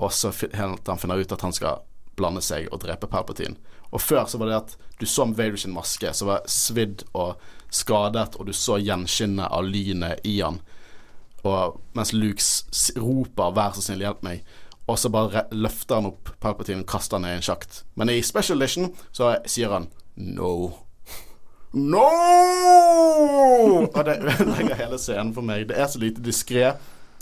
og så helt han finner ut at han skal blande seg og drepe Palpatine. Og før så var det at du så Vader sin maske, som var svidd og skadet, og du så gjenskinnet av lynet i han. Og mens Luke roper 'vær så snill, hjelp meg', og så bare løfter han opp Palpatine og kaster han ned i en sjakt. Men i Special Edition så sier han 'no'. No! Og det ødelegger hele scenen for meg. Det er så lite diskré.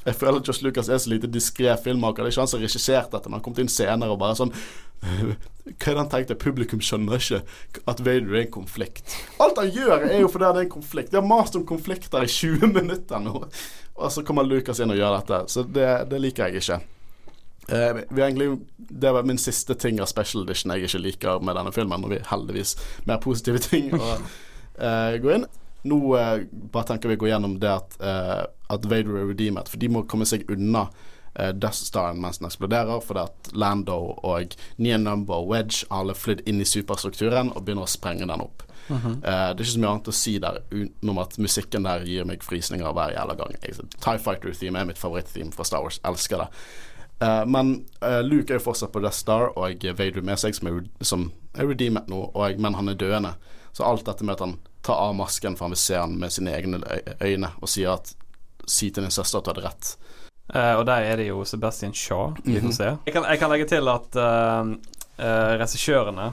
Jeg føler at Josh Lucas er så lite diskré filmmaker. Det er ikke han som har regissert dette, men han kom inn senere og bare sånn Hva er det han tenkte? Publikum skjønner ikke at Vader er en konflikt. Alt han gjør, er jo fordi det er en konflikt. Vi har mast om konflikter i 20 minutter nå, og så kommer Lucas inn og gjør dette. Så det, det liker jeg ikke. Eh, vi har egentlig, det var min siste ting av special edition jeg ikke liker med denne filmen. Og vi heldigvis mer positive ting å eh, gå inn. Nå eh, bare tenker vi å gå gjennom det at, at Vader er redeemed, for de må komme seg unna eh, Death Staren mens den eksploderer, fordi at Lando og Nia Number og Wedge alle flydd inn i superstrukturen og begynner å sprenge den opp. Eh, det er ikke så mye annet å si der utenom at musikken der gir meg frysninger hver jævla gang. Jeg, TIE Fighter-theme er mitt favoritt-theme fra Star Wars. Elsker det. Eh, men uh, Luke er jo fortsatt på Death Star, og Vader med seg, som er, som er redeemet nå, og, men han er døende. Så alt dette med at han tar av masken for han vil se han med sine egne øyne, og sier at Si til din søster at du hadde rett. Uh, og der er det jo Sebastian Shaw vi får Mhm. se. Jeg kan, jeg kan legge til at uh, regissørene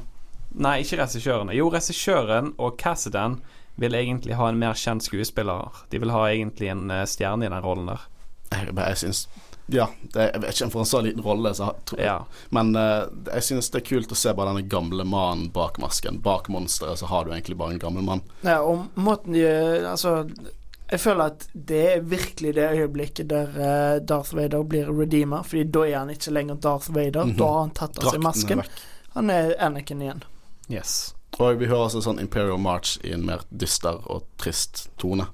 Nei, ikke regissørene. Jo, regissøren og Cassidan vil egentlig ha en mer kjent skuespiller. De vil ha egentlig en stjerne i den rollen der. Jeg, jeg syns Ja, det, jeg vet ikke om han for en så liten rolle, så, tror jeg. Ja. men uh, jeg synes det er kult å se bare denne gamle mannen bak masken. Bak monsteret så har du egentlig bare en gammel mann. Ja, og måten de Altså, jeg føler at det er virkelig det øyeblikket der uh, Darth Vader blir redeemer, Fordi da er han ikke lenger Darth Vader. Mhm. Da har han tatt av seg er masken. Han er Anakin igjen. Yes. Og vi hører også sånn Imperial March i en mer dyster og trist tone.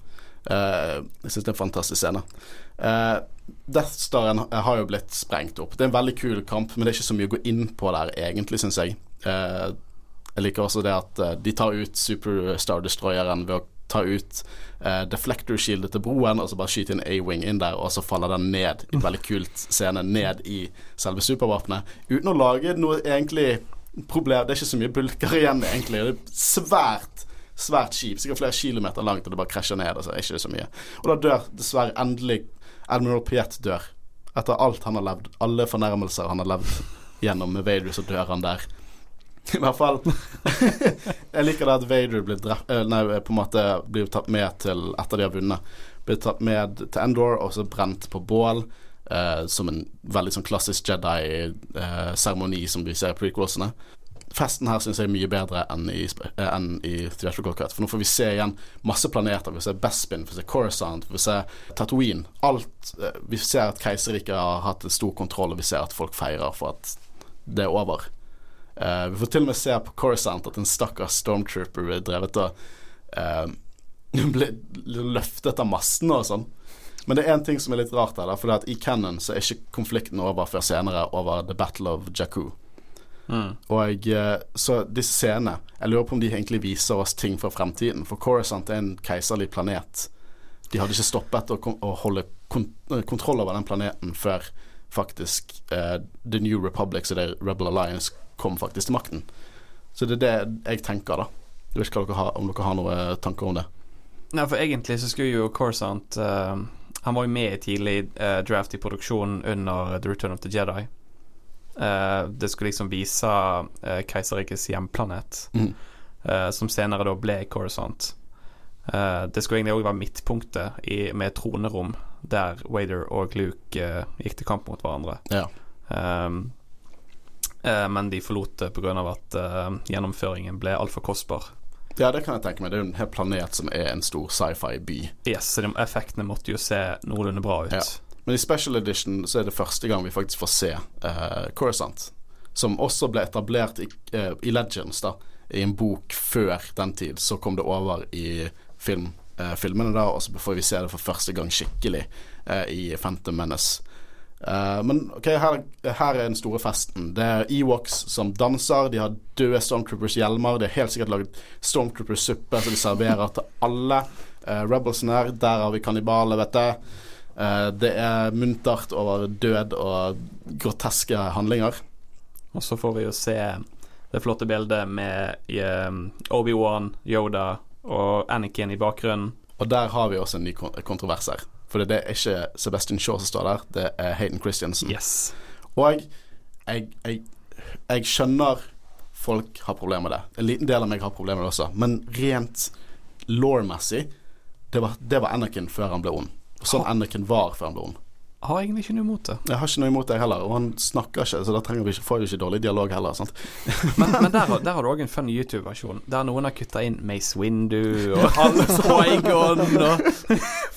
Uh, jeg syns det er en fantastisk scene. Uh, Death Staren har jo blitt sprengt opp. Det er en veldig kul kamp, men det er ikke så mye å gå inn på der, egentlig, syns jeg. Eh, jeg liker også det at eh, de tar ut Superstar Destroyeren ved å ta ut uh, deflector-shieldet til broen, og så bare skyte en A-wing inn der, og så faller den ned i en veldig kult scene, ned i selve supervåpenet, uten å lage noe egentlig problem Det er ikke så mye bulker igjen, egentlig. Det er svært Svært skip, sikkert flere kilometer langt, og det bare krasjer ned. Altså, ikke så mye. Og da dør dessverre endelig Admiral Piet dør. Etter alt han har levd, alle fornærmelser han har levd gjennom med Vader, så dør han der. I hvert fall Jeg liker det at Vader blir drept eh, Nei, på en måte blir tatt med til Etter de har vunnet. Blir tatt med til Endor og så brent på bål. Eh, som en veldig sånn klassisk Jedi-seremoni som vi ser i prequelsene. Festen her syns jeg er mye bedre enn i, eh, enn i Theatrical For nå får vi se igjen masse planeter. Vi får se Bespin, vi får se Coruscant, vi får se Tatooine. Alt eh, Vi ser at Keiserriket har hatt stor kontroll, og vi ser at folk feirer for at det er over. Uh, vi får til og med se på Coruscant at en stakkars stormtrooper ble drevet og uh, ble løftet av massene og sånn. Men det er én ting som er litt rart her, for i Cannon så er ikke konflikten over før senere, over The Battle of Jakku. Mm. Og jeg, så disse scenene Jeg lurer på om de egentlig viser oss ting fra fremtiden. For Coruscant er en keiserlig planet. De hadde ikke stoppet å, å holde kont kontroll over den planeten før faktisk uh, The New Republic, så det er Rebel Alliance, kom faktisk til makten. Så det er det jeg tenker, da. Jeg vet ikke dere har, om dere har noen tanker om det. Nei, for egentlig så skulle jo Corisont uh, Han var jo med i tidlig uh, draft i produksjonen under The Return of the Jedi. Eh, det skulle liksom vise uh, keiserrikets hjemplanet, mm. eh, som senere da ble Corisont. Eh, det skulle egentlig òg være midtpunktet i, med tronerom der Wader og Luke eh, gikk til kamp mot hverandre. Ja. Um, eh, men de forlot det pga. at uh, gjennomføringen ble altfor kostbar. ja, det kan jeg tenke meg. Det er jo en hel planet som er en stor sci-fi-by. Yes, så de, effektene måtte jo se noenlunde bra ut. Ja. Men i special edition så er det første gang vi faktisk får se uh, Coruscant. Som også ble etablert i, uh, i Legends, da. I en bok før den tid. Så kom det over i film, uh, filmene, da, og så får vi se det for første gang skikkelig i Phantom Menace. Men ok, her, her er den store festen. Det er Ewoks som danser. De har døde Stormtroopers hjelmer. De har helt sikkert lagd Stormtroopers-suppe som de serverer til alle uh, rebelsene her. Der har vi kannibaler, vet du. Eh, det er muntert over død og groteske handlinger. Og så får vi jo se det flotte bildet med um, Obi-Wan, Yoda og Anakin i bakgrunnen. Og der har vi også en ny kon kontrovers her. For det er ikke Sebastian Shaw som står der, det er Hayden Christiansen. Yes. Og jeg, jeg, jeg skjønner folk har problemer med det. En liten del av meg har problemer med det også. Men rent law-messig, det det var Anakin før han ble ond. Sånn Anakin var før han ble ond. Har egentlig ikke noe imot det. Jeg har ikke noe imot det heller, og han snakker ikke, så da trenger vi ikke, får vi ikke dårlig dialog heller. Men, men der, har- der har du òg en fun YouTube-versjon, der noen har kutta inn Mace Windu og Hans Swigon og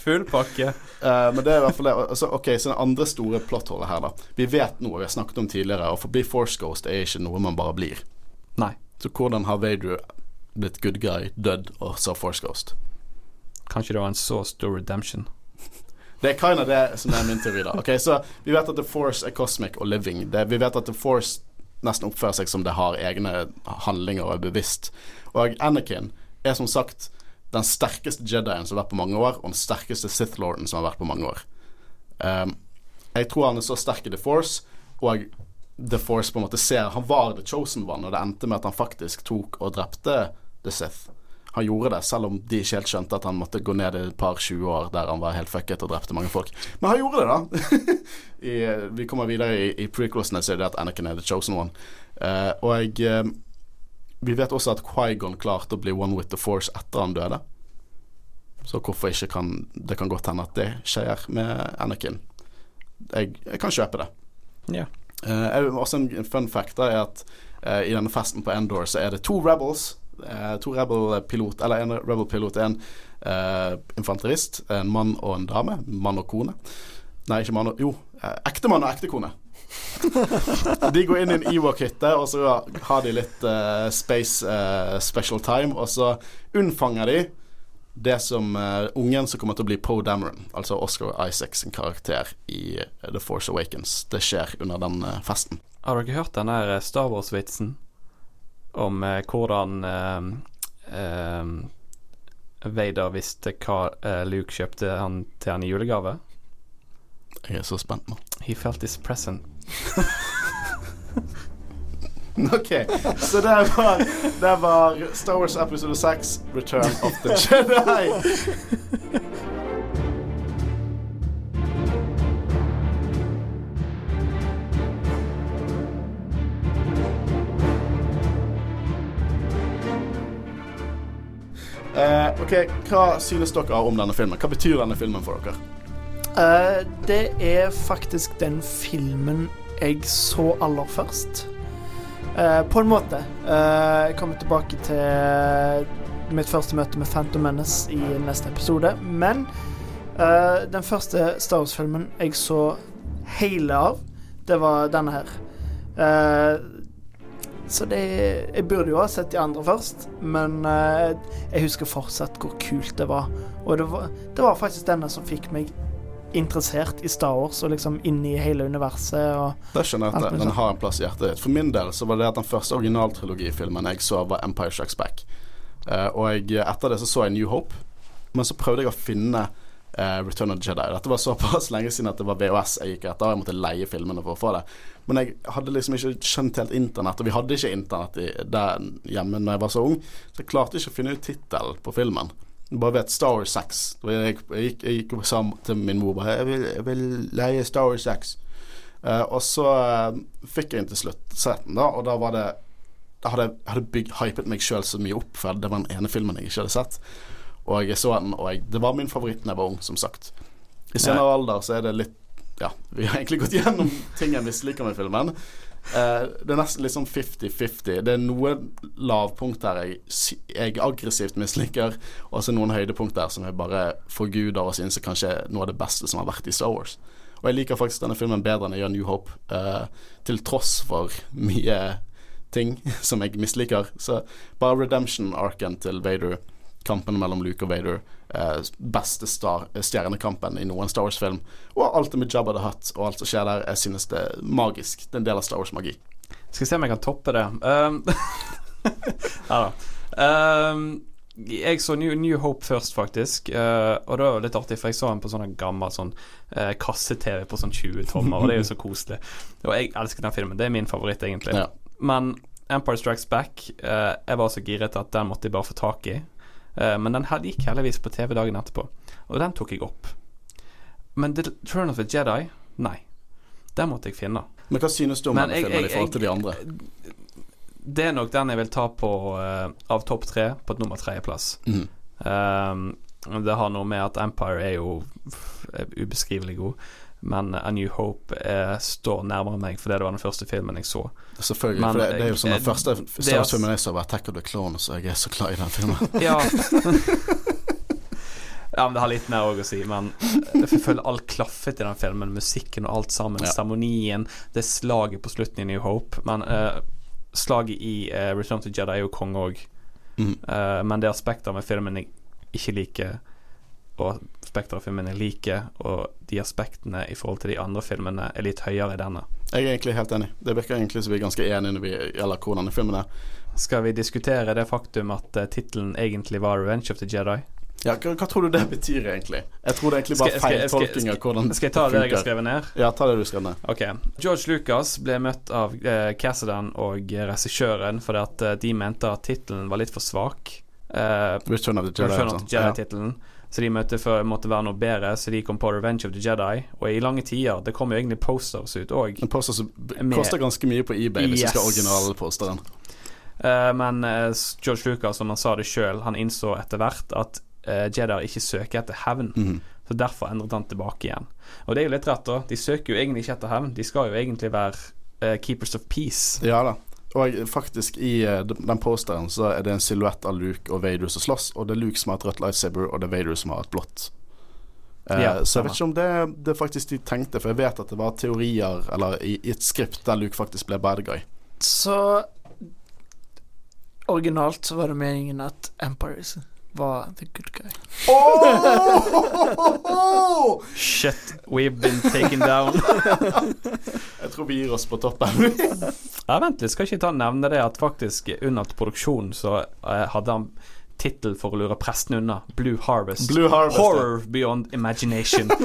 full pakke. Uh, men det er i hvert fall det. Altså, ok, Så det andre store plottholdet her, da. Vi vet noe vi har snakket om tidligere, å bli Force Ghost er ikke noe man bare blir. Nei. Så hvordan har Vader blitt good guy, dødd og så Force Ghost? Kanskje det var en så stor redemption. Det er kind of det som er min teori, da. Okay, Så vi vet at The Force er cosmic og living. Det, vi vet at The Force nesten oppfører seg som det har egne handlinger og er bevisst. Og Anakin er som sagt den sterkeste Jedien som har vært på mange år, og den sterkeste Sith Lorden som har vært på mange år. Um, jeg tror han er så sterk i The Force, og The Force på en måte ser Han var The Chosen One, og det endte med at han faktisk tok og drepte The Sith. Han gjorde det, selv om de ikke helt skjønte at han måtte gå ned i et par 20 år der han var helt fucket og drepte mange folk. Men han gjorde det, da. I, vi kommer videre i, i prequelsene, så er det at Anakin er the chosen one. Uh, og uh, vi vet også at Quaigon klarte å bli one with the force etter han døde. Så hvorfor ikke kan Det kan godt hende at det skjer med Anakin. jeg, jeg kan kjøpe det. Ja. Uh, også en fun fact da er at eh, i denne festen på Endor så er det to Rebels. Eh, to Rebel-pilot, eller en Rebel-pilot, en uh, infanterist, en mann og en dame. Mann og kone. Nei, ikke mann og Jo, ekte ektemann og ektekone. de går inn i en Ewok-hytte, og så har de litt uh, space uh, special time, og så unnfanger de det som eh, ungen som kommer til å bli Poe Dameron, altså Oscar Isaacs karakter i eh, The Force Awakens. Det skjer under den eh, festen. Har dere hørt den der Star Wars-vitsen om eh, hvordan eh, eh, Vader visste hva eh, Luke kjøpte han til han i julegave? Jeg er så spent nå. He felt his present. OK, så det var, det var Star Wars episode 6, Return of the Jedi. Eh, ok, Hva synes dere om denne filmen? Hva betyr denne filmen for dere? Eh, det er faktisk den filmen jeg så aller først. Eh, på en måte. Eh, jeg kommer tilbake til mitt første møte med Phantom Menace i neste episode. Men eh, den første Star Wars-filmen jeg så hele av, det var denne her. Eh, så det Jeg burde jo ha sett de andre først, men eh, jeg husker fortsatt hvor kult det var. Og det var, det var faktisk denne som fikk meg interessert i Star Wars og liksom inn i hele universet og Da skjønner jeg at den har en plass i hjertet ditt. For min del så var det at den første originaltrilogifilmen jeg så, var Empire Strikes Back. Eh, og jeg, etter det så så jeg New Hope, men så prøvde jeg å finne eh, Return of the Jedi. Dette var såpass lenge siden at det var VHS jeg gikk etter, jeg måtte leie filmene for å få det. Men jeg hadde liksom ikke skjønt helt internett, og vi hadde ikke internett i, der hjemme når jeg var så ung, så jeg klarte ikke å finne ut tittelen på filmen. Jeg bare vet Star Wars 6. Og Jeg, gikk- jeg gikk og sa til min mor bare, jeg vil, jeg vil leie Star Wars 6. Uh, og så uh, fikk jeg den til slutt seten, da, og da var det Da hadde jeg hadde hypet meg sjøl så mye opp, for det var den ene filmen jeg ikke hadde sett. Og jeg så den, og jeg, det var min favoritt da jeg var ung, som sagt. I senere alder så er det litt Ja, vi har egentlig gått gjennom ting jeg misliker med filmen. Uh, det er nesten litt sånn 50-50. Det er noen lavpunkter jeg, jeg aggressivt misliker, og så noen høydepunkter som jeg bare forguder og syns er kanskje noe av det beste som har vært i Star Wars. Og jeg liker faktisk denne filmen bedre enn jeg gjør New Hope, uh, til tross for mye ting som jeg misliker. Så bare redemption-arken til Vader, kampen mellom Luke og Vader, eh, beste star, stjernekampen i noen Star Wars-film, og alt det med Jabba the Hutt og alt som skjer der, jeg synes det er magisk. Det er en del av Star Wars-magi. Skal se om jeg kan toppe det. Um, ja da. Um, jeg så New, New Hope først, faktisk. Uh, og det var litt artig, for jeg så den på sånn gammel sånn uh, kasse-TV på sånn 20 tommer, og det er jo så koselig. Og jeg elsker den filmen. Det er min favoritt, egentlig. Ja. Men Empire Strikes Back uh, Jeg var så giret at den måtte jeg bare få tak i. Eh, men den gikk heldigvis på TV dagen etterpå, og den tok jeg opp. Men The Turn of a Jedi, nei. Den måtte jeg finne. Men hva synes du om den filmen i forhold til de andre? Det er nok den jeg vil ta på uh, av topp tre, på et nummer tredjeplass. Mm. Um, det har noe med at Empire er jo ubeskrivelig god, men A New Hope eh, står nærmere meg fordi det var den første filmen jeg så. Selvfølgelig. Men, for det, det er jo eh, den første Star er- Wars-filmen jeg så, var Attack of the Clones, og jeg er så glad i den filmen. Ja. ja, men det har litt mer òg å si, men jeg føler alt klaffet i den filmen. Musikken og alt sammen. Ja. Seremonien, det slaget på slutten i New Hope. Men eh, slaget i eh, Return to Jedi er jo konge òg. Mm. Eh, men det aspekter med filmen jeg ikke liker, og Spektra-filmene like, og de aspektene i forhold til de andre filmene er litt høyere i denne. Jeg er egentlig helt enig. Det virker egentlig som vi er ganske enige når vi gjelder hvordan filmen er. Skal vi diskutere det faktum at uh, tittelen egentlig var 'Revenge of the Jedi'? Ja, hva, hva tror du det betyr, egentlig? Jeg tror det er egentlig bare feiltolking av hvordan Skal jeg ta det jeg har funker. skrevet ned? Ja, ta det du skrev ned. Ok. George Lucas ble møtt av eh, Cassidan og regissøren fordi at eh, de mente at tittelen var litt for svak. Eh, Return of the Jedi. Return of altså. the Jedi-tittelen. Så de møtte for, måtte være noe bedre, så de kom på Revenge of the Jedi. Og i lange tider Det kom jo egentlig posters ut òg. En poster som koster ganske mye på eBay hvis du skal ha Yes. originalposteren. Uh, men uh, George Lucas, som han sa det sjøl, han innså etter hvert at uh, Jedi ikke søker etter hevn. Mm. Så derfor endret han tilbake igjen. Og det er jo litt rett, da. De søker jo egentlig ikke etter hevn. De skal jo egentlig være uh, keepers of peace. Ja da. Og faktisk i eh, den posteren så er det en silhuett av Luke og Vader som slåss, og det er Luke som har et rødt lightsaber, og det er Vader som har et blått. Eh, Ja, så jeg vet ikke om det, det faktisk de tenkte, for jeg vet at det var teorier Eller i, i et skript der Luke faktisk ble bad guy. Så Originalt så var det meningen at Empire var the good guy. Shit, we've been taken down. Jeg tror vi gir oss på toppen. Ja, vent litt, skal ikke ta nevne det at faktisk under produksjonen så eh, hadde han tittel for å lure presten unna. Blue Harvest. Blue Harvest, ja. Horror beyond imagination.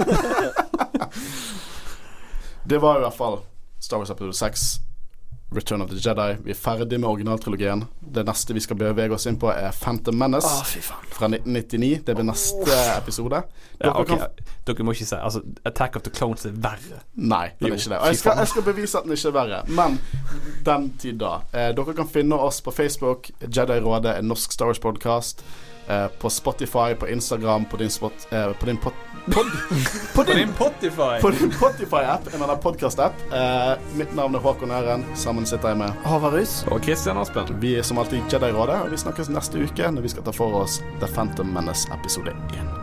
Det var i hvert fall Star Wars episode 6. Return of the Jedi. Vi er ferdig med originaltrilogien. Det neste vi skal bevege oss inn på, er Phantom Menace oh, fra 1999. Det blir neste episode. ja, Dere kan- Dere må ikke si Altså, Attack of the Clones er verre. Nei, den Jo, er ikke det. Og jeg skal, jeg skal bevise at den ikke er verre. Men den tid da. Eh, dere kan finne oss på Facebook. Jedi-rådet, en norsk Star Wars-podkast. Eh, på Spotify, på Instagram, på din, spot, eh, på din, pod, pod, på din, din Potify! på din Spotify-app, en annen podkast-app. Eh, mitt navn er Håkon Øren. Sammen sitter jeg med Håvard Rus. Og Kristian Aspen. Vi er som alltid Jedi-rådet, og vi snakkes neste uke når vi skal ta for oss The Phantom Menace episode 1.